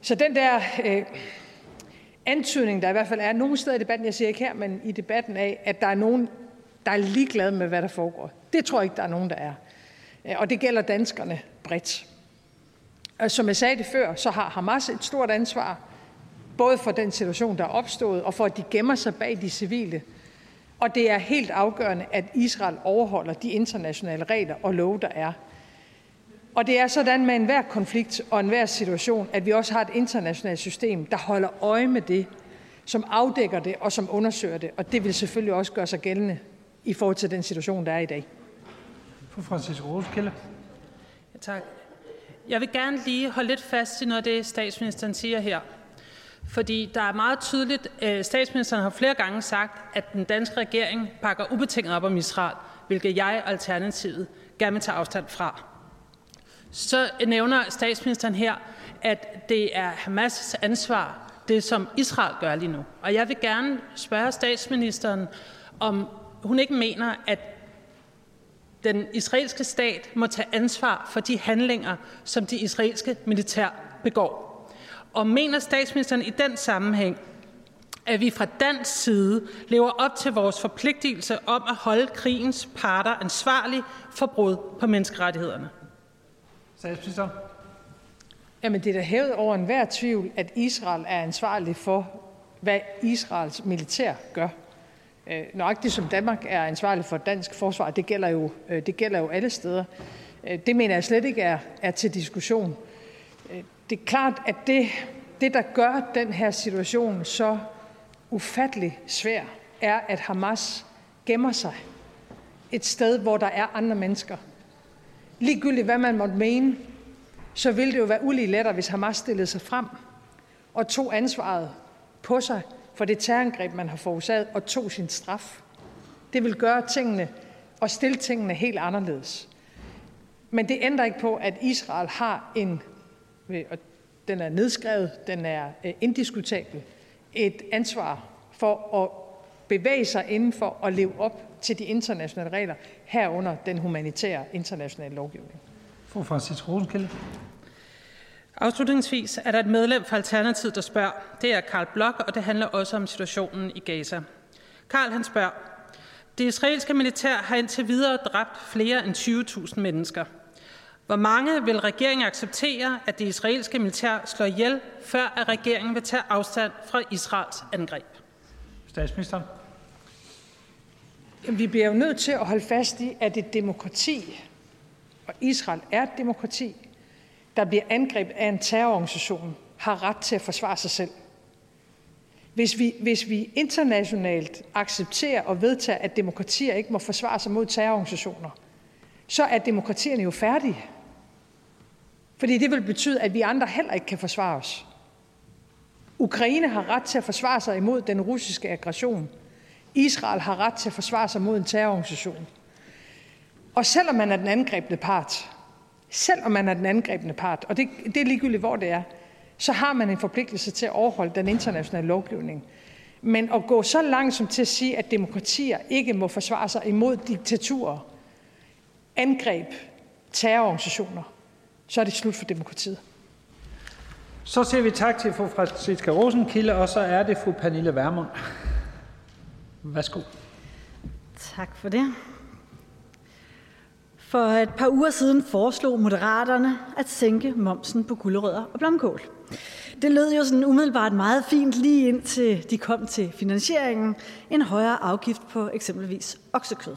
Så den der øh, antydning, der i hvert fald er nogle steder i debatten, jeg siger ikke her, men i debatten af, at der er nogen, der er ligeglade med, hvad der foregår, det tror jeg ikke, der er nogen, der er. Øh, og det gælder danskerne bredt. Og som jeg sagde det før, så har Hamas et stort ansvar, både for den situation, der er opstået, og for at de gemmer sig bag de civile. Og det er helt afgørende, at Israel overholder de internationale regler og love, der er. Og det er sådan med enhver konflikt og enhver situation, at vi også har et internationalt system, der holder øje med det, som afdækker det og som undersøger det. Og det vil selvfølgelig også gøre sig gældende i forhold til den situation, der er i dag. Fru Francis Roskilde. Ja, tak. Jeg vil gerne lige holde lidt fast i noget af det, statsministeren siger her. Fordi der er meget tydeligt, øh, statsministeren har flere gange sagt, at den danske regering pakker ubetinget op om Israel, hvilket jeg og Alternativet gerne vil tage afstand fra. Så nævner statsministeren her, at det er Hamas' ansvar, det som Israel gør lige nu. Og jeg vil gerne spørge statsministeren, om hun ikke mener, at den israelske stat må tage ansvar for de handlinger, som de israelske militær begår. Og mener statsministeren i den sammenhæng, at vi fra dansk side lever op til vores forpligtelse om at holde krigens parter ansvarlige for brud på menneskerettighederne? Statsminister. Jamen, det er da hævet over enhver tvivl, at Israel er ansvarlig for, hvad Israels militær gør. Øh, nøjagtigt som Danmark er ansvarlig for dansk forsvar, det gælder jo, øh, det gælder jo alle steder. Øh, det mener jeg slet ikke er, er til diskussion. Det er klart, at det, det, der gør den her situation så ufattelig svær, er, at Hamas gemmer sig et sted, hvor der er andre mennesker. Ligegyldigt hvad man måtte mene, så ville det jo være ulige lettere, hvis Hamas stillede sig frem og tog ansvaret på sig for det terrorangreb, man har forårsaget, og tog sin straf. Det vil gøre tingene og stille tingene helt anderledes. Men det ændrer ikke på, at Israel har en, og den er nedskrevet, den er øh, indiskutabel, et ansvar for at bevæge sig inden for at leve op til de internationale regler, herunder den humanitære internationale lovgivning. Fru Francis Rosenkilde. Afslutningsvis er der et medlem fra Alternativet, der spørger. Det er Karl Blok, og det handler også om situationen i Gaza. Karl han spørger. Det israelske militær har indtil videre dræbt flere end 20.000 mennesker. Hvor mange vil regeringen acceptere, at det israelske militær slår ihjel, før at regeringen vil tage afstand fra Israels angreb? Statsminister. Vi bliver jo nødt til at holde fast i, at et demokrati, og Israel er et demokrati, der bliver angrebet af en terrororganisation, har ret til at forsvare sig selv. Hvis vi, hvis vi internationalt accepterer og vedtager, at demokratier ikke må forsvare sig mod terrororganisationer, så er demokratierne jo færdige. Fordi det vil betyde, at vi andre heller ikke kan forsvare os. Ukraine har ret til at forsvare sig imod den russiske aggression. Israel har ret til at forsvare sig mod en terrororganisation. Og selvom man er den angrebne part, selvom man er den angrebne part, og det, det er ligegyldigt, hvor det er, så har man en forpligtelse til at overholde den internationale lovgivning. Men at gå så langt som til at sige, at demokratier ikke må forsvare sig imod diktaturer, angreb, terrororganisationer, så er det slut for demokratiet. Så siger vi tak til fru Franziska Rosenkilde, og så er det fru Pernille Vermund. Værsgo. Tak for det. For et par uger siden foreslog Moderaterne at sænke momsen på gulerødder og blomkål. Det lød jo sådan umiddelbart meget fint lige indtil de kom til finansieringen. En højere afgift på eksempelvis oksekød.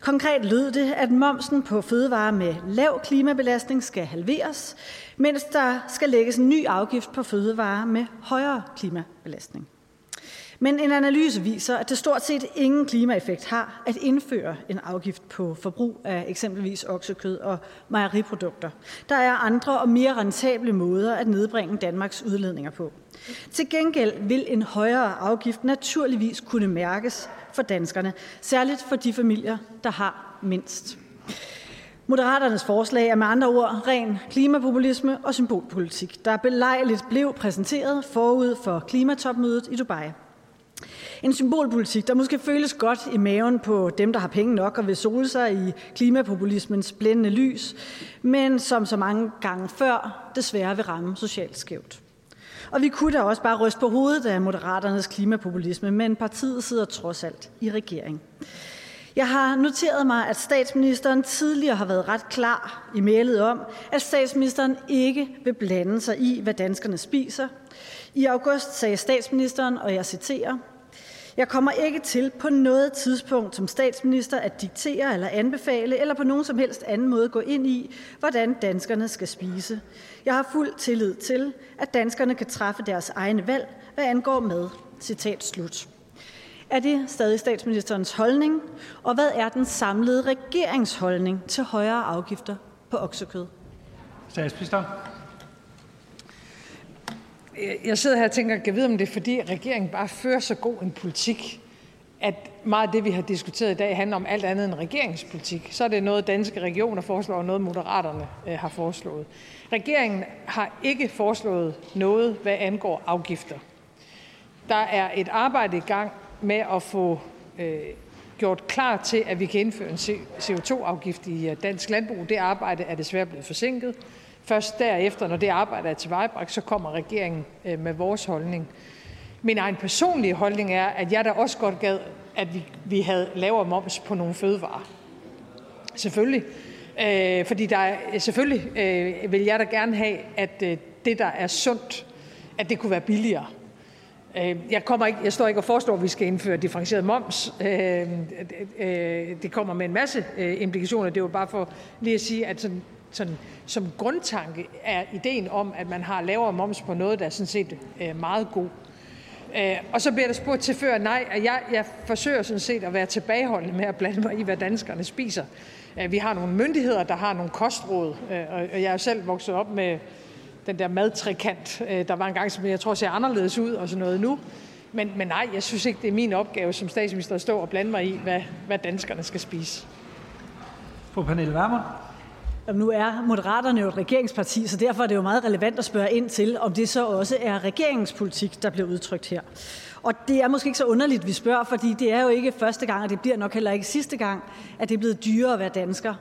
Konkret lød det, at momsen på fødevarer med lav klimabelastning skal halveres, mens der skal lægges en ny afgift på fødevarer med højere klimabelastning. Men en analyse viser, at det stort set ingen klimaeffekt har at indføre en afgift på forbrug af eksempelvis oksekød og mejeriprodukter. Der er andre og mere rentable måder at nedbringe Danmarks udledninger på. Til gengæld vil en højere afgift naturligvis kunne mærkes for danskerne, særligt for de familier, der har mindst. Moderaternes forslag er med andre ord ren klimapopulisme og symbolpolitik, der belejligt blev præsenteret forud for klimatopmødet i Dubai. En symbolpolitik, der måske føles godt i maven på dem, der har penge nok og vil sole sig i klimapopulismens blændende lys, men som så mange gange før desværre vil ramme socialt skævt. Og vi kunne da også bare ryste på hovedet af Moderaternes klimapopulisme, men partiet sidder trods alt i regering. Jeg har noteret mig, at statsministeren tidligere har været ret klar i mailet om, at statsministeren ikke vil blande sig i, hvad danskerne spiser. I august sagde statsministeren, og jeg citerer, jeg kommer ikke til på noget tidspunkt som statsminister at diktere eller anbefale eller på nogen som helst anden måde gå ind i, hvordan danskerne skal spise. Jeg har fuld tillid til, at danskerne kan træffe deres egne valg, hvad angår mad. Citat slut. Er det stadig statsministerens holdning, og hvad er den samlede regeringsholdning til højere afgifter på oksekød? Statsminister. Jeg sidder her og tænker, kan vide, om det er fordi regeringen bare fører så god en politik, at meget af det, vi har diskuteret i dag, handler om alt andet end regeringspolitik. Så er det noget, danske regioner foreslår, og noget moderaterne øh, har foreslået. Regeringen har ikke foreslået noget, hvad angår afgifter. Der er et arbejde i gang med at få øh, gjort klar til, at vi kan indføre en CO2-afgift i øh, dansk landbrug. Det arbejde er desværre blevet forsinket. Først derefter, når det arbejde er tilvejebragt, så kommer regeringen øh, med vores holdning. Min egen personlige holdning er, at jeg da også godt gad, at vi, vi havde lavere moms på nogle fødevarer. Selvfølgelig. Øh, fordi der er, selvfølgelig øh, vil jeg da gerne have, at øh, det, der er sundt, at det kunne være billigere. Øh, jeg, kommer ikke, jeg står ikke og forstår, at vi skal indføre differentieret moms. Øh, øh, det kommer med en masse øh, implikationer. Det er jo bare for lige at sige, at sådan, sådan, som grundtanke er ideen om, at man har lavere moms på noget, der er sådan set øh, meget god. Øh, og så bliver der spurgt til før, nej, jeg, jeg forsøger sådan set at være tilbageholdende med at blande mig i, hvad danskerne spiser. Øh, vi har nogle myndigheder, der har nogle kostråd, øh, og jeg er selv vokset op med den der madtrikant, der var en gang, som jeg tror ser anderledes ud og sådan noget nu. Men, men nej, jeg synes ikke, det er min opgave som statsminister at stå og blande mig i, hvad, hvad danskerne skal spise. Fru Pernille Jamen, Nu er Moderaterne jo et regeringsparti, så derfor er det jo meget relevant at spørge ind til, om det så også er regeringspolitik, der bliver udtrykt her. Og det er måske ikke så underligt, vi spørger, fordi det er jo ikke første gang, og det bliver nok heller ikke sidste gang, at det er blevet dyrere at være dansker.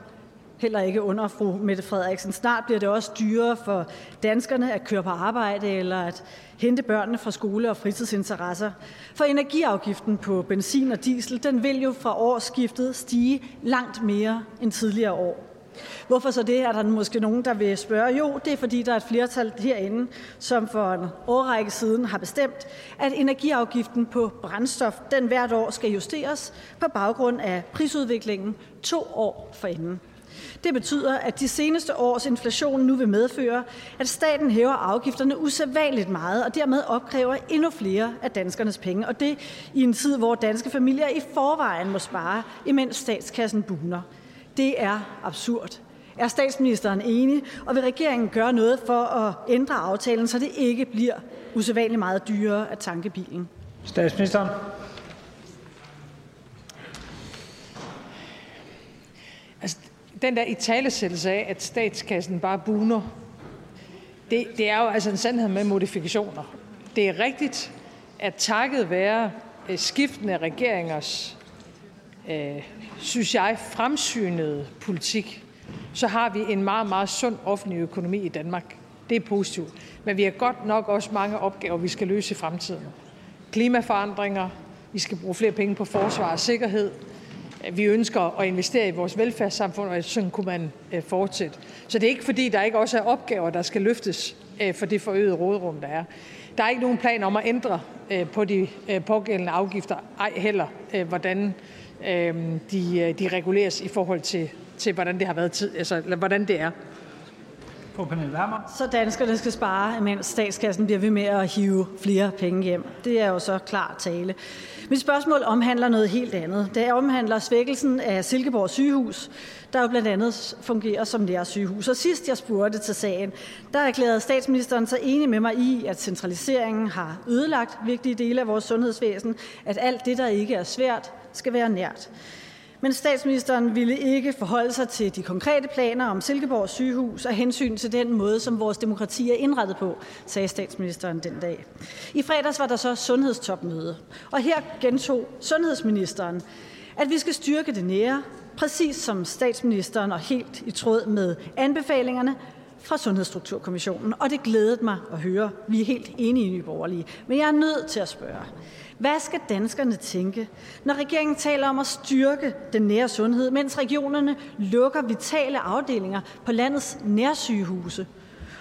Heller ikke under fru Mette Frederiksen. Snart bliver det også dyrere for danskerne at køre på arbejde eller at hente børnene fra skole og fritidsinteresser. For energiafgiften på benzin og diesel, den vil jo fra årsskiftet stige langt mere end tidligere år. Hvorfor så det, er der måske nogen, der vil spørge. Jo, det er fordi, der er et flertal herinde, som for en årrække siden har bestemt, at energiafgiften på brændstof den hvert år skal justeres på baggrund af prisudviklingen to år forinden. Det betyder, at de seneste års inflation nu vil medføre, at staten hæver afgifterne usædvanligt meget og dermed opkræver endnu flere af danskernes penge. Og det i en tid, hvor danske familier i forvejen må spare, imens statskassen buner. Det er absurd. Er statsministeren enig, og vil regeringen gøre noget for at ændre aftalen, så det ikke bliver usædvanligt meget dyrere at tanke bilen? Statsministeren. Altså, den der italesættelse af, at statskassen bare buner, det, det er jo altså en sandhed med modifikationer. Det er rigtigt, at takket være øh, skiftende regeringers øh, synes jeg, fremsynede politik, så har vi en meget, meget sund offentlig økonomi i Danmark. Det er positivt. Men vi har godt nok også mange opgaver, vi skal løse i fremtiden. Klimaforandringer, Vi skal bruge flere penge på forsvar og sikkerhed. Vi ønsker at investere i vores velfærdssamfund, og sådan kunne man øh, fortsætte. Så det er ikke fordi, der ikke også er opgaver, der skal løftes øh, for det forøgede rådrum, der er. Der er ikke nogen plan om at ændre øh, på de pågældende afgifter, ej heller hvordan de, de reguleres i forhold til, til hvordan det har været tid, altså hvordan det er. Fru Pernille. Så danskerne skal spare, mens statskassen bliver ved med at hive flere penge hjem. Det er jo så klar tale. Mit spørgsmål omhandler noget helt andet. Det omhandler svækkelsen af Silkeborg sygehus, der jo blandt andet fungerer som nærsygehus. Og sidst jeg spurgte til sagen, der erklærede statsministeren så enig med mig i, at centraliseringen har ødelagt vigtige dele af vores sundhedsvæsen, at alt det, der ikke er svært, skal være nært. Men statsministeren ville ikke forholde sig til de konkrete planer om Silkeborg sygehus af hensyn til den måde, som vores demokrati er indrettet på, sagde statsministeren den dag. I fredags var der så sundhedstopmøde, og her gentog sundhedsministeren, at vi skal styrke det nære, præcis som statsministeren og helt i tråd med anbefalingerne fra Sundhedsstrukturkommissionen. Og det glædede mig at høre. Vi er helt enige i Nye Borgerlige. Men jeg er nødt til at spørge. Hvad skal danskerne tænke, når regeringen taler om at styrke den nære sundhed, mens regionerne lukker vitale afdelinger på landets nærsygehuse?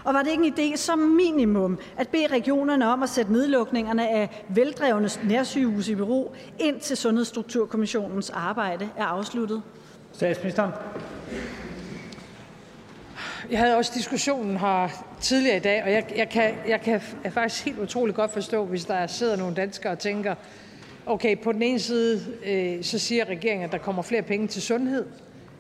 Og var det ikke en idé som minimum at bede regionerne om at sætte nedlukningerne af veldrevne nærsygehuse i bero, indtil Sundhedsstrukturkommissionens arbejde er afsluttet? Statsministeren. Jeg havde også diskussionen her tidligere i dag, og jeg, jeg, kan, jeg kan faktisk helt utroligt godt forstå, hvis der sidder nogle danskere og tænker, okay, på den ene side, øh, så siger regeringen, at der kommer flere penge til sundhed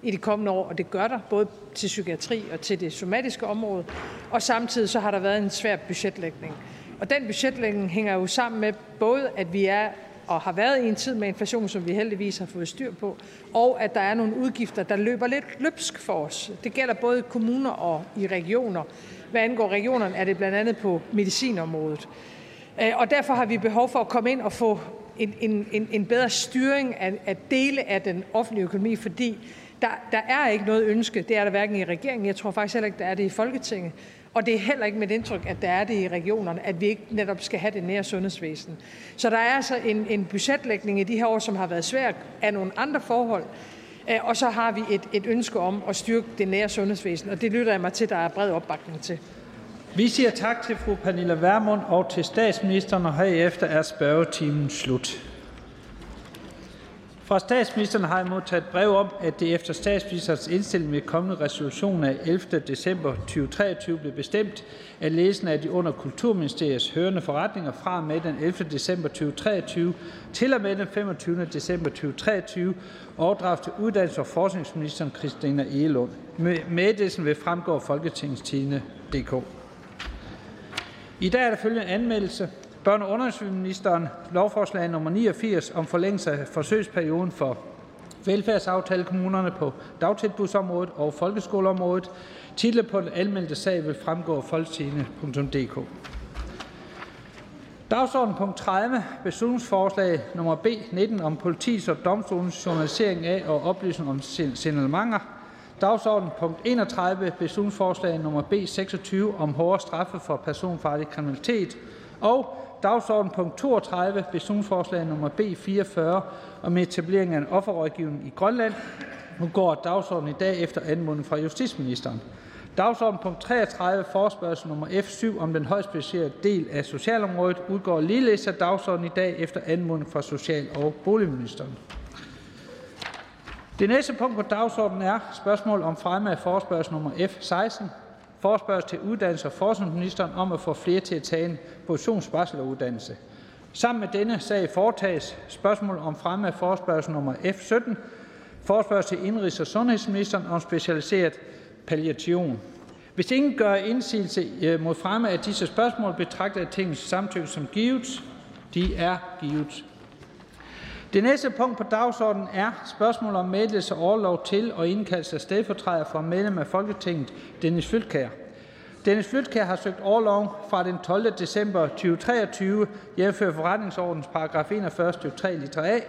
i de kommende år, og det gør der, både til psykiatri og til det somatiske område, og samtidig så har der været en svær budgetlægning. Og den budgetlægning hænger jo sammen med både, at vi er og har været i en tid med inflation, som vi heldigvis har fået styr på, og at der er nogle udgifter, der løber lidt løbsk for os. Det gælder både kommuner og i regioner. Hvad angår regionerne, er det blandt andet på medicinområdet. Øh, og derfor har vi behov for at komme ind og få en, en, en bedre styring af, af dele af den offentlige økonomi, fordi der, der er ikke noget ønske, det er der hverken i regeringen, jeg tror faktisk heller ikke, der er det i Folketinget, og det er heller ikke mit indtryk, at der er det i regionerne, at vi ikke netop skal have det nære sundhedsvæsen. Så der er altså en, en budgetlægning i de her år, som har været svært af nogle andre forhold, øh, og så har vi et, et ønske om at styrke det nære sundhedsvæsen, og det lytter jeg mig til, der er bred opbakning til. Vi siger tak til fru Pernille Vermund og til statsministeren, og herefter er spørgetimen slut. Fra statsministeren har jeg modtaget brev om, at det efter statsministerens indstilling med kommende resolution af 11. december 2023 blev bestemt, at ledelsen af de under Kulturministeriets hørende forretninger fra med den 11. december 2023 til og med den 25. december 2023 overdrages til uddannelses- og forskningsministeren Christina Egelund. Meddelelsen vil fremgå af folketingstidende.dk. I dag er der følgende anmeldelse. Børne- og undervisningsministeren lovforslag nummer 89 om forlængelse af forsøgsperioden for velfærdsaftalekommunerne på dagtilbudsområdet og folkeskoleområdet. Titler på den anmeldte sag vil fremgå af folketingene.dk. Dagsorden punkt 30. Beslutningsforslag nummer B 19 om politiets og domstolens journalisering af og oplysning om signalementer. Dagsorden punkt 31. Beslutningsforslag nummer B 26 om hårdere straffe for personfarlig kriminalitet. Og Dagsorden punkt 32, beslutningsforslag nummer B 44 om etablering af en offerrådgivning i Grønland. Nu går dagsordenen i dag efter anmodning fra justitsministeren. Dagsorden punkt 33, forspørgsel nummer F7 om den højst specialiserede del af socialområdet, udgår ligeledes af dagsordenen i dag efter anmodning fra social- og boligministeren. Det næste punkt på dagsordenen er spørgsmål om fremme af forspørgsel nummer F16. Forespørgsel til uddannelses- og forskningsministeren om at få flere til at tage en professionsbacheloruddannelse. Sammen med denne sag foretages spørgsmål om fremme af forespørgsel nummer F17. forespørgsel til indrigs- og sundhedsministeren om specialiseret palliation. Hvis ingen gør indsigelse øh, mod fremme af disse spørgsmål, betragter jeg tingets samtykke som givet. De er givet. Det næste punkt på dagsordenen er spørgsmål om meddelelse og overlov til og indkaldelse af stedfortræder for medlem af Folketinget Dennis Flytkær. Dennis Flytkær har søgt overlov fra den 12. december 2023, jævnfører forretningsordens paragraf 41 stykke 3 liter A,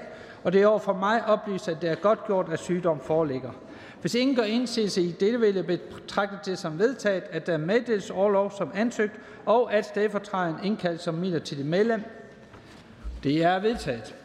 og det er over for mig oplyst, at det er godt gjort, at sygdom foreligger. Hvis ingen gør indsigelse i dette, vil jeg betragte det som vedtaget, at der meddeles overlov som ansøgt, og at stedfortræderen indkaldes som midlertidig medlem. Det er vedtaget.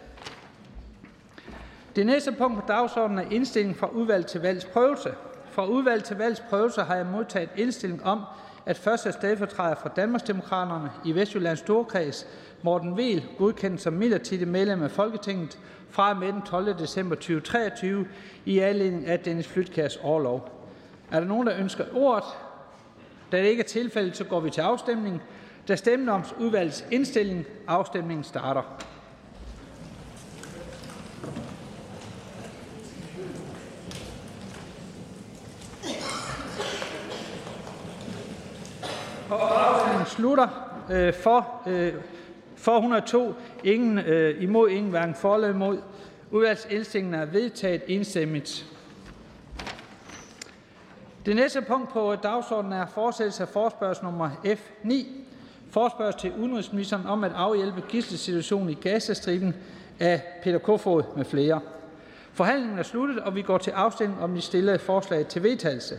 Det næste punkt på dagsordenen er indstilling fra udvalg til valgsprøvelse. Fra udvalg til valgsprøvelse har jeg modtaget indstilling om, at første stedfortræder for Danmarksdemokraterne i Vestjyllands Storkreds, Morten Vil, godkendt som midlertidig medlem af Folketinget fra med den 12. december 2023 i anledning af Dennis Flytkærs overlov. Er der nogen, der ønsker ordet? Da det ikke er tilfældet, så går vi til afstemning. Der stemmer om udvalgets indstilling. Afstemningen starter. Og afstemningen slutter. Øh, for, øh, for 102, ingen øh, imod, ingen hverken for eller imod. Udvalgsindstillingen er vedtaget enstemmigt. Det næste punkt på dagsordenen er fortsættelse af forspørgsel nummer F9. Forspørgsel til udenrigsministeren om at afhjælpe gisselsituationen i Gazastriben af Peter Kofod med flere. Forhandlingen er sluttet, og vi går til afstemning om de stillede forslag til vedtagelse.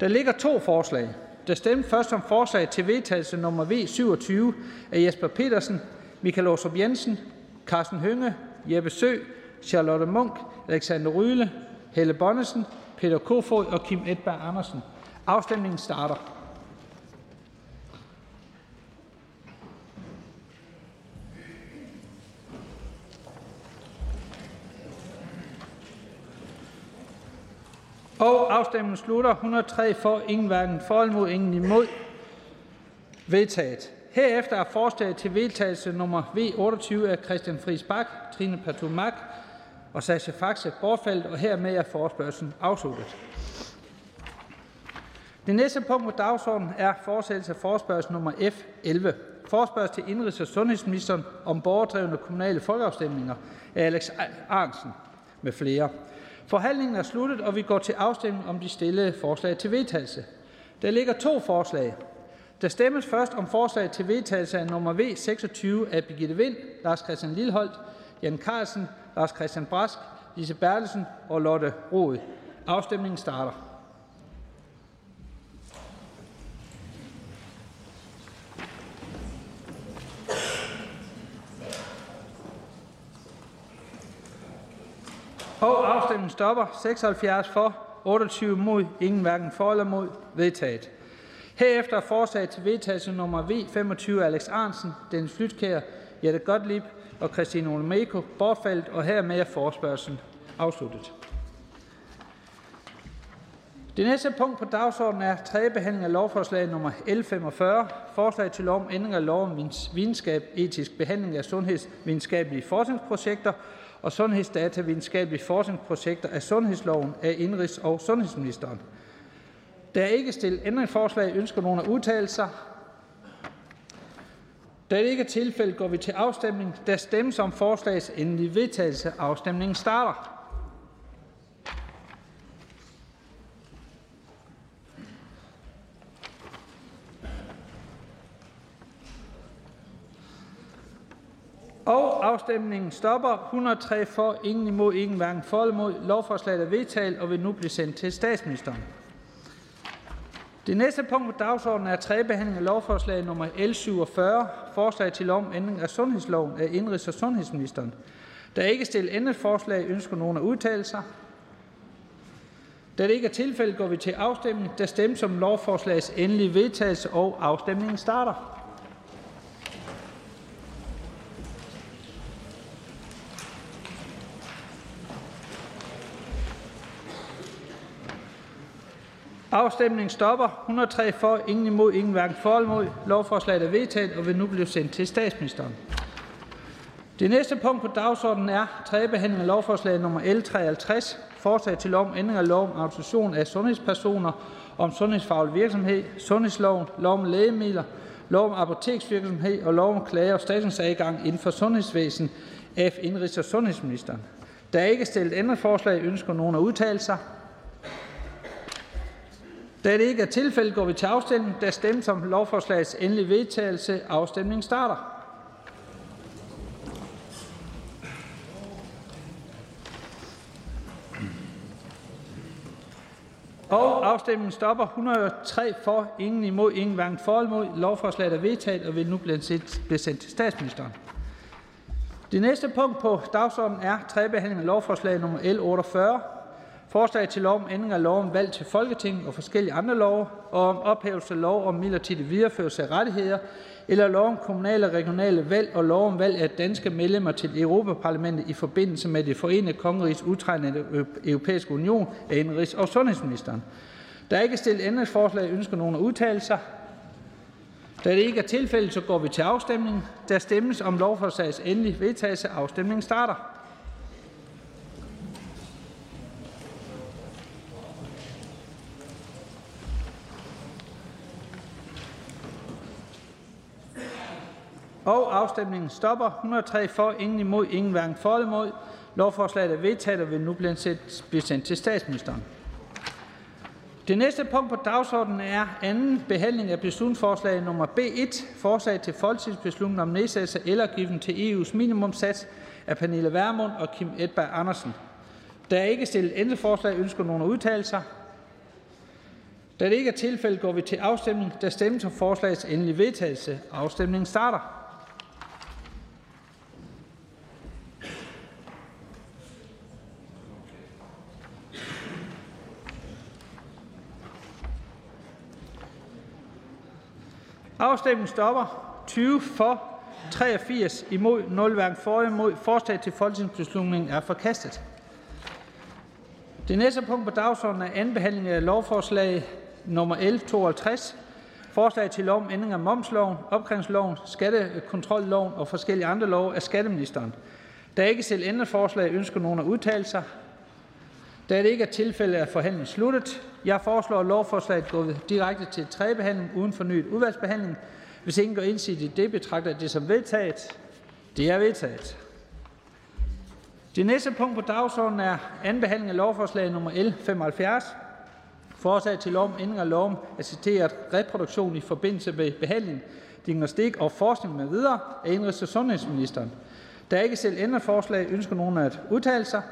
Der ligger to forslag. Der stemmes først om forslag til vedtagelse nummer V 27 af Jesper Petersen, Michael Åstrup Jensen, Carsten Hønge, Jeppe Sø, Charlotte Munk, Alexander Ryle, Helle Bonnesen, Peter Kofod og Kim Edberg Andersen. Afstemningen starter. Og afstemningen slutter. 103 for, ingen hverken for mod ingen imod. Vedtaget. Herefter er forslaget til vedtagelse nummer V28 af Christian Friis Bak, Trine Patumak og Sascha Faxe bortfaldt, og hermed er forespørgselen afsluttet. Det næste punkt på dagsordenen er fortsættelse af forespørgsel nummer F11. Forespørgsel til indrigs- og sundhedsministeren om borgerdrevne kommunale folkeafstemninger af Alex Arnsen med flere. Forhandlingen er sluttet, og vi går til afstemning om de stillede forslag til vedtagelse. Der ligger to forslag. Der stemmes først om forslag til vedtagelse af nummer V 26 af Birgitte Vind, Lars Christian Lilleholdt, Jan Carlsen, Lars Christian Brask, Lise Bertelsen og Lotte Rod. Afstemningen starter. Og afstemningen stopper. 76 for, 28 mod, ingen hverken for eller mod. Vedtaget. Herefter er forslag til vedtagelse nummer V25 Alex Arnsen, Dennis Flytkær, Jette Gottlieb og Christine Olmeco bortfaldet, og hermed er forspørgselen afsluttet. Det næste punkt på dagsordenen er tredje behandling af lovforslag nummer L45, forslag til lov om ændring af lov om videnskab, etisk behandling af sundhedsvidenskabelige forskningsprojekter og sundhedsdatavidenskabelige forskningsprojekter af sundhedsloven af indrigs- og sundhedsministeren. Der er ikke stillet ændringsforslag. Ønsker nogen at udtale sig? Da det ikke er tilfældet, går vi til afstemning. Der stemmes om forslagets endelige vedtagelse. Afstemningen starter. Og afstemningen stopper. 103 for, ingen imod, ingen hverken for eller imod. Lovforslaget er vedtaget og vil nu blive sendt til statsministeren. Det næste punkt på dagsordenen er tredje behandling af lovforslag nummer L 47, forslag til lov om ændring af sundhedsloven af indrigs- og sundhedsministeren. Der er ikke stillet ændringsforslag. Ønsker nogen at udtale sig? Da det ikke er tilfældet, går vi til afstemning. Der stemmes om lovforslagets endelige vedtagelse, og afstemningen starter. Afstemningen stopper. 103 for, ingen imod, ingen hverken for eller imod. Lovforslaget er vedtaget og vil nu blive sendt til statsministeren. Det næste punkt på dagsordenen er tredje behandling af lovforslag nummer L 53, forslag til lov om ændring af lov om autorisation af sundhedspersoner, om sundhedsfaglig virksomhed, sundhedsloven, lov om lægemidler, lov om apoteksvirksomhed og lov om klager og statsadgang inden for sundhedsvæsen af indrigs- og sundhedsministeren. Der er ikke stillet ændringsforslag. Ønsker nogen at udtale sig? Da det ikke er tilfældet, går vi til afstemning. Der stemmes om lovforslagets endelige vedtagelse. Afstemningen starter. Og afstemningen stopper. 103 for, ingen imod, ingen hverken for mod. imod. Lovforslaget er vedtaget og vil nu blive sendt til statsministeren. Det næste punkt på dagsordenen er tredje behandling af lovforslag nummer L 48. Forslag til lov om ændring af lov om valg til Folketinget og forskellige andre love, og om ophævelse af lov om midlertidig videreførelse af rettigheder, eller lov om kommunale og regionale valg og lov om valg af danske medlemmer til Europaparlamentet i forbindelse med det forenede kongerigs udtræden af den europæiske union af indrigs- og sundhedsministeren. Der er ikke stillet ændringsforslag. Ønsker nogen at udtale sig? Da det ikke er tilfældet, så går vi til afstemning. Der stemmes om lovforslagets endelige vedtagelse. Afstemningen starter. Og afstemningen stopper. 103 for, ingen imod, ingen hverken for eller imod. Lovforslaget er vedtaget og vil nu blive sendt til statsministeren. Det næste punkt på dagsordenen er anden behandling af beslutningsforslag nummer B1, forslag til folketingsbeslutning om nedsættelse af elafgiften til EU's minimumsats af Pernille Vermund og Kim Edberg Andersen. Der er ikke stillet ændringsforslag. Ønsker nogen at udtale sig? Da det ikke er tilfældet, går vi til afstemning. Der stemmes om forslagets endelige vedtagelse. Afstemningen starter. Afstemningen stopper. 20 for, 83 imod, 0 hverken for imod. Forslag til folketingsbeslutning er forkastet. Det næste punkt på dagsordenen er anden behandling af lovforslag nummer L 52. Forslag til lov om ændring af momsloven, opkrævningsloven, skattekontrolloven og forskellige andre love af skatteministeren. Der er ikke selv ændringsforslag. Ønsker nogen at udtale sig? Da det ikke er tilfældet, er forhandlingen sluttet. Jeg foreslår, at lovforslaget går direkte til tredje behandling uden fornyet udvalgsbehandling. Hvis ingen går i det, betragter jeg det som vedtaget. Det er vedtaget. Det næste punkt på dagsordenen er anden behandling af lovforslag nummer L 75. Forslag til lov om ændring af lov om assisteret reproduktion i forbindelse med behandling, diagnostik og forskning med videre af indrigs- og sundhedsministeren. Der er ikke selv ændret forslag. Ønsker nogen at udtale sig?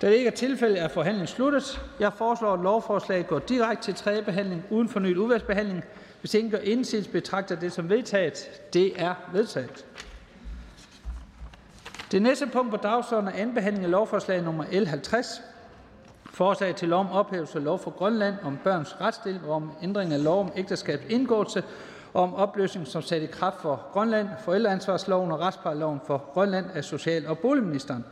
Da det ikke er tilfældet, er forhandlingen sluttet. Jeg foreslår, at lovforslaget går direkte til tredje behandling uden fornyet udvalgsbehandling. Hvis ingen gør indsigelse, betragter det som vedtaget. Det er vedtaget. Det næste punkt på dagsordenen er anden behandling af lovforslag nummer L 50. Forslag til lov om ophævelse af lov for Grønland om børns retsstilling og om ændring af lov om ægteskabs indgåelse og om opløsning som sat i kraft for Grønland, forældreansvarsloven og retsplejeloven for Grønland af social- og boligministeren.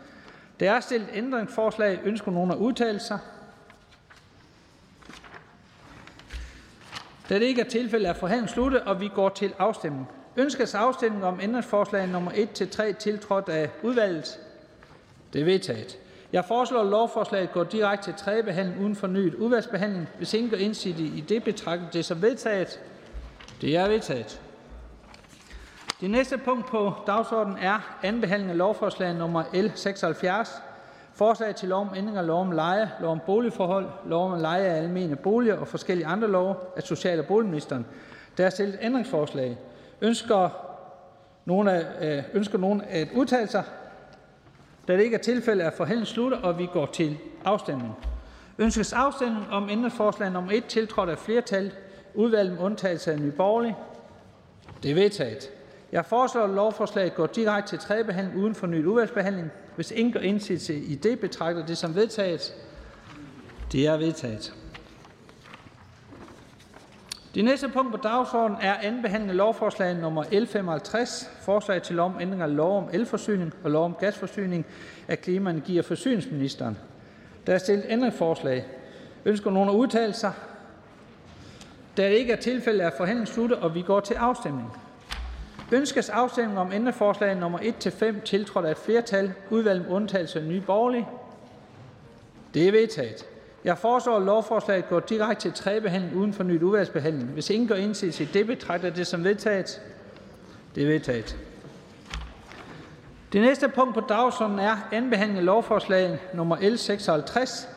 Der er stillet ændringsforslag. Ønsker nogen at udtale sig? Da det ikke er tilfældet, er forhandlingen sluttet, og vi går til afstemning. Ønskes afstemning om ændringsforslag nummer 1-3 tiltrådt af udvalget? Det er vedtaget. Jeg foreslår, at lovforslaget går direkte til tredje behandling uden fornyet udvalgsbehandling. Hvis ingen gør indsigt i det, betragter det som vedtaget. Det er vedtaget. Det næste punkt på dagsordenen er anden behandling af lovforslag nummer L 76. Forslag til lov om ændring af lov om leje, lov om boligforhold, lov om leje af almene boliger og forskellige andre love af social- og boligministeren. Der er stillet ændringsforslag. Ønsker nogen, af, øh, ønsker nogen at udtale sig? Da det ikke er tilfældet, er forhandlingen slutter, og vi går til afstemning. Ønskes afstemning om ændringsforslag nummer 1 tiltrådt af flertal, udvalget med undtagelse af Nye Borgerlige? Det er vedtaget. Jeg foreslår, at lovforslaget går direkte til tredje behandling uden fornyet udvalgsbehandling. Hvis ingen gør indsigelse i det, betragter det som vedtaget. Det er vedtaget. Det næste punkt på dagsordenen er anden behandling af lovforslag nummer L 55, forslag til lov om ændring af lov om elforsyning og lov om gasforsyning af klima-, energi- og forsyningsministeren. Der er stillet ændringsforslag. Ønsker nogen at udtale sig? Da det ikke er tilfældet, er forhandlingen sluttet, og vi går til afstemning. Ønskes afstemning om ændringsforslag nummer 1-5 tiltrådt af et flertal, udvalget med undtagelse af Nye Borgerlige? Det er vedtaget. Jeg foreslår, at lovforslaget går direkte til tredje behandling uden for nyt udvalgsbehandling. Hvis ingen gør indsigelse i det, betragter det som vedtaget. Det er vedtaget. Det næste punkt på dagsordenen er anden behandling af lovforslag nummer L 56.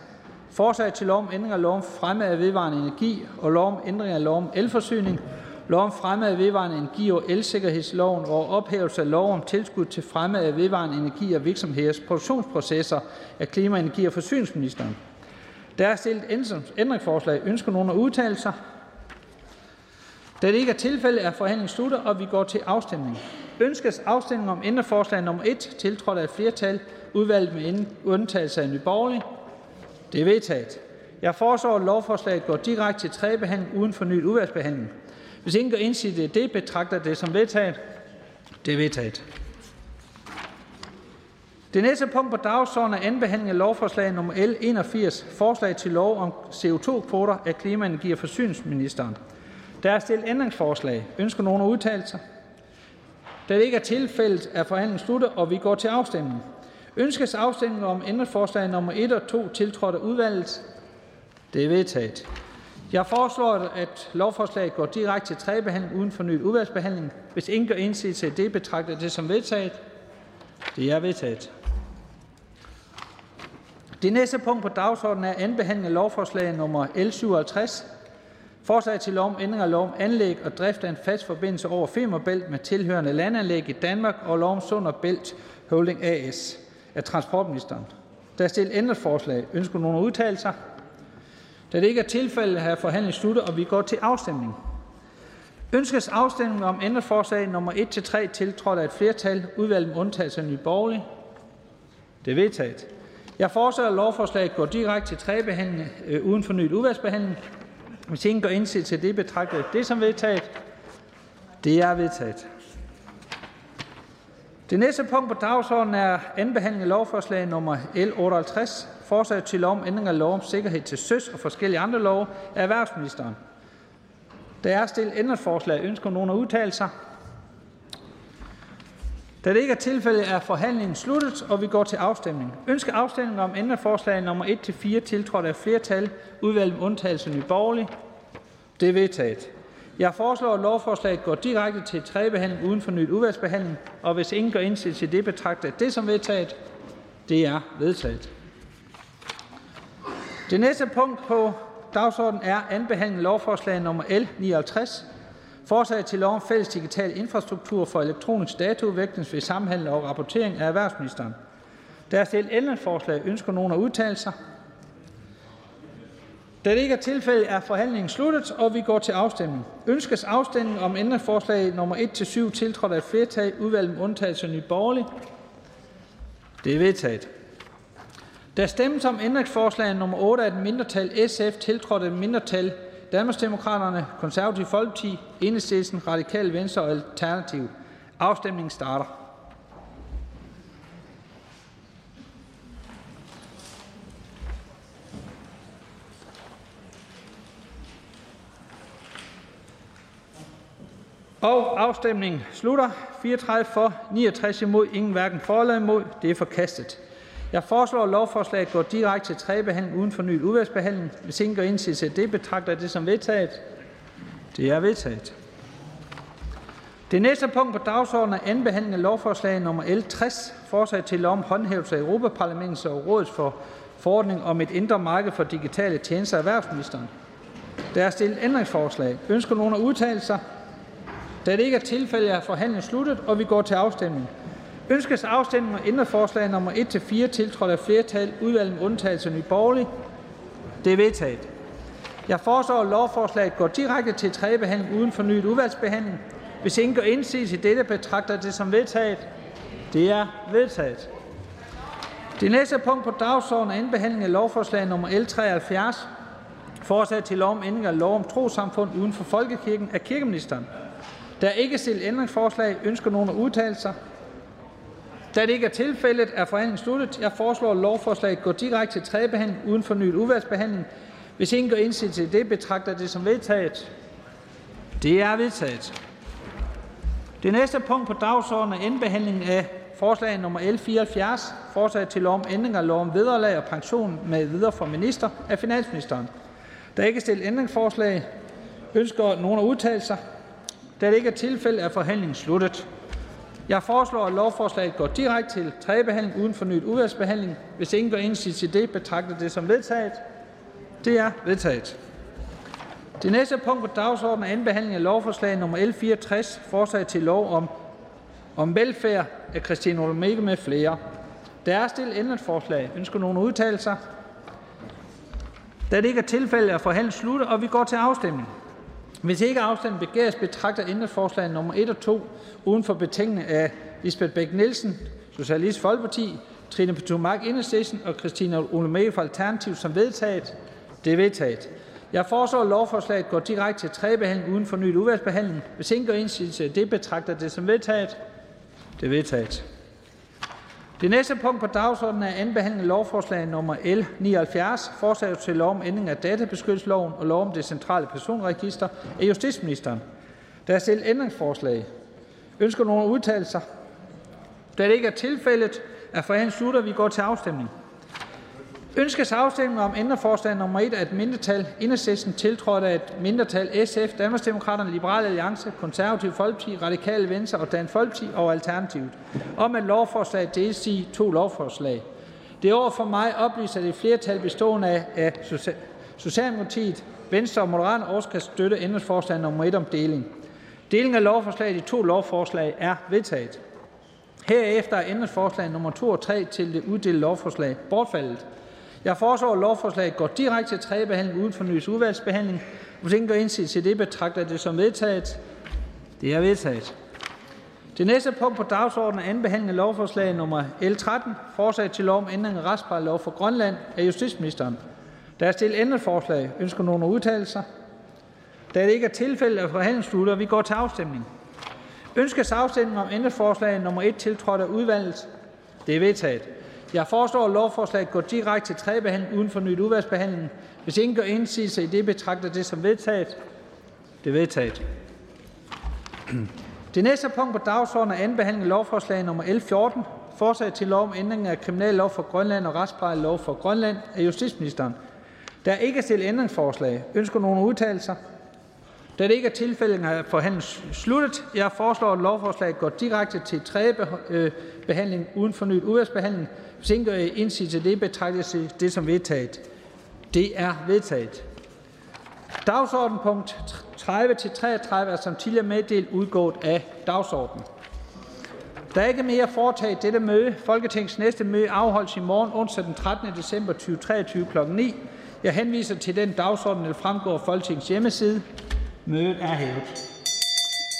Forslag til lov om ændring af lov om fremme af vedvarende energi og lov om ændring af lov om elforsyning lov om fremme af vedvarende energi og elsikkerhedsloven og ophævelse af lov om tilskud til fremme af vedvarende energi og virksomheders produktionsprocesser af klima-, energi- og forsyningsministeren. Der er stillet ændringsforslag. Ønsker nogen at udtale sig? Da det ikke er tilfældet, er forhandlingen sluttet, og vi går til afstemning. Ønskes afstemning om ændringsforslag nummer 1, tiltrådt af et flertal, udvalget med undtagelse af Nye Borgerlige? Det er vedtaget. Jeg foreslår, at lovforslaget går direkte til tredje behandling uden fornyet udvalgsbehandling. Hvis ingen gør indsigelse det, betragter det som vedtaget. Det er vedtaget. Det næste punkt på dagsordenen er anden behandling af lovforslag nummer L 81, forslag til lov om CO2-kvoter af klima-, energi- og forsyningsministeren. Der er stillet ændringsforslag. Ønsker nogen at udtale sig? Da det ikke er tilfældet, er forhandlingen sluttet, og vi går til afstemning. Ønskes afstemning om ændringsforslag nummer 1 og 2 tiltrådt af udvalget? Det er vedtaget. Jeg foreslår, at lovforslaget går direkte til tredje behandling uden fornyet udvalgsbehandling. Hvis ingen gør indsigelse til det, betragter det som vedtaget. Det er vedtaget. Det næste punkt på dagsordenen er anden behandling af lovforslag nummer L 57. Forslag til lov om ændring af lov om anlæg og drift af en fast forbindelse over Femerbælt med tilhørende landanlæg i Danmark og lov om Sund og Bælt Holding AS af transportministeren. Der er stillet ændringsforslag. Ønsker nogen at udtale sig? Da det ikke er tilfældet, har forhandlingen sluttet, og vi går til afstemning. Ønskes afstemning om ændringsforslag nummer 1-3 tiltrådt af et flertal, udvalget med undtagelse af Nye Borgerlige? Det er vedtaget. Jeg foreslår, at lovforslaget går direkte til tredje behandling øh, uden fornyet udvalgsbehandling. Hvis ingen går indsigelse til det, betragter jeg det som vedtaget. Det er vedtaget. Det næste punkt på dagsordenen er anden behandling af lovforslag nummer L 58, forslag til lov om ændring af lov om sikkerhed til søs og forskellige andre love af erhvervsministeren. Der er stillet ændringsforslag. Ønsker nogen at udtale sig? Da det ikke er tilfældet, er forhandlingen sluttet, og vi går til afstemning. Ønsker afstemning om ændringsforslag nummer 1-4 tiltrådt af flertal, udvalget med undtagelse af Nye Det er vedtaget. Jeg foreslår, at lovforslaget går direkte til tredje behandling uden fornyet udvalgsbehandling, og hvis ingen gør indsigelse til det, betragter jeg det som vedtaget. Det er vedtaget. Det næste punkt på dagsordenen er anden behandling af lovforslag nummer L 59. Forslag til lov om fælles digital infrastruktur for elektronisk dataudvikling ved samhandel og rapportering af erhvervsministeren. Der er stillet ændringsforslag. Ønsker nogen at udtale sig? Da det ikke er tilfældet, er forhandlingen sluttet, og vi går til afstemning. Ønskes afstemning om ændringsforslag nummer 1-7 tiltrådt af et flertal, udvalget med undtagelse af Nye Borgerlige? Det er vedtaget. Der stemmes om ændringsforslag nummer 8 af et mindretal SF, tiltrådt af et mindretal Danmarksdemokraterne, Konservative Folkeparti, Enhedslisten, Radikale Venstre og Alternativ. Afstemningen starter. Og afstemningen slutter. 34 for, 69 imod, ingen hverken for eller imod. Det er forkastet. Jeg foreslår, at lovforslaget går direkte til tredje behandling uden fornyet udvalgsbehandling. Hvis ingen gør indsigelse det, betragter jeg det som vedtaget. Det er vedtaget. Det næste punkt på dagsordenen er anden behandling af lovforslag nummer L 60, forslag til lov om håndhævelse af Europaparlamentets og rådets for forordning om et indre marked for digitale tjenester af erhvervsministeren. Der er stillet ændringsforslag. Ønsker nogen at udtale sig? Da det ikke er tilfældet, er forhandlingen sluttet, og vi går til afstemning. Ønskes afstemning om ændringsforslag nummer 1-4 tiltrådt af flertal, udvalget med undtagelse af Nye Det er vedtaget. Jeg foreslår, at lovforslaget går direkte til tredje behandling uden fornyet udvalgsbehandling. Hvis ingen gør indsigelse i dette, betragter det som vedtaget. Det er vedtaget. Det næste punkt på dagsordenen er anden behandling af lovforslag nummer L 73. Forslag til lov om ændring af lov om trosamfund uden for folkekirken af kirkeministeren. Der er ikke stillet ændringsforslag. Ønsker nogen at udtale sig? Da det ikke er tilfældet, er forhandlingen sluttet. Jeg foreslår, at lovforslaget går direkte til tredje behandling uden fornyet udvalgsbehandling. Hvis ingen gør indsigelse til det, betragter det som vedtaget. Det er vedtaget. Det næste punkt på dagsordenen er indbehandling af forslag nummer L 74, forslag til lov om ændring af lov om vederlag og pension med videre for minister af finansministeren. Der er ikke stillet ændringsforslag. Ønsker nogen at udtale sig? Da det ikke er tilfældet, er forhandlingen sluttet. Jeg foreslår, at lovforslaget går direkte til tredje behandling uden fornyet udvalgsbehandling. Hvis ingen gør indsigelse til det, betragter det som vedtaget. Det er vedtaget. Det næste punkt på dagsordenen er behandling af lovforslag nummer L 64, forslag til lov om, om velfærd af Christine Olmeke med flere. Der er stillet ændringsforslag. Ønsker nogen at udtale sig? Da det ikke er tilfældet, er forhandlingen sluttet, og vi går til afstemning. Hvis ikke afstemning begæres, betragter ændringsforslag nummer 1 og 2 uden for betænkning af Lisbeth Bæk Nielsen, Socialist Folkeparti, Trine Pertou Mach, Enhedslisten og Christina Olumé fra Alternativ som vedtaget. Det er vedtaget. Jeg foreslår, at lovforslaget går direkte til tredje behandling uden fornyet udvalgsbehandling. Hvis ingen gør indsigelse, det betragter det som vedtaget. Det er vedtaget. Det næste punkt på dagsordenen er anden behandling af lovforslag nummer L 79, forslag til lov om ændring af databeskyttelsesloven og lov om det centrale personregister af justitsministeren. Der er stillet ændringsforslag. Ønsker nogen at udtale sig? Da det ikke er tilfældet, er forhandlingen slutter, vi går til afstemning. Ønskes afstemning om ændringsforslag nummer 1 af et mindretal, Enhedslisten tiltrådt af et mindretal SF, Danmarksdemokraterne, Liberale Alliance, Konservative Folkeparti, Radikale Venstre og Dansk Folkeparti og Alternativet, om at lovforslaget deles i to lovforslag. Det er over for mig oplyst, at et flertal bestående af, af Socialdemokratiet, Venstre og Moderaterne også kan støtte ændringsforslag nummer 1 om deling. Deling af lovforslaget i to lovforslag er vedtaget. Herefter er ændringsforslag nummer 2 og 3 til det uddelte lovforslag bortfaldet. Jeg foreslår, at lovforslaget går direkte til tredje behandling uden fornyet udvalgsbehandling. Hvis ingen gør indsigelse til det, betragter det som vedtaget. Det er vedtaget. Det næste punkt på dagsordenen er anden behandling af lovforslag nummer L 13, forslag til lov om ændring af retsplejelov for Grønland af justitsministeren. Der er stillet ændringsforslag. Ønsker nogen at udtale sig? Da det ikke er tilfældet, er forhandlingen sluttet, og vi går til afstemning. Ønskes afstemning om ændringsforslag nummer 1 tiltrådt af udvalget? Det er vedtaget. Jeg foreslår, at lovforslaget går direkte til tredje behandling uden fornyet udvalgsbehandling. Hvis ingen gør indsigelse i det, betragter det som vedtaget. Det er vedtaget. Det næste punkt på dagsordenen er anden behandling af lovforslag nummer L 14, forslag til lov om ændring af kriminallov for Grønland og retsplejelov for Grønland af justitsministeren. Der er ikke stillet ændringsforslag. Ønsker nogen at udtale sig? Da det ikke er tilfældet, er forhandlingen sluttet. Jeg foreslår, at lovforslaget går direkte til tredje øh, behandling uden fornyet udvalgsbehandling. Hvis ingen gør indsigelse til det, betragtes det som vedtaget. Det er vedtaget. Dagsordenpunkt 30-33 er som tidligere meddelt udgået af dagsordenen. Der er ikke mere foretaget dette møde. Folketingets næste møde afholdes i morgen, onsdag den 13. december 2023 kl. 9. Jeg henviser til den dagsorden, der fremgår af Folketingets hjemmeside. Mødet er hævet.